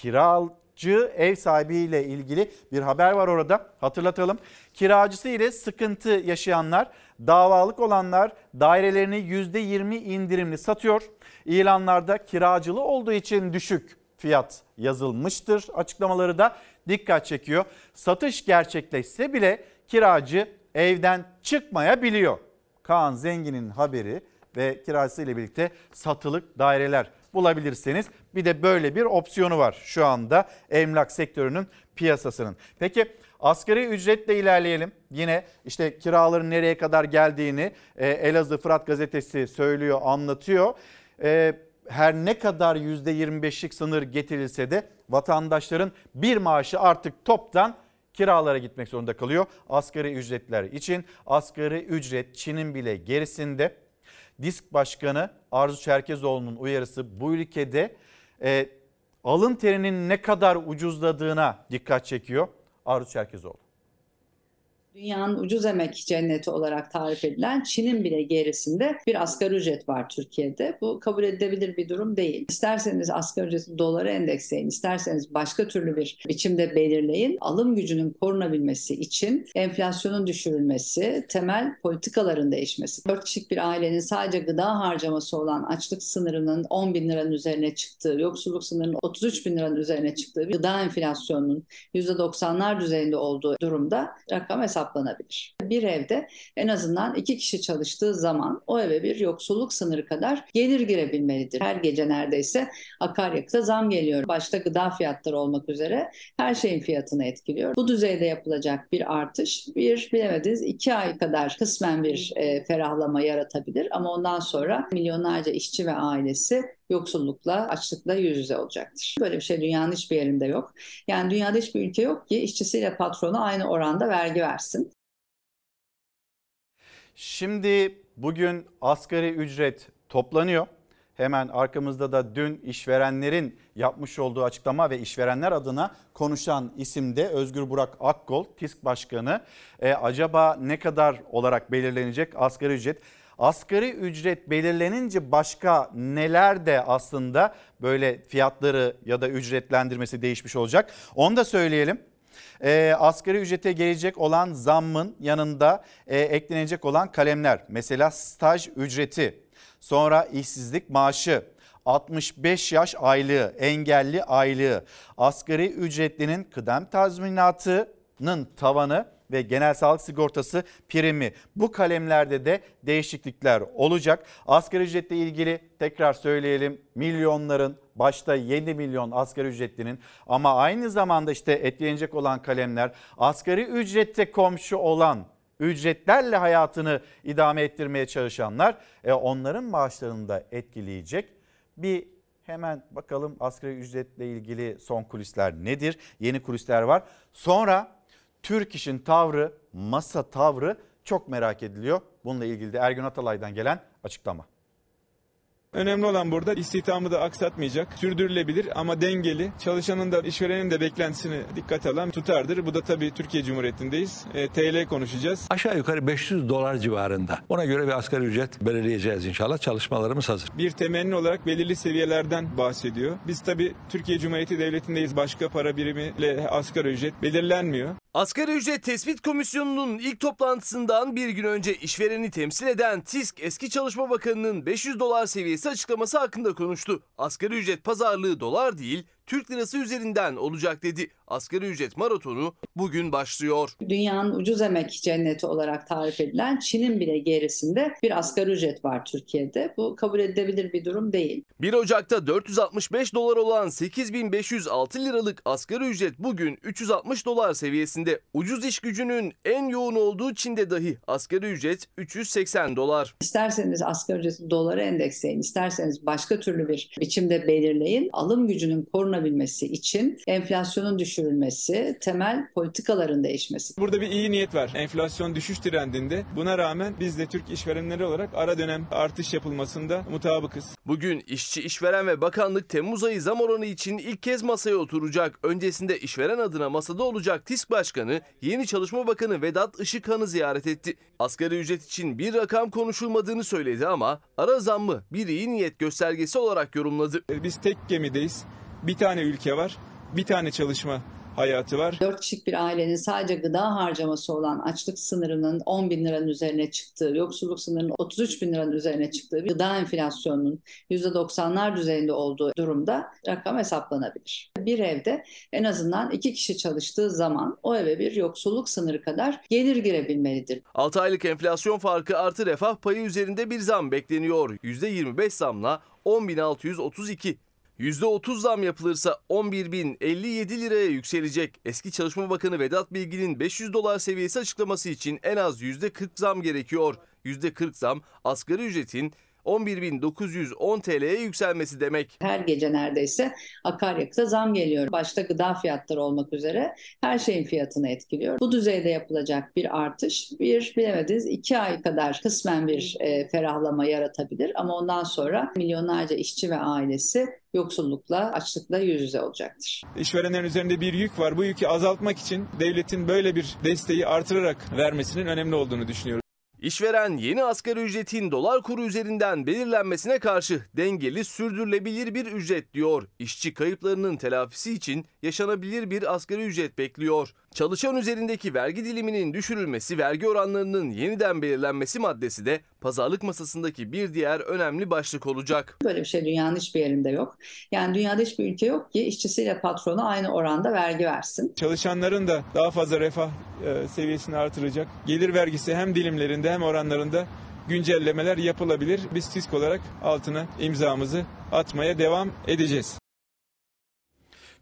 kiracı ev sahibiyle ilgili bir haber var orada hatırlatalım. Kiracısı ile sıkıntı yaşayanlar davalık olanlar dairelerini %20 indirimli satıyor. İlanlarda kiracılı olduğu için düşük fiyat yazılmıştır. Açıklamaları da dikkat çekiyor. Satış gerçekleşse bile kiracı evden çıkmayabiliyor. Kaan Zengin'in haberi ve kiracısı ile birlikte satılık daireler bulabilirseniz bir de böyle bir opsiyonu var şu anda emlak sektörünün piyasasının. Peki Asgari ücretle ilerleyelim. Yine işte kiraların nereye kadar geldiğini e, Elazığ Fırat gazetesi söylüyor, anlatıyor. E, her ne kadar %25'lik sınır getirilse de vatandaşların bir maaşı artık toptan kiralara gitmek zorunda kalıyor. Asgari ücretler için asgari ücret Çin'in bile gerisinde. Disk Başkanı Arzu Çerkezoğlu'nun uyarısı bu ülkede e, alın terinin ne kadar ucuzladığına dikkat çekiyor. Arzu Çerkezoğlu. Dünyanın ucuz emek cenneti olarak tarif edilen Çin'in bile gerisinde bir asgari ücret var Türkiye'de. Bu kabul edilebilir bir durum değil. İsterseniz asgari ücreti dolara endeksleyin, isterseniz başka türlü bir biçimde belirleyin. Alım gücünün korunabilmesi için enflasyonun düşürülmesi, temel politikaların değişmesi. 4 kişilik bir ailenin sadece gıda harcaması olan açlık sınırının 10 bin liranın üzerine çıktığı, yoksulluk sınırının 33 bin liranın üzerine çıktığı, gıda enflasyonunun %90'lar düzeyinde olduğu durumda rakam hesap hesaplanabilir. Bir evde en azından iki kişi çalıştığı zaman o eve bir yoksulluk sınırı kadar gelir girebilmelidir. Her gece neredeyse akaryakıta zam geliyor. Başta gıda fiyatları olmak üzere her şeyin fiyatını etkiliyor. Bu düzeyde yapılacak bir artış bir bilemediniz iki ay kadar kısmen bir e, ferahlama yaratabilir ama ondan sonra milyonlarca işçi ve ailesi yoksullukla, açlıkla yüz yüze olacaktır. Böyle bir şey dünyanın hiçbir yerinde yok. Yani dünyada hiçbir ülke yok ki işçisiyle patronu aynı oranda vergi versin. Şimdi bugün asgari ücret toplanıyor. Hemen arkamızda da dün işverenlerin yapmış olduğu açıklama ve işverenler adına konuşan isimde Özgür Burak Akkol, TİSK Başkanı. E, acaba ne kadar olarak belirlenecek asgari ücret? Asgari ücret belirlenince başka neler de aslında böyle fiyatları ya da ücretlendirmesi değişmiş olacak. Onu da söyleyelim. e, asgari ücrete gelecek olan zammın yanında e, eklenecek olan kalemler. Mesela staj ücreti, sonra işsizlik maaşı, 65 yaş aylığı, engelli aylığı, asgari ücretlinin kıdem tazminatının tavanı ve genel sağlık sigortası primi. Bu kalemlerde de değişiklikler olacak. Asgari ücretle ilgili tekrar söyleyelim milyonların başta 7 milyon asgari ücretlinin ama aynı zamanda işte etkilenecek olan kalemler asgari ücrette komşu olan ücretlerle hayatını idame ettirmeye çalışanlar e, onların maaşlarını da etkileyecek. Bir hemen bakalım asgari ücretle ilgili son kulisler nedir? Yeni kulisler var. Sonra Türk İş'in tavrı, masa tavrı çok merak ediliyor. Bununla ilgili de Ergün Atalay'dan gelen açıklama. Önemli olan burada istihdamı da aksatmayacak, sürdürülebilir ama dengeli, çalışanın da işverenin de beklentisini dikkate alan tutardır. Bu da tabii Türkiye Cumhuriyeti'ndeyiz. E, TL konuşacağız. Aşağı yukarı 500 dolar civarında. Ona göre bir asgari ücret belirleyeceğiz inşallah. Çalışmalarımız hazır. Bir temenni olarak belirli seviyelerden bahsediyor. Biz tabii Türkiye Cumhuriyeti Devleti'ndeyiz. Başka para birimiyle asgari ücret belirlenmiyor. Asgari ücret tespit komisyonunun ilk toplantısından bir gün önce işvereni temsil eden TİSK eski Çalışma Bakanı'nın 500 dolar seviyesi açıklaması hakkında konuştu. Asgari ücret pazarlığı dolar değil Türk lirası üzerinden olacak dedi. Asgari ücret maratonu bugün başlıyor. Dünyanın ucuz emek cenneti olarak tarif edilen Çin'in bile gerisinde bir asgari ücret var Türkiye'de. Bu kabul edilebilir bir durum değil. 1 Ocak'ta 465 dolar olan 8506 liralık asgari ücret bugün 360 dolar seviyesinde. Ucuz iş gücünün en yoğun olduğu Çin'de dahi asgari ücret 380 dolar. İsterseniz asgari ücreti dolara endeksleyin, isterseniz başka türlü bir biçimde belirleyin. Alım gücünün korunabilmesi için enflasyonun düşürülmesi, temel politikaların değişmesi. Burada bir iyi niyet var. Enflasyon düşüş trendinde. Buna rağmen biz de Türk işverenleri olarak ara dönem artış yapılmasında mutabıkız. Bugün işçi, işveren ve bakanlık Temmuz ayı zam oranı için ilk kez masaya oturacak. Öncesinde işveren adına masada olacak TİSK Başkanı, yeni Çalışma Bakanı Vedat Işıkhan'ı ziyaret etti. Asgari ücret için bir rakam konuşulmadığını söyledi ama ara zammı bir iyi niyet göstergesi olarak yorumladı. Biz tek gemideyiz. Bir tane ülke var, bir tane çalışma hayatı var. 4 kişilik bir ailenin sadece gıda harcaması olan açlık sınırının 10 bin liranın üzerine çıktığı, yoksulluk sınırının 33 bin liranın üzerine çıktığı, gıda enflasyonunun %90'lar düzeyinde olduğu durumda rakam hesaplanabilir. Bir evde en azından iki kişi çalıştığı zaman o eve bir yoksulluk sınırı kadar gelir girebilmelidir. 6 aylık enflasyon farkı artı refah payı üzerinde bir zam bekleniyor. %25 zamla 10.632. %30 zam yapılırsa 11.057 liraya yükselecek. Eski Çalışma Bakanı Vedat Bilgin'in 500 dolar seviyesi açıklaması için en az %40 zam gerekiyor. %40 zam asgari ücretin 11.910 TL'ye yükselmesi demek. Her gece neredeyse akaryakıta zam geliyor. Başta gıda fiyatları olmak üzere her şeyin fiyatını etkiliyor. Bu düzeyde yapılacak bir artış bir bilemediniz iki ay kadar kısmen bir e, ferahlama yaratabilir ama ondan sonra milyonlarca işçi ve ailesi yoksullukla, açlıkla yüz yüze olacaktır. İşverenlerin üzerinde bir yük var. Bu yükü azaltmak için devletin böyle bir desteği artırarak vermesinin önemli olduğunu düşünüyorum. İşveren yeni asgari ücretin dolar kuru üzerinden belirlenmesine karşı dengeli sürdürülebilir bir ücret diyor. İşçi kayıplarının telafisi için yaşanabilir bir asgari ücret bekliyor. Çalışan üzerindeki vergi diliminin düşürülmesi, vergi oranlarının yeniden belirlenmesi maddesi de pazarlık masasındaki bir diğer önemli başlık olacak. Böyle bir şey dünyanın hiçbir yerinde yok. Yani dünyada hiçbir ülke yok ki işçisiyle patronu aynı oranda vergi versin. Çalışanların da daha fazla refah e, seviyesini artıracak. Gelir vergisi hem dilimlerinde hem oranlarında güncellemeler yapılabilir. Biz TİSK olarak altına imzamızı atmaya devam edeceğiz.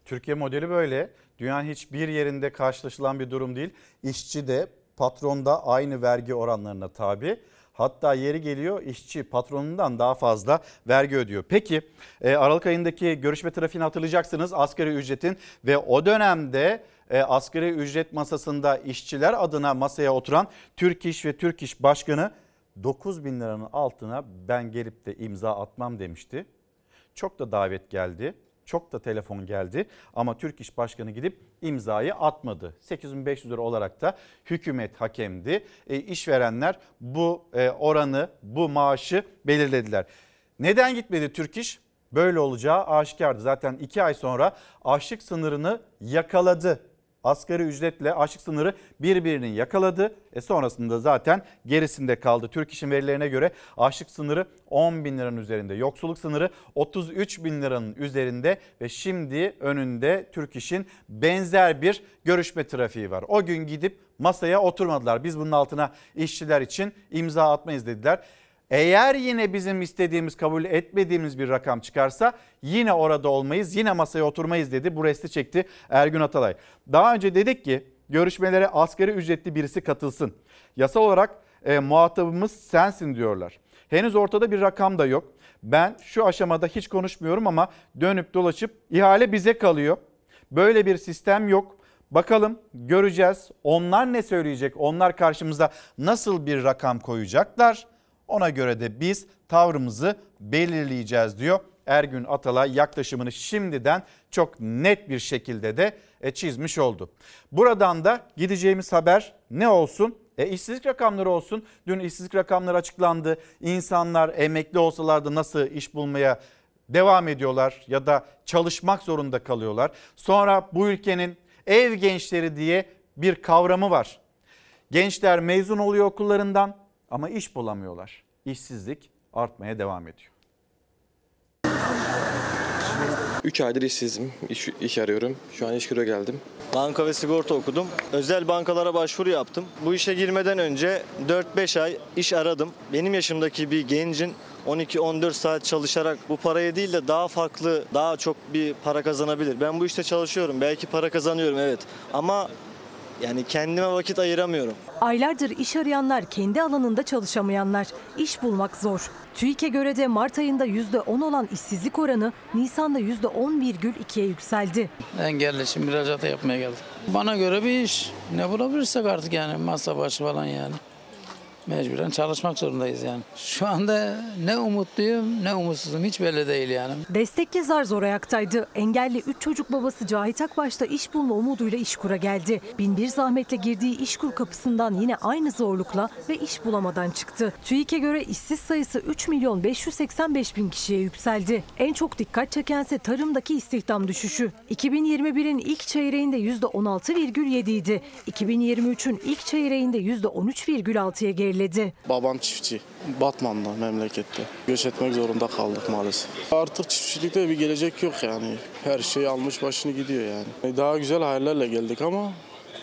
Türkiye modeli böyle. Dünyanın hiçbir yerinde karşılaşılan bir durum değil. İşçi de patron da aynı vergi oranlarına tabi. Hatta yeri geliyor işçi patronundan daha fazla vergi ödüyor. Peki e, Aralık ayındaki görüşme trafiğini hatırlayacaksınız asgari ücretin ve o dönemde e, asgari ücret masasında işçiler adına masaya oturan Türk İş ve Türk İş Başkanı 9 bin liranın altına ben gelip de imza atmam demişti. Çok da davet geldi. Çok da telefon geldi ama Türk İş Başkanı gidip imzayı atmadı. 8500 lira olarak da hükümet hakemdi. E, işverenler bu e, oranı, bu maaşı belirlediler. Neden gitmedi Türk İş? Böyle olacağı aşikardı. Zaten 2 ay sonra açlık sınırını yakaladı. Asgari ücretle açlık sınırı birbirini yakaladı. E sonrasında zaten gerisinde kaldı. Türk İş'in verilerine göre açlık sınırı 10 bin liranın üzerinde. Yoksulluk sınırı 33 bin liranın üzerinde ve şimdi önünde Türk İş'in benzer bir görüşme trafiği var. O gün gidip masaya oturmadılar. Biz bunun altına işçiler için imza atmayız dediler. Eğer yine bizim istediğimiz kabul etmediğimiz bir rakam çıkarsa yine orada olmayız yine masaya oturmayız dedi. Bu resti çekti Ergün Atalay. Daha önce dedik ki görüşmelere asgari ücretli birisi katılsın. Yasal olarak e, muhatabımız sensin diyorlar. Henüz ortada bir rakam da yok. Ben şu aşamada hiç konuşmuyorum ama dönüp dolaşıp ihale bize kalıyor. Böyle bir sistem yok. Bakalım göreceğiz. Onlar ne söyleyecek? Onlar karşımıza nasıl bir rakam koyacaklar? Ona göre de biz tavrımızı belirleyeceğiz diyor. Ergün Atalay yaklaşımını şimdiden çok net bir şekilde de e, çizmiş oldu. Buradan da gideceğimiz haber ne olsun? E, işsizlik rakamları olsun. Dün işsizlik rakamları açıklandı. İnsanlar emekli olsalardı nasıl iş bulmaya devam ediyorlar ya da çalışmak zorunda kalıyorlar. Sonra bu ülkenin ev gençleri diye bir kavramı var. Gençler mezun oluyor okullarından ama iş bulamıyorlar. İşsizlik artmaya devam ediyor. 3 aydır işsizim. İş, iş arıyorum. Şu an iş küre geldim. Banka ve sigorta okudum. Özel bankalara başvuru yaptım. Bu işe girmeden önce 4-5 ay iş aradım. Benim yaşımdaki bir gencin 12-14 saat çalışarak bu paraya değil de daha farklı, daha çok bir para kazanabilir. Ben bu işte çalışıyorum. Belki para kazanıyorum evet. Ama yani kendime vakit ayıramıyorum. Aylardır iş arayanlar, kendi alanında çalışamayanlar. İş bulmak zor. TÜİK'e göre de Mart ayında %10 olan işsizlik oranı Nisan'da %10,2'ye yükseldi. Engelli şimdi müracaat yapmaya geldim. Bana göre bir iş. Ne bulabilirsek artık yani masa başı falan yani. Mecburen çalışmak zorundayız yani. Şu anda ne umutluyum ne umutsuzum hiç belli değil yani. Destekli zar zor ayaktaydı. Engelli 3 çocuk babası Cahit Akbaş'ta iş bulma umuduyla İşkur'a geldi. Bin bir zahmetle girdiği İşkur kapısından yine aynı zorlukla ve iş bulamadan çıktı. TÜİK'e göre işsiz sayısı 3 milyon 585 bin kişiye yükseldi. En çok dikkat çekense tarımdaki istihdam düşüşü. 2021'in ilk çeyreğinde %16,7 idi. 2023'ün ilk çeyreğinde %13,6'ya geriledi. Babam çiftçi. Batman'da memlekette. Göç etmek zorunda kaldık maalesef. Artık çiftçilikte bir gelecek yok yani. Her şey almış başını gidiyor yani. Daha güzel hayallerle geldik ama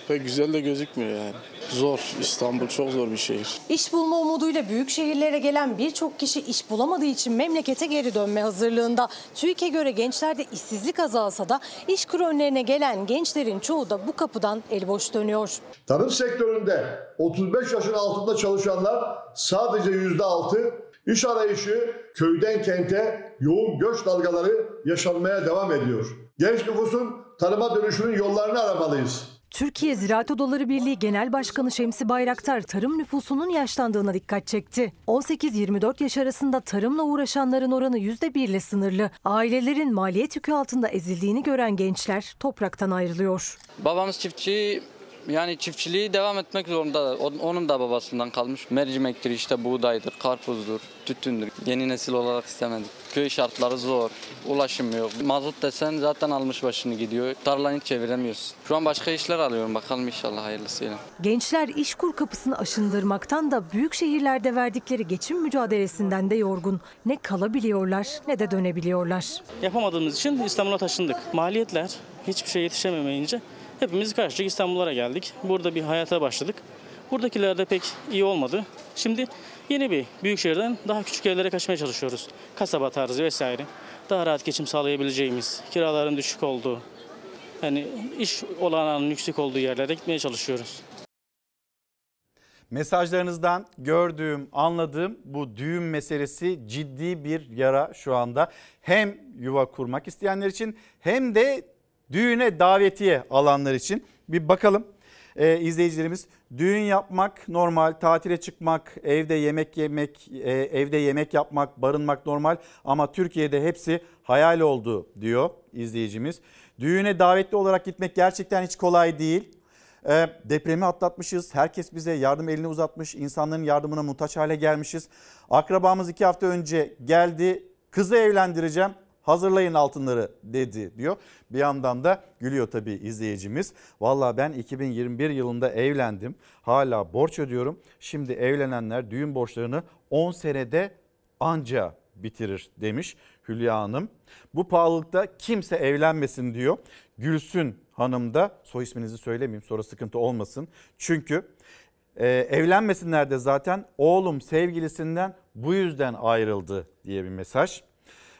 pek güzel de gözükmüyor yani. Zor. İstanbul çok zor bir şehir. İş bulma umuduyla büyük şehirlere gelen birçok kişi iş bulamadığı için memlekete geri dönme hazırlığında. TÜİK'e göre gençlerde işsizlik azalsa da iş kuru önlerine gelen gençlerin çoğu da bu kapıdan el boş dönüyor. Tarım sektöründe 35 yaşın altında çalışanlar sadece %6, iş arayışı köyden kente yoğun göç dalgaları yaşanmaya devam ediyor. Genç nüfusun tarıma dönüşünün yollarını aramalıyız. Türkiye Ziraat Odaları Birliği Genel Başkanı Şemsi Bayraktar tarım nüfusunun yaşlandığına dikkat çekti. 18-24 yaş arasında tarımla uğraşanların oranı %1 ile sınırlı. Ailelerin maliyet yükü altında ezildiğini gören gençler topraktan ayrılıyor. Babamız çiftçi yani çiftçiliği devam etmek zorunda. Onun da babasından kalmış. Mercimektir işte buğdaydır, karpuzdur, tütündür. Yeni nesil olarak istemedik. Köy şartları zor, ulaşım yok. Mazot desen zaten almış başını gidiyor. Tarlayı hiç çeviremiyoruz. Şu an başka işler alıyorum bakalım inşallah hayırlısıyla. Gençler işkur kapısını aşındırmaktan da büyük şehirlerde verdikleri geçim mücadelesinden de yorgun. Ne kalabiliyorlar ne de dönebiliyorlar. Yapamadığımız için İstanbul'a taşındık. Maliyetler hiçbir şey yetişememeyince hepimiz karşıcık İstanbullara geldik. Burada bir hayata başladık. Buradakiler de pek iyi olmadı. Şimdi yeni bir büyük şehirden daha küçük yerlere kaçmaya çalışıyoruz. Kasaba tarzı vesaire. Daha rahat geçim sağlayabileceğimiz, kiraların düşük olduğu, yani iş olanağının yüksek olduğu yerlere gitmeye çalışıyoruz. Mesajlarınızdan gördüğüm, anladığım bu düğün meselesi ciddi bir yara şu anda. Hem yuva kurmak isteyenler için hem de düğüne davetiye alanlar için. Bir bakalım ee, izleyicilerimiz düğün yapmak normal, tatile çıkmak, evde yemek yemek, e, evde yemek yapmak, barınmak normal ama Türkiye'de hepsi hayal oldu diyor izleyicimiz. Düğüne davetli olarak gitmek gerçekten hiç kolay değil. E, depremi atlatmışız. Herkes bize yardım elini uzatmış. İnsanların yardımına muhtaç hale gelmişiz. Akrabamız iki hafta önce geldi. Kızı evlendireceğim hazırlayın altınları dedi diyor. Bir yandan da gülüyor tabii izleyicimiz. Valla ben 2021 yılında evlendim. Hala borç ödüyorum. Şimdi evlenenler düğün borçlarını 10 senede anca bitirir demiş Hülya Hanım. Bu pahalılıkta kimse evlenmesin diyor. Gülsün Hanım da soy isminizi söylemeyeyim sonra sıkıntı olmasın. Çünkü e, evlenmesinler de zaten oğlum sevgilisinden bu yüzden ayrıldı diye bir mesaj.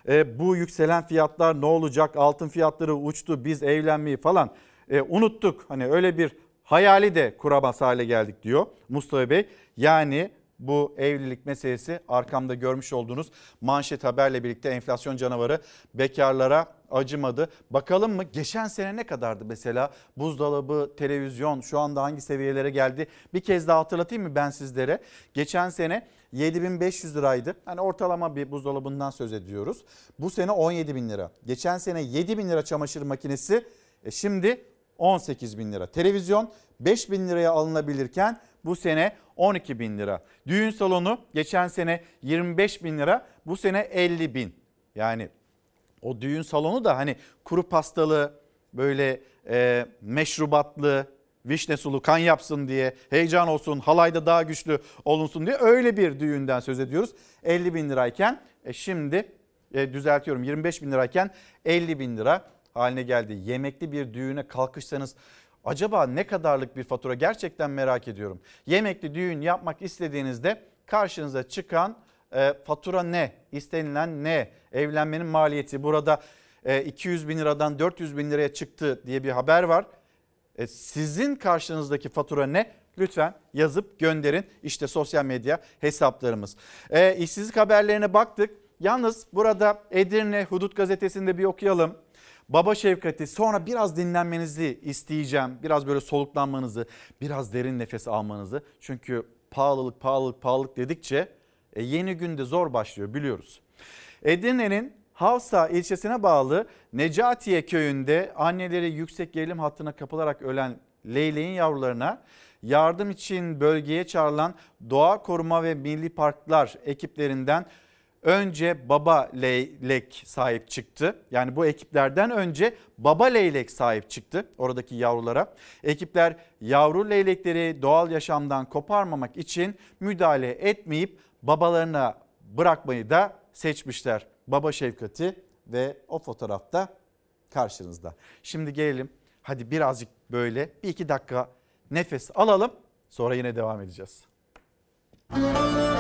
E, bu yükselen fiyatlar ne olacak? Altın fiyatları uçtu biz evlenmeyi falan e, unuttuk. Hani öyle bir hayali de kuramaz hale geldik diyor Mustafa Bey. Yani bu evlilik meselesi arkamda görmüş olduğunuz manşet haberle birlikte enflasyon canavarı bekarlara acımadı. Bakalım mı geçen sene ne kadardı mesela buzdolabı, televizyon şu anda hangi seviyelere geldi? Bir kez daha hatırlatayım mı ben sizlere? Geçen sene 7500 liraydı. Hani ortalama bir buzdolabından söz ediyoruz. Bu sene 17 bin lira. Geçen sene 7 bin lira çamaşır makinesi. E şimdi 18 bin lira. Televizyon 5 bin liraya alınabilirken bu sene 12 bin lira. Düğün salonu geçen sene 25 bin lira bu sene 50 bin. Yani o düğün salonu da hani kuru pastalı böyle e, meşrubatlı vişne sulu kan yapsın diye heyecan olsun halayda daha güçlü olunsun diye öyle bir düğünden söz ediyoruz. 50 bin lirayken e, şimdi e, düzeltiyorum 25 bin lirayken 50 bin lira haline geldi. Yemekli bir düğüne kalkışsanız acaba ne kadarlık bir fatura gerçekten merak ediyorum. Yemekli düğün yapmak istediğinizde karşınıza çıkan e, fatura ne? İstenilen ne? Evlenmenin maliyeti burada e, 200 bin liradan 400 bin liraya çıktı diye bir haber var. E, sizin karşınızdaki fatura ne? Lütfen yazıp gönderin. İşte sosyal medya hesaplarımız. E, işsizlik haberlerine baktık. Yalnız burada Edirne Hudut Gazetesi'nde bir okuyalım. Baba şefkati sonra biraz dinlenmenizi isteyeceğim. Biraz böyle soluklanmanızı, biraz derin nefes almanızı. Çünkü pahalılık, pahalılık, pahalılık dedikçe e, yeni günde zor başlıyor biliyoruz. Edirne'nin Havsa ilçesine bağlı Necatiye köyünde anneleri yüksek gerilim hattına kapılarak ölen leyleğin yavrularına yardım için bölgeye çağrılan Doğa Koruma ve Milli Parklar ekiplerinden önce baba leylek sahip çıktı. Yani bu ekiplerden önce baba leylek sahip çıktı oradaki yavrulara. Ekipler yavru leylekleri doğal yaşamdan koparmamak için müdahale etmeyip babalarına bırakmayı da seçmişler. Baba şefkati ve o fotoğrafta karşınızda. Şimdi gelelim hadi birazcık böyle bir iki dakika nefes alalım sonra yine devam edeceğiz. Başım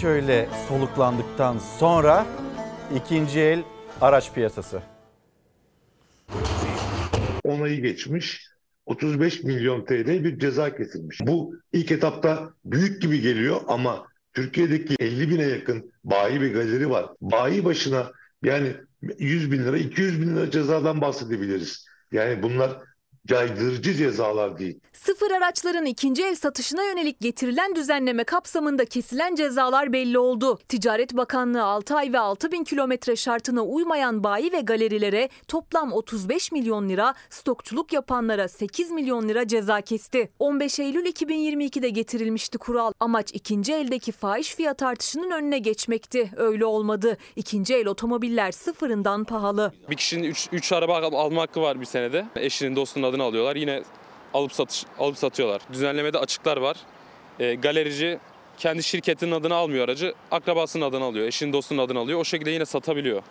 şöyle soluklandıktan sonra ikinci el araç piyasası. onayı geçmiş. 35 milyon TL bir ceza kesilmiş. Bu ilk etapta büyük gibi geliyor ama Türkiye'deki 50 bine yakın bayi ve galeri var. Bayi başına yani 100 bin lira, 200 bin lira cezadan bahsedebiliriz. Yani bunlar caydırıcı cezalar değil. Sıfır araçların ikinci el satışına yönelik getirilen düzenleme kapsamında kesilen cezalar belli oldu. Ticaret Bakanlığı 6 ay ve 6 bin kilometre şartına uymayan bayi ve galerilere toplam 35 milyon lira, stokçuluk yapanlara 8 milyon lira ceza kesti. 15 Eylül 2022'de getirilmişti kural. Amaç ikinci eldeki fahiş fiyat artışının önüne geçmekti. Öyle olmadı. İkinci el otomobiller sıfırından pahalı. Bir kişinin 3 araba alma hakkı var bir senede. Eşinin dostunun adını alıyorlar. Yine alıp satış alıp satıyorlar. Düzenlemede açıklar var. E, galerici kendi şirketinin adını almıyor aracı, akrabasının adını alıyor, eşinin dostunun adını alıyor. O şekilde yine satabiliyor.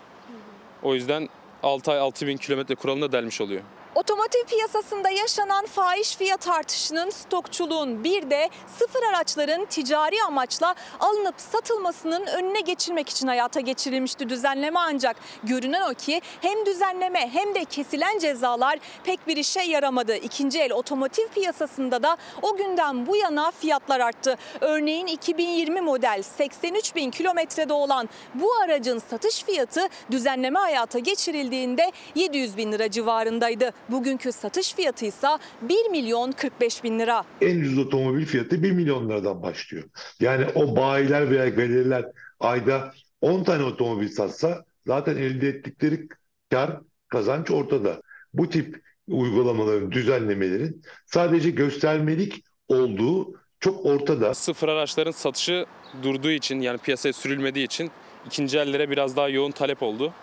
O yüzden 6 ay 6000 kilometre kuralını da delmiş oluyor. Otomotiv piyasasında yaşanan fahiş fiyat artışının, stokçuluğun bir de sıfır araçların ticari amaçla alınıp satılmasının önüne geçilmek için hayata geçirilmişti düzenleme ancak görünen o ki hem düzenleme hem de kesilen cezalar pek bir işe yaramadı. İkinci el otomotiv piyasasında da o günden bu yana fiyatlar arttı. Örneğin 2020 model 83 bin kilometrede olan bu aracın satış fiyatı düzenleme hayata geçirildiğinde 700 bin lira civarındaydı. Bugünkü satış fiyatı ise 1 milyon 45 bin lira. En ucuz otomobil fiyatı 1 milyon liradan başlıyor. Yani o bayiler veya galeriler ayda 10 tane otomobil satsa zaten elde ettikleri kar kazanç ortada. Bu tip uygulamaların, düzenlemelerin sadece göstermelik olduğu çok ortada. Sıfır araçların satışı durduğu için yani piyasaya sürülmediği için ikinci ellere biraz daha yoğun talep oldu.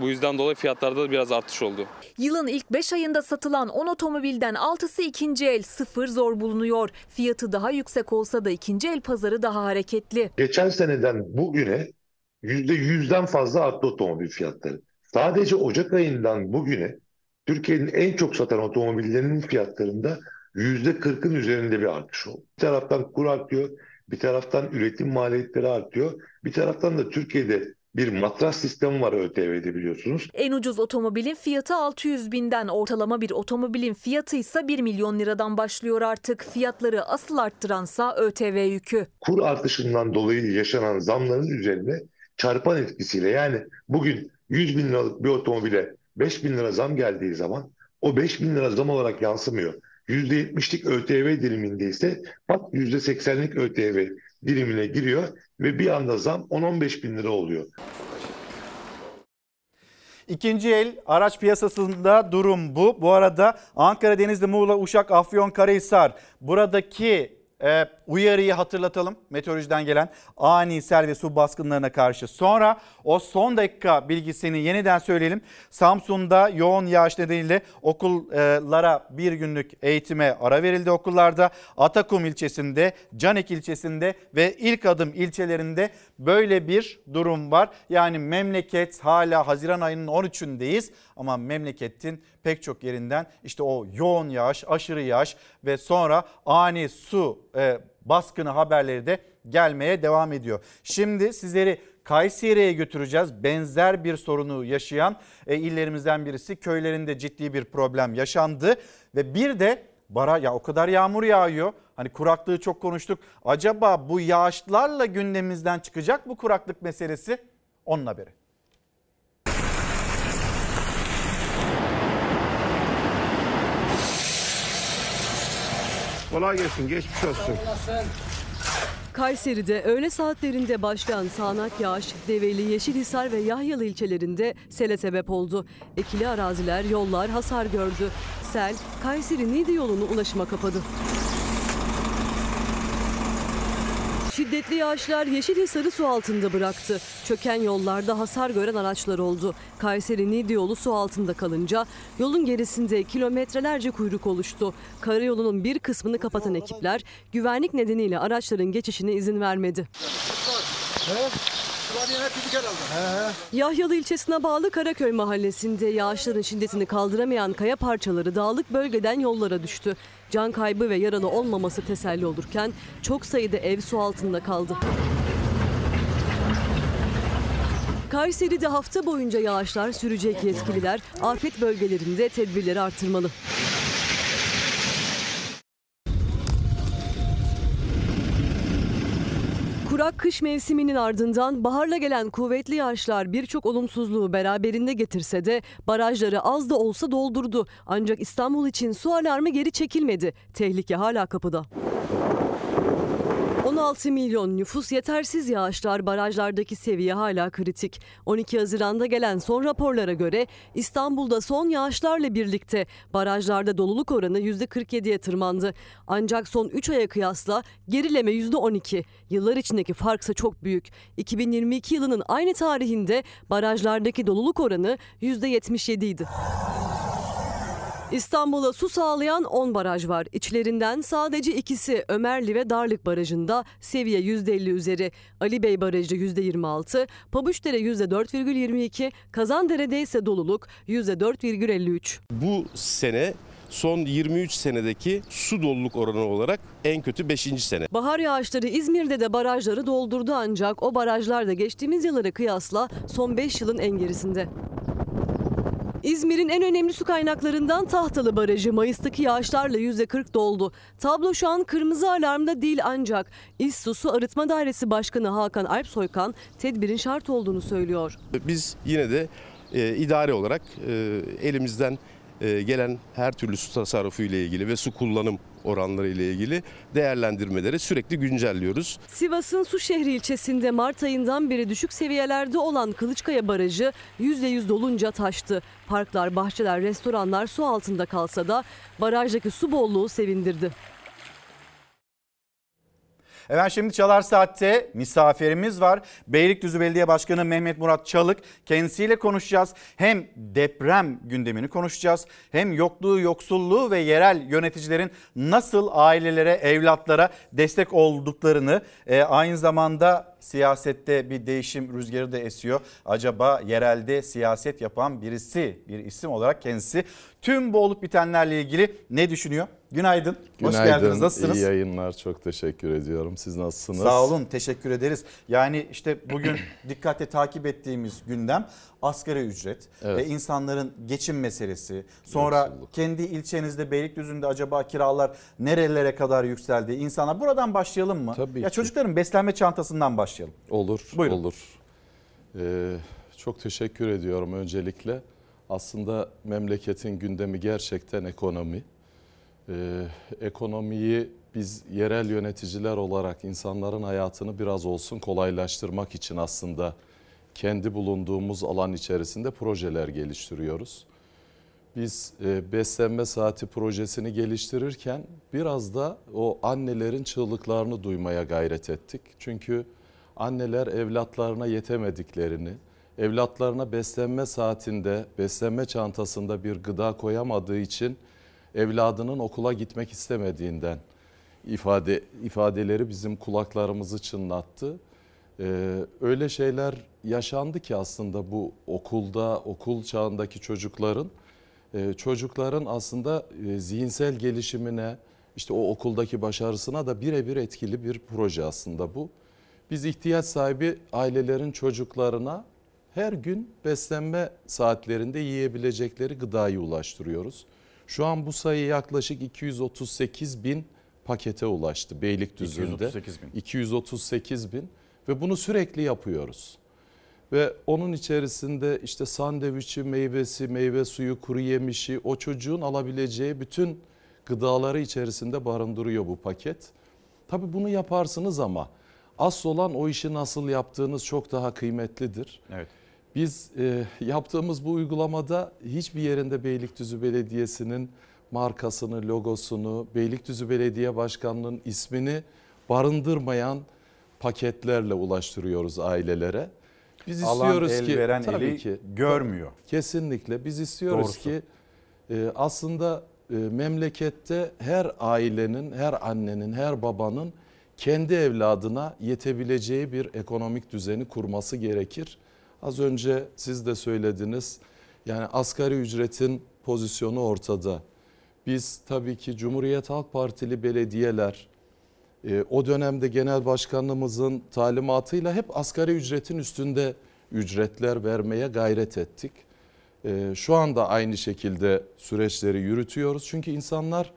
Bu yüzden dolayı fiyatlarda da biraz artış oldu. Yılın ilk 5 ayında satılan 10 otomobilden 6'sı ikinci el, sıfır zor bulunuyor. Fiyatı daha yüksek olsa da ikinci el pazarı daha hareketli. Geçen seneden bugüne %100'den fazla arttı otomobil fiyatları. Sadece Ocak ayından bugüne Türkiye'nin en çok satan otomobillerinin fiyatlarında %40'ın üzerinde bir artış oldu. Bir taraftan kur artıyor, bir taraftan üretim maliyetleri artıyor, bir taraftan da Türkiye'de bir matras sistemi var ÖTV'de biliyorsunuz. En ucuz otomobilin fiyatı 600 binden, ortalama bir otomobilin fiyatı ise 1 milyon liradan başlıyor artık. Fiyatları asıl arttıransa ÖTV yükü. Kur artışından dolayı yaşanan zamların üzerine çarpan etkisiyle yani bugün 100 bin liralık bir otomobile 5 bin lira zam geldiği zaman o 5 bin lira zam olarak yansımıyor. %70'lik ÖTV diliminde ise bak %80'lik ÖTV dilimine giriyor ve bir anda zam 10-15 bin lira oluyor. İkinci el araç piyasasında durum bu. Bu arada Ankara, Denizli, Muğla, Uşak, Afyon, Karahisar buradaki e, uyarıyı hatırlatalım. Meteorolojiden gelen ani sel ve su baskınlarına karşı. Sonra o son dakika bilgisini yeniden söyleyelim. Samsun'da yoğun yağış nedeniyle okullara bir günlük eğitime ara verildi okullarda. Atakum ilçesinde, Canik ilçesinde ve İlk Adım ilçelerinde böyle bir durum var. Yani memleket hala Haziran ayının 13'ündeyiz ama memleketin pek çok yerinden işte o yoğun yağış, aşırı yağış ve sonra ani su e, baskını haberleri de gelmeye devam ediyor. Şimdi sizleri Kayseri'ye götüreceğiz. Benzer bir sorunu yaşayan e, illerimizden birisi köylerinde ciddi bir problem yaşandı ve bir de bara ya o kadar yağmur yağıyor. Hani kuraklığı çok konuştuk. Acaba bu yağışlarla gündemimizden çıkacak bu kuraklık meselesi? Onun haberi. Kolay gelsin, geçmiş olsun. Kayseri'de öğle saatlerinde başlayan sağanak yağış Develi, Yeşilhisar ve Yahyalı ilçelerinde sele sebep oldu. Ekili araziler, yollar hasar gördü. Sel, Kayseri-Niğde yolunu ulaşıma kapadı. Şiddetli yağışlar Yeşilhisar'ı su altında bıraktı. Çöken yollarda hasar gören araçlar oldu. Kayseri-Niğde yolu su altında kalınca yolun gerisinde kilometrelerce kuyruk oluştu. Karayolunun bir kısmını kapatan ekipler güvenlik nedeniyle araçların geçişine izin vermedi. Yahyalı ilçesine bağlı Karaköy mahallesinde yağışların şiddetini kaldıramayan kaya parçaları dağlık bölgeden yollara düştü. Can kaybı ve yaralı olmaması teselli olurken çok sayıda ev su altında kaldı. Kayseri'de hafta boyunca yağışlar sürecek yetkililer afet bölgelerinde tedbirleri artırmalı. Sıcak kış mevsiminin ardından baharla gelen kuvvetli yağışlar birçok olumsuzluğu beraberinde getirse de barajları az da olsa doldurdu. Ancak İstanbul için su alarmı geri çekilmedi. Tehlike hala kapıda. 16 milyon nüfus yetersiz yağışlar barajlardaki seviye hala kritik. 12 Haziran'da gelen son raporlara göre İstanbul'da son yağışlarla birlikte barajlarda doluluk oranı %47'ye tırmandı. Ancak son 3 aya kıyasla gerileme %12. Yıllar içindeki farksa çok büyük. 2022 yılının aynı tarihinde barajlardaki doluluk oranı %77 idi. İstanbul'a su sağlayan 10 baraj var. İçlerinden sadece ikisi Ömerli ve Darlık Barajı'nda seviye %50 üzeri. Ali Bey Barajı %26, Pabuçdere %4,22, Kazandere'de ise doluluk %4,53. Bu sene son 23 senedeki su doluluk oranı olarak en kötü 5. sene. Bahar yağışları İzmir'de de barajları doldurdu ancak o barajlar da geçtiğimiz yıllara kıyasla son 5 yılın en gerisinde. İzmir'in en önemli su kaynaklarından Tahtalı Barajı Mayıs'taki yağışlarla %40 doldu. Tablo şu an kırmızı alarmda değil ancak İSSU Su Arıtma Dairesi Başkanı Hakan Alp Soykan tedbirin şart olduğunu söylüyor. Biz yine de e, idare olarak e, elimizden e, gelen her türlü su tasarrufu ile ilgili ve su kullanım oranları ile ilgili değerlendirmeleri sürekli güncelliyoruz. Sivas'ın Suşehri ilçesinde Mart ayından beri düşük seviyelerde olan Kılıçkaya Barajı %100 dolunca taştı. Parklar, bahçeler, restoranlar su altında kalsa da barajdaki su bolluğu sevindirdi. Evet şimdi Çalar Saat'te misafirimiz var. Beylikdüzü Belediye Başkanı Mehmet Murat Çalık. Kendisiyle konuşacağız. Hem deprem gündemini konuşacağız. Hem yokluğu, yoksulluğu ve yerel yöneticilerin nasıl ailelere, evlatlara destek olduklarını e, aynı zamanda siyasette bir değişim rüzgarı da esiyor. Acaba yerelde siyaset yapan birisi, bir isim olarak kendisi tüm bu olup bitenlerle ilgili ne düşünüyor? Günaydın. Hoş geldiniz. Nasılsınız? iyi yayınlar. Çok teşekkür ediyorum. Siz nasılsınız? Sağ olun. Teşekkür ederiz. Yani işte bugün (clears throat) dikkatle takip ettiğimiz gündem asgari ücret Evet. ve insanların geçim meselesi. Sonra kendi ilçenizde Beylikdüzü'nde acaba kiralar nerelere kadar yükseldi? İnsanlar buradan başlayalım mı? Tabii ya ki. çocukların beslenme çantasından başlayalım. Olur, Buyurun. olur. Ee, çok teşekkür ediyorum öncelikle. Aslında memleketin gündemi gerçekten ekonomi. Ee, ekonomiyi biz yerel yöneticiler olarak insanların hayatını biraz olsun kolaylaştırmak için aslında kendi bulunduğumuz alan içerisinde projeler geliştiriyoruz. Biz e, beslenme saati projesini geliştirirken biraz da o annelerin çığlıklarını duymaya gayret ettik. Çünkü anneler evlatlarına yetemediklerini, evlatlarına beslenme saatinde, beslenme çantasında bir gıda koyamadığı için evladının okula gitmek istemediğinden ifade ifadeleri bizim kulaklarımızı çınlattı. Ee, öyle şeyler yaşandı ki aslında bu okulda, okul çağındaki çocukların e, çocukların aslında e, zihinsel gelişimine, işte o okuldaki başarısına da birebir etkili bir proje aslında bu. Biz ihtiyaç sahibi ailelerin çocuklarına her gün beslenme saatlerinde yiyebilecekleri gıdayı ulaştırıyoruz. Şu an bu sayı yaklaşık 238 bin pakete ulaştı Beylikdüzü'nde. 238 bin. 238 bin ve bunu sürekli yapıyoruz. Ve onun içerisinde işte sandviçi, meyvesi, meyve suyu, kuru yemişi o çocuğun alabileceği bütün gıdaları içerisinde barındırıyor bu paket. Tabii bunu yaparsınız ama asıl olan o işi nasıl yaptığınız çok daha kıymetlidir. Evet. Biz e, yaptığımız bu uygulamada hiçbir yerinde Beylikdüzü Belediyesi'nin markasını, logosunu, Beylikdüzü Belediye Başkanı'nın ismini barındırmayan paketlerle ulaştırıyoruz ailelere. Biz Alan, istiyoruz el ki veren tabii eli ki görmüyor. Kesinlikle biz istiyoruz Doğrusu. ki e, aslında e, memlekette her ailenin, her annenin, her babanın kendi evladına yetebileceği bir ekonomik düzeni kurması gerekir. Az önce siz de söylediniz. Yani asgari ücretin pozisyonu ortada. Biz tabii ki Cumhuriyet Halk Partili belediyeler e, o dönemde genel başkanımızın talimatıyla hep asgari ücretin üstünde ücretler vermeye gayret ettik. E, şu anda aynı şekilde süreçleri yürütüyoruz. Çünkü insanlar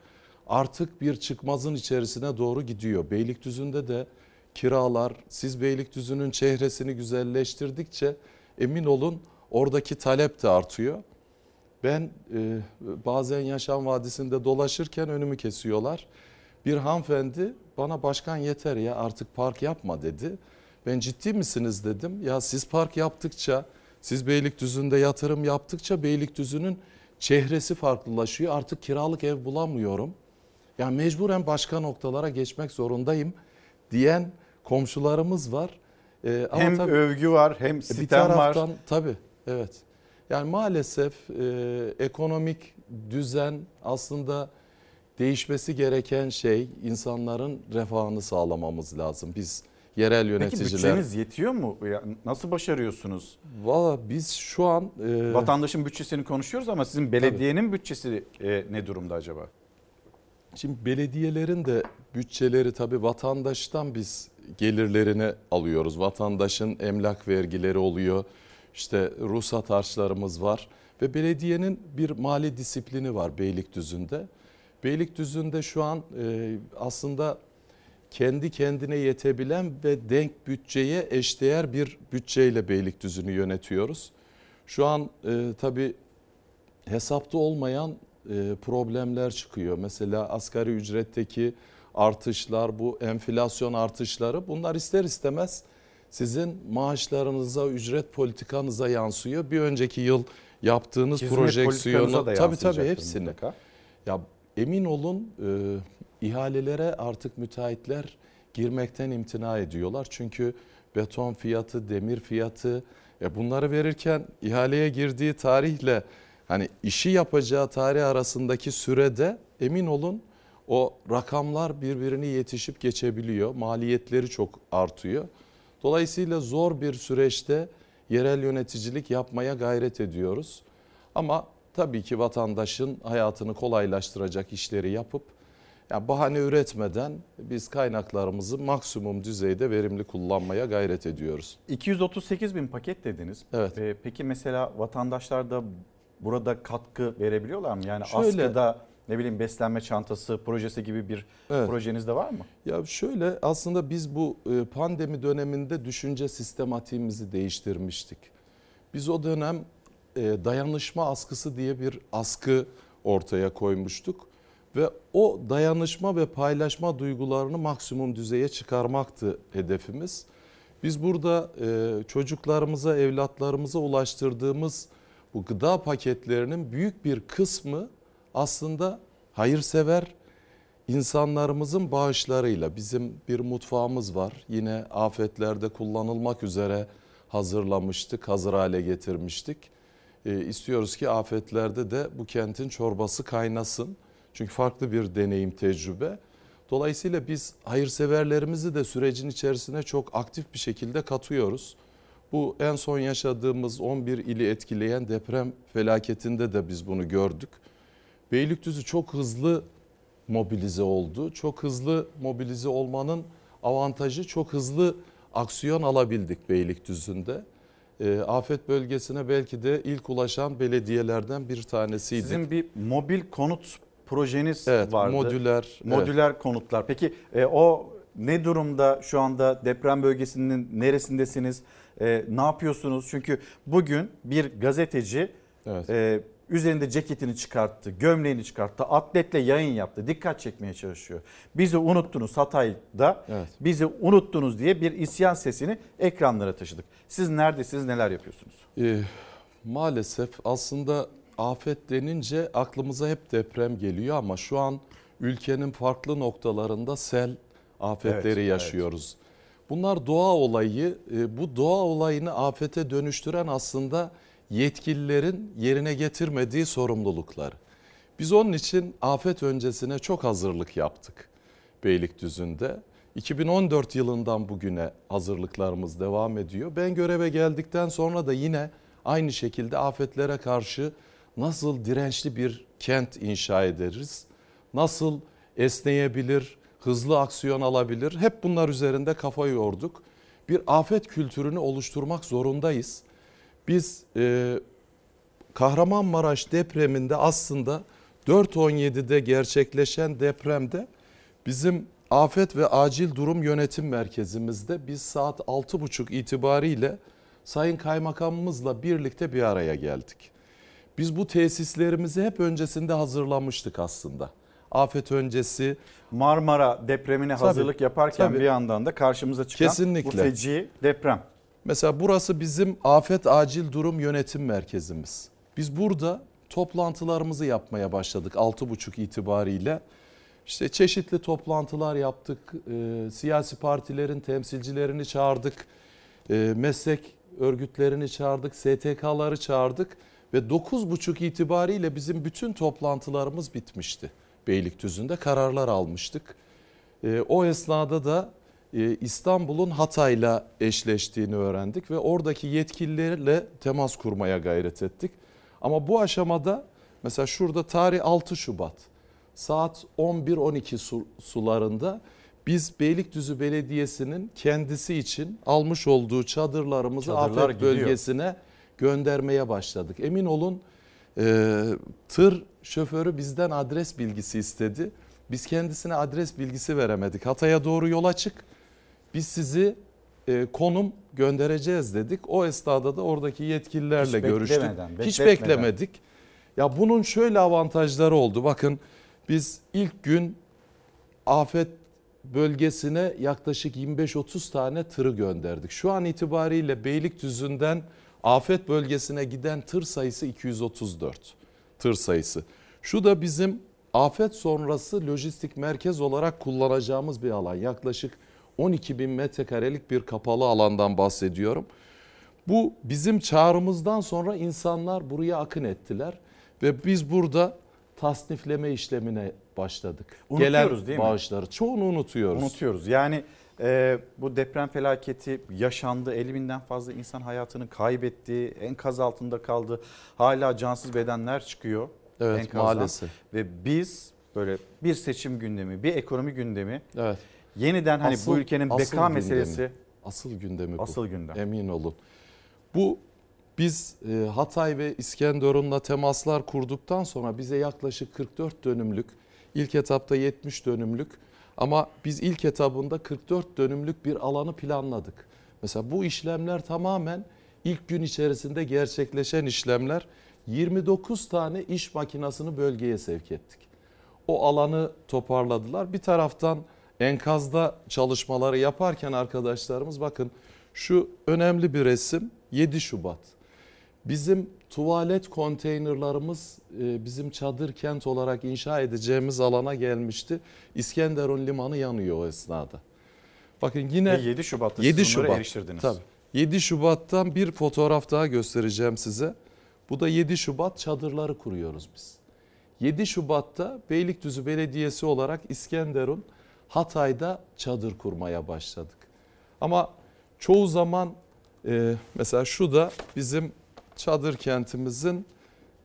artık bir çıkmazın içerisine doğru gidiyor. Beylikdüzü'nde de kiralar, siz Beylikdüzü'nün çehresini güzelleştirdikçe emin olun oradaki talep de artıyor. Ben e, bazen Yaşam Vadisi'nde dolaşırken önümü kesiyorlar. Bir hanımefendi bana başkan yeter ya artık park yapma dedi. Ben ciddi misiniz dedim. Ya siz park yaptıkça, siz Beylikdüzü'nde yatırım yaptıkça Beylikdüzü'nün çehresi farklılaşıyor. Artık kiralık ev bulamıyorum. Ya mecburen başka noktalara geçmek zorundayım diyen komşularımız var. Ee, ama Hem tabii- övgü var hem bir sitem taraftan var. tabii evet. Yani maalesef e, ekonomik düzen aslında değişmesi gereken şey insanların refahını sağlamamız lazım. Biz yerel Peki yöneticiler bütçeniz yetiyor mu? Nasıl başarıyorsunuz? Valla biz şu an e, Vatandaşın bütçesini konuşuyoruz ama sizin belediyenin bütçesi e, ne durumda acaba? Şimdi belediyelerin de bütçeleri tabii vatandaştan biz gelirlerini alıyoruz. Vatandaşın emlak vergileri oluyor. İşte ruhsat harçlarımız var ve belediyenin bir mali disiplini var Beylikdüzü'nde. Beylikdüzü'nde şu an e, aslında kendi kendine yetebilen ve denk bütçeye eşdeğer bir bütçeyle Beylikdüzü'nü yönetiyoruz. Şu an e, tabii hesapta olmayan e, problemler çıkıyor. Mesela asgari ücretteki artışlar, bu enflasyon artışları bunlar ister istemez sizin maaşlarınıza, ücret politikanıza yansıyor. Bir önceki yıl yaptığınız Hizmet projeksiyonu tabii tabii hepsini. mutlaka. Ya emin olun e, ihalelere artık müteahhitler girmekten imtina ediyorlar. Çünkü beton fiyatı, demir fiyatı e, bunları verirken ihaleye girdiği tarihle hani işi yapacağı tarih arasındaki sürede emin olun o rakamlar birbirini yetişip geçebiliyor. Maliyetleri çok artıyor. Dolayısıyla zor bir süreçte yerel yöneticilik yapmaya gayret ediyoruz. Ama tabii ki vatandaşın hayatını kolaylaştıracak işleri yapıp ya bahane üretmeden biz kaynaklarımızı maksimum düzeyde verimli kullanmaya gayret ediyoruz. 238 bin paket dediniz. Evet. Ee, peki mesela vatandaşlar da burada katkı verebiliyorlar mı? Yani Şöyle- askıda ne bileyim beslenme çantası projesi gibi bir Evet. projeniz de var mı? Ya şöyle aslında biz bu e, pandemi döneminde düşünce sistematiğimizi değiştirmiştik. Biz o dönem e, dayanışma askısı diye bir askı ortaya koymuştuk ve o dayanışma ve paylaşma duygularını maksimum düzeye çıkarmaktı hedefimiz. Biz burada e, çocuklarımıza, evlatlarımıza ulaştırdığımız bu gıda paketlerinin büyük bir kısmı aslında hayırsever insanlarımızın bağışlarıyla bizim bir mutfağımız var. Yine afetlerde kullanılmak üzere hazırlamıştık, hazır hale getirmiştik. E, istiyoruz ki afetlerde de bu kentin çorbası kaynasın. Çünkü farklı bir deneyim, tecrübe. Dolayısıyla biz hayırseverlerimizi de sürecin içerisine çok aktif bir şekilde katıyoruz. Bu en son yaşadığımız 11 ili etkileyen deprem felaketinde de biz bunu gördük. Beylikdüzü çok hızlı mobilize oldu. Çok hızlı mobilize olmanın avantajı çok hızlı aksiyon alabildik Beylikdüzü'nde. E, afet bölgesine belki de ilk ulaşan belediyelerden bir tanesiydik. Sizin bir mobil konut projeniz Evet, vardı. modüler, Modüler konutlar. Peki e, o ne durumda şu anda deprem bölgesinin neresindesiniz? E, ne yapıyorsunuz? Çünkü bugün bir gazeteci e, üzerinde ceketini çıkarttı, gömleğini çıkarttı, atletle yayın yaptı, dikkat çekmeye çalışıyor. Bizi unuttunuz Hatay'da, bizi unuttunuz diye bir isyan sesini ekranlara taşıdık. Siz neredesiniz, neler yapıyorsunuz? Ee, maalesef aslında afet denince aklımıza hep deprem geliyor ama şu an ülkenin farklı noktalarında sel afetleri Evet, yaşıyoruz. Bunlar doğa olayı. e, Bu doğa olayını afete dönüştüren aslında yetkililerin yerine getirmediği sorumluluklar. Biz onun için afet öncesine çok hazırlık yaptık Beylikdüzü'nde. 2014 yılından bugüne hazırlıklarımız devam ediyor. Ben göreve geldikten sonra da yine aynı şekilde afetlere karşı nasıl dirençli bir kent inşa ederiz? Nasıl esneyebilir, hızlı aksiyon alabilir? Hep bunlar üzerinde kafa yorduk. Bir afet kültürünü oluşturmak zorundayız. Biz e, Kahramanmaraş depreminde aslında 4.17'de gerçekleşen depremde bizim Afet ve Acil Durum Yönetim Merkezimizde biz saat 6.30 itibariyle Sayın Kaymakamımızla birlikte bir araya geldik. Biz bu tesislerimizi hep öncesinde hazırlamıştık aslında. Afet öncesi Marmara depremine Tabii, hazırlık yaparken tabii. bir yandan da karşımıza çıkan Kesinlikle. bu feci deprem. Mesela burası bizim Afet Acil Durum Yönetim Merkezimiz. Biz burada toplantılarımızı yapmaya başladık 6.30 itibariyle. İşte çeşitli toplantılar yaptık. Ee, siyasi partilerin temsilcilerini çağırdık. Ee, meslek örgütlerini çağırdık. STK'ları çağırdık. Ve 9.30 itibariyle bizim bütün toplantılarımız bitmişti. Beylikdüzü'nde kararlar almıştık. Ee, o esnada da e, İstanbul'un Hatay'la eşleştiğini öğrendik ve oradaki yetkililerle temas kurmaya gayret ettik. Ama bu aşamada mesela şurada tarih 6 Şubat saat 11-12 su- sularında biz Beylikdüzü Belediyesi'nin kendisi için almış olduğu çadırlarımızı Çadırlar afet gidiyor. bölgesine göndermeye başladık. Emin olun e, tır şoförü bizden adres bilgisi istedi. Biz kendisine adres bilgisi veremedik. Hatay'a doğru yola çık. Biz sizi e, konum göndereceğiz dedik. O esnada da oradaki yetkililerle Hiç görüştük. beklemeden, Hiç beklemedik. Ya bunun şöyle avantajları oldu. Bakın biz ilk gün afet bölgesine yaklaşık 25-30 tane tırı gönderdik. Şu an itibariyle Beylikdüzü'nden afet bölgesine giden tır sayısı 234 tır sayısı. Şu da bizim afet sonrası lojistik merkez olarak kullanacağımız bir alan. Yaklaşık 12 bin metrekarelik bir kapalı alandan bahsediyorum. Bu bizim çağrımızdan sonra insanlar buraya akın ettiler ve biz burada tasnifleme işlemine başladık. Unutuyoruz Gelen değil mi? bağışları çoğunu unutuyoruz. Unutuyoruz. Yani e, bu deprem felaketi yaşandı. 50 binden fazla insan hayatını kaybetti. Enkaz altında kaldı. Hala cansız bedenler çıkıyor. Evet, enkazdan. maalesef. Ve biz böyle bir seçim gündemi, bir ekonomi gündemi Evet. Yeniden hani Asıl- bu ülkenin beka gündemi. meselesi Asıl gündemi bu. Asıl gündem. Emin olun. Bu biz e, Hatay ve İskenderun'la temaslar kurduktan sonra bize yaklaşık 44 dönümlük, ilk etapta 70 dönümlük ama biz ilk etabında 44 dönümlük bir alanı planladık. Mesela bu işlemler tamamen ilk gün içerisinde gerçekleşen işlemler. 29 tane iş makinasını bölgeye sevk ettik. O alanı toparladılar. Bir taraftan enkazda çalışmaları yaparken arkadaşlarımız bakın şu önemli bir resim 7 Şubat. Bizim tuvalet konteynerlarımız e, bizim çadır kent olarak inşa edeceğimiz alana gelmişti. İskenderun limanı yanıyor o esnada. Bakın yine Ve 7 Şubat'ta 7 siz bunlara Şubat. eriştirdiniz. Tabii. 7 Şubat'tan bir fotoğraf daha göstereceğim size. Bu da 7 Şubat çadırları kuruyoruz biz. 7 Şubat'ta Beylikdüzü Belediyesi olarak İskenderun Hatay'da çadır kurmaya başladık. Ama çoğu zaman e, mesela şu da bizim çadır kentimizin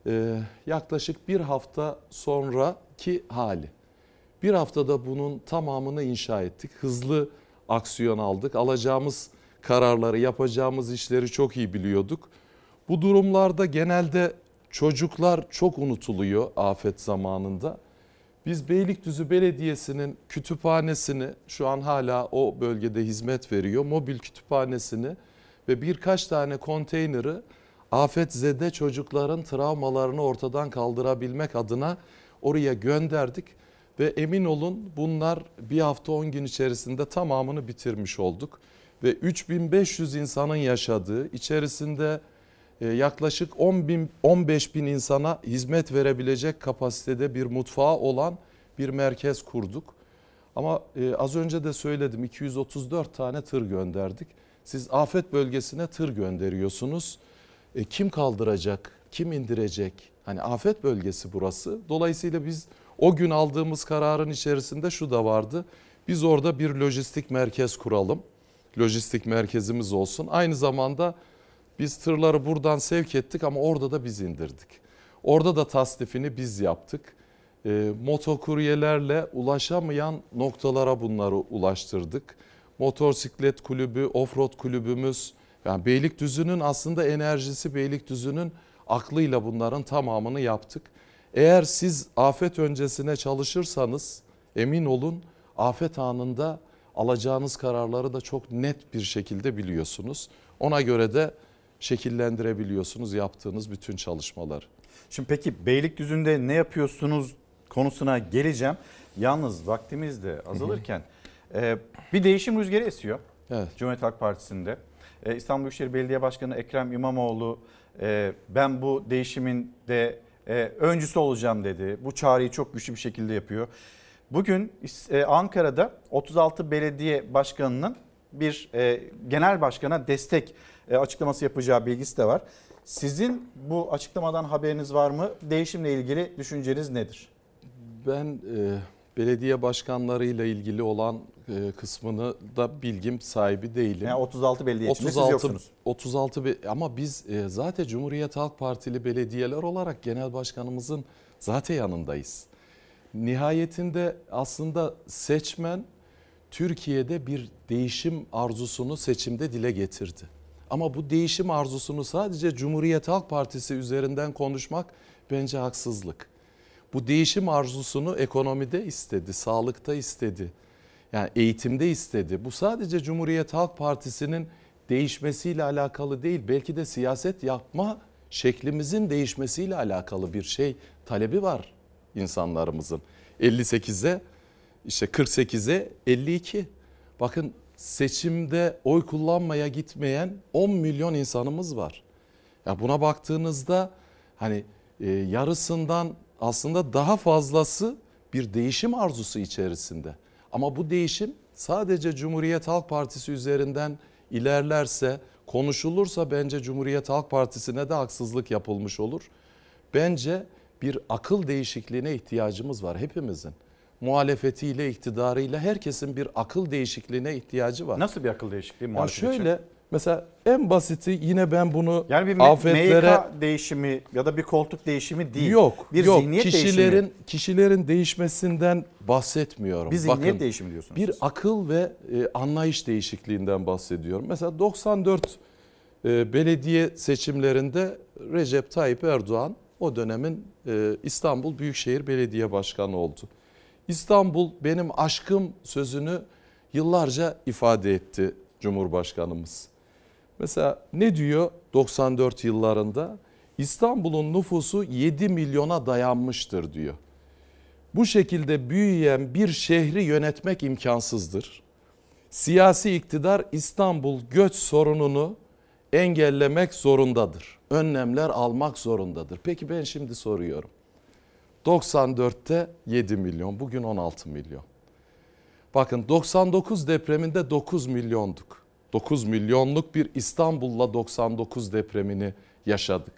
e, yaklaşık bir hafta sonraki hali. Bir haftada bunun tamamını inşa ettik. Hızlı aksiyon aldık. Alacağımız kararları, yapacağımız işleri çok iyi biliyorduk. Bu durumlarda genelde çocuklar çok unutuluyor afet zamanında. Biz Beylikdüzü Belediyesi'nin kütüphanesini şu an hala o bölgede hizmet veriyor. Mobil kütüphanesini ve birkaç tane konteyneri afetzede çocukların travmalarını ortadan kaldırabilmek adına oraya gönderdik. Ve emin olun bunlar bir hafta 10 gün içerisinde tamamını bitirmiş olduk. Ve 3500 insanın yaşadığı içerisinde yaklaşık 10 bin, 15 bin insana hizmet verebilecek kapasitede bir mutfağı olan bir merkez kurduk. Ama e, az önce de söyledim 234 tane tır gönderdik. Siz afet bölgesine tır gönderiyorsunuz. E, kim kaldıracak, kim indirecek? Hani afet bölgesi burası. Dolayısıyla biz o gün aldığımız kararın içerisinde şu da vardı. Biz orada bir lojistik merkez kuralım. Lojistik merkezimiz olsun. Aynı zamanda biz tırları buradan sevk ettik ama orada da biz indirdik. Orada da tasnifini biz yaptık. E, motokuryelerle ulaşamayan noktalara bunları ulaştırdık. Motosiklet kulübü, offroad kulübümüz, yani Beylikdüzü'nün aslında enerjisi Beylikdüzü'nün aklıyla bunların tamamını yaptık. Eğer siz afet öncesine çalışırsanız emin olun afet anında alacağınız kararları da çok net bir şekilde biliyorsunuz. Ona göre de şekillendirebiliyorsunuz yaptığınız bütün çalışmaları. Şimdi peki Beylikdüzü'nde ne yapıyorsunuz konusuna geleceğim. Yalnız vaktimiz de azalırken e, bir değişim rüzgarı esiyor. Evet. Cumhuriyet Halk Partisi'nde. E, İstanbul Büyükşehir Belediye Başkanı Ekrem İmamoğlu e, ben bu değişimin de e, öncüsü olacağım dedi. Bu çağrıyı çok güçlü bir şekilde yapıyor. Bugün e, Ankara'da 36 belediye başkanının bir e, genel başkana destek açıklaması yapacağı bilgisi de var. Sizin bu açıklamadan haberiniz var mı? Değişimle ilgili düşünceniz nedir? Ben e, belediye başkanlarıyla ilgili olan e, kısmını da bilgim sahibi değilim. Yani 36 belediye içinde siz yoksunuz. 36 be- ama biz e, zaten Cumhuriyet Halk Partili belediyeler olarak genel başkanımızın zaten yanındayız. Nihayetinde aslında seçmen Türkiye'de bir değişim arzusunu seçimde dile getirdi. Ama bu değişim arzusunu sadece Cumhuriyet Halk Partisi üzerinden konuşmak bence haksızlık. Bu değişim arzusunu ekonomide istedi, sağlıkta istedi. Yani eğitimde istedi. Bu sadece Cumhuriyet Halk Partisi'nin değişmesiyle alakalı değil. Belki de siyaset yapma şeklimizin değişmesiyle alakalı bir şey talebi var insanlarımızın. 58'e işte 48'e 52. Bakın seçimde oy kullanmaya gitmeyen 10 milyon insanımız var. Ya buna baktığınızda hani e, yarısından aslında daha fazlası bir değişim arzusu içerisinde. Ama bu değişim sadece Cumhuriyet Halk Partisi üzerinden ilerlerse, konuşulursa bence Cumhuriyet Halk Partisi'ne de haksızlık yapılmış olur. Bence bir akıl değişikliğine ihtiyacımız var hepimizin. Muhalefetiyle, iktidarıyla herkesin bir akıl değişikliğine ihtiyacı var. Nasıl bir akıl değişikliği muhalefet için? şöyle mesela en basiti yine ben bunu Yani bir afetlere MYK değişimi ya da bir koltuk değişimi değil. yok Bir yok zihniyet kişilerin değişimi. kişilerin değişmesinden bahsetmiyorum. Bir zihniyet Bakın, değişimi diyorsunuz Bir akıl ve e, anlayış değişikliğinden bahsediyorum. Mesela 94 e, belediye seçimlerinde Recep Tayyip Erdoğan o dönemin e, İstanbul Büyükşehir Belediye Başkanı oldu. İstanbul benim aşkım sözünü yıllarca ifade etti Cumhurbaşkanımız. Mesela ne diyor 94 yıllarında? İstanbul'un nüfusu 7 milyona dayanmıştır diyor. Bu şekilde büyüyen bir şehri yönetmek imkansızdır. Siyasi iktidar İstanbul göç sorununu engellemek zorundadır. Önlemler almak zorundadır. Peki ben şimdi soruyorum. 94'te 7 milyon, bugün 16 milyon. Bakın 99 depreminde 9 milyonduk. 9 milyonluk bir İstanbul'la 99 depremini yaşadık.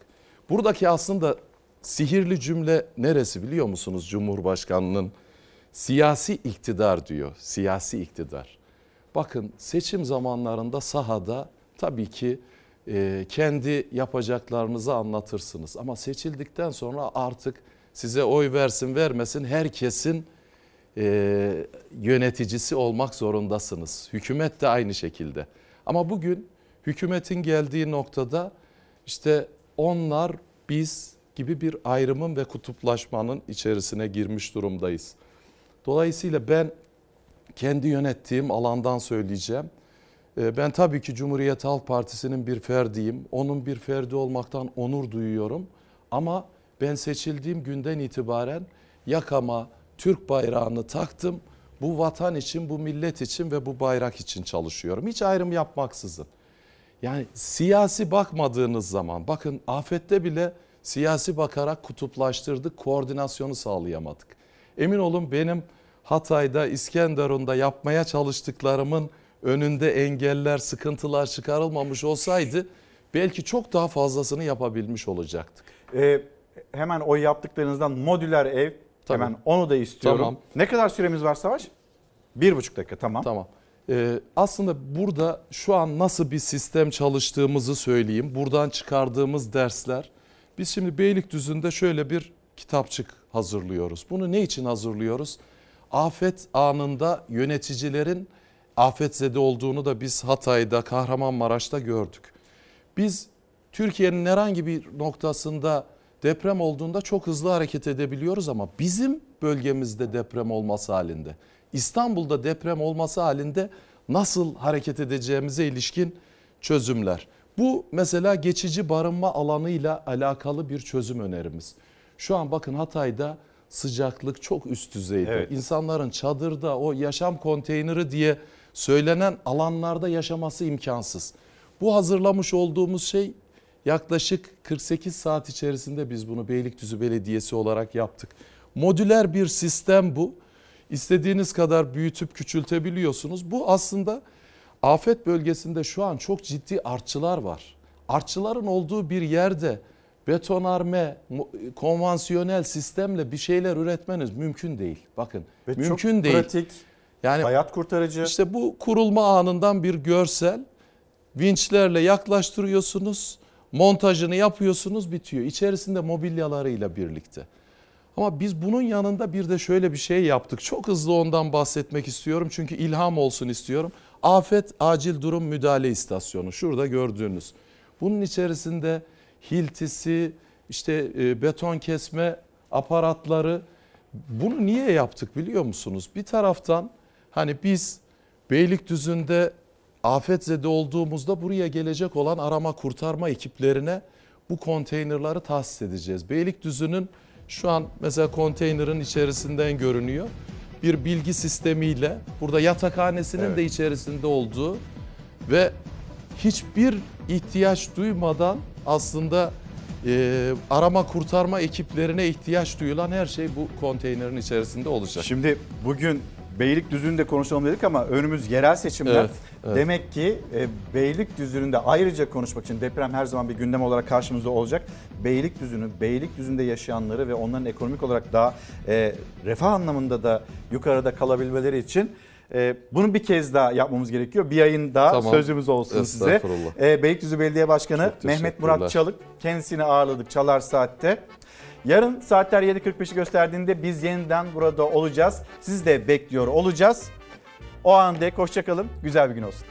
Buradaki aslında sihirli cümle neresi biliyor musunuz Cumhurbaşkanının? Siyasi iktidar diyor. Siyasi iktidar. Bakın seçim zamanlarında sahada tabii ki e, kendi yapacaklarınızı anlatırsınız. Ama seçildikten sonra artık size oy versin vermesin herkesin e, yöneticisi olmak zorundasınız. Hükümet de aynı şekilde. Ama bugün hükümetin geldiği noktada işte onlar biz gibi bir ayrımın ve kutuplaşmanın içerisine girmiş durumdayız. Dolayısıyla ben kendi yönettiğim alandan söyleyeceğim. Ee, Ben tabii ki Cumhuriyet Halk Partisi'nin bir ferdiyim. Onun bir ferdi olmaktan onur duyuyorum. Ama ben seçildiğim günden itibaren yakama Türk bayrağını taktım. Bu vatan için, bu millet için ve bu bayrak için çalışıyorum. Hiç ayrım yapmaksızın. Yani siyasi bakmadığınız zaman bakın afette bile siyasi bakarak kutuplaştırdık, koordinasyonu sağlayamadık. Emin olun benim Hatay'da, İskenderun'da yapmaya çalıştıklarımın önünde engeller, sıkıntılar çıkarılmamış olsaydı belki çok daha fazlasını yapabilmiş olacaktık. Ee, hemen o yaptıklarınızdan modüler ev Tabii. hemen onu da istiyorum. Tamam. Ne kadar süremiz var Savaş? Bir buçuk dakika tamam. Tamam. Ee, aslında burada şu an nasıl bir sistem çalıştığımızı söyleyeyim. Buradan çıkardığımız dersler. Biz şimdi Beylikdüzü'nde şöyle bir kitapçık hazırlıyoruz. Bunu ne için hazırlıyoruz? Afet anında yöneticilerin afetzede olduğunu da biz Hatay'da, Kahramanmaraş'ta gördük. Biz Türkiye'nin herhangi bir noktasında deprem olduğunda çok hızlı hareket edebiliyoruz ama bizim bölgemizde deprem olması halinde, İstanbul'da deprem olması halinde nasıl hareket edeceğimize ilişkin çözümler. Bu mesela geçici barınma alanıyla alakalı bir çözüm önerimiz. Şu an bakın Hatay'da sıcaklık çok üst düzeyde. Evet. İnsanların çadırda o yaşam konteyneri diye söylenen alanlarda yaşaması imkansız. Bu hazırlamış olduğumuz şey yaklaşık 48 saat içerisinde biz bunu Beylikdüzü Belediyesi olarak yaptık. Modüler bir sistem bu. İstediğiniz kadar büyütüp küçültebiliyorsunuz. Bu aslında afet bölgesinde şu an çok ciddi artçılar var. Artçıların olduğu bir yerde betonarme, konvansiyonel sistemle bir şeyler üretmeniz mümkün değil. Bakın Ve çok mümkün değil. pratik, yani hayat kurtarıcı. İşte bu kurulma anından bir görsel. Vinçlerle yaklaştırıyorsunuz, montajını yapıyorsunuz, bitiyor. İçerisinde mobilyalarıyla birlikte. Ama biz bunun yanında bir de şöyle bir şey yaptık. Çok hızlı ondan bahsetmek istiyorum çünkü ilham olsun istiyorum. Afet Acil Durum Müdahale İstasyonu şurada gördüğünüz. Bunun içerisinde hiltisi, işte e, beton kesme aparatları bunu niye yaptık biliyor musunuz? Bir taraftan hani biz Beylikdüzü'nde afetzede olduğumuzda buraya gelecek olan arama kurtarma ekiplerine bu konteynerları tahsis edeceğiz. Beylikdüzü'nün şu an mesela konteynerin içerisinden görünüyor. Bir bilgi sistemiyle burada yatakhanesinin Evet. de içerisinde olduğu ve hiçbir ihtiyaç duymadan aslında e, arama kurtarma ekiplerine ihtiyaç duyulan her şey bu konteynerin içerisinde olacak. Şimdi bugün Beylikdüzü'nde konuşalım dedik ama önümüz yerel seçimler. Evet, evet. Demek ki e, Beylikdüzü'nde ayrıca konuşmak için deprem her zaman bir gündem olarak karşımızda olacak. Beylikdüzü'nü, Beylikdüzü'nde yaşayanları ve onların ekonomik olarak daha e, refah anlamında da yukarıda kalabilmeleri için e, bunu bir kez daha yapmamız gerekiyor. Bir ayın daha Tamam. sözümüz olsun size. E, Beylikdüzü Belediye Başkanı Mehmet. Murat Çalık kendisini ağırladık Çalar Saat'te. Yarın saatler 7.45'i gösterdiğinde biz yeniden burada olacağız. Sizi de bekliyor olacağız. O anda hoşçakalın. Güzel bir gün olsun.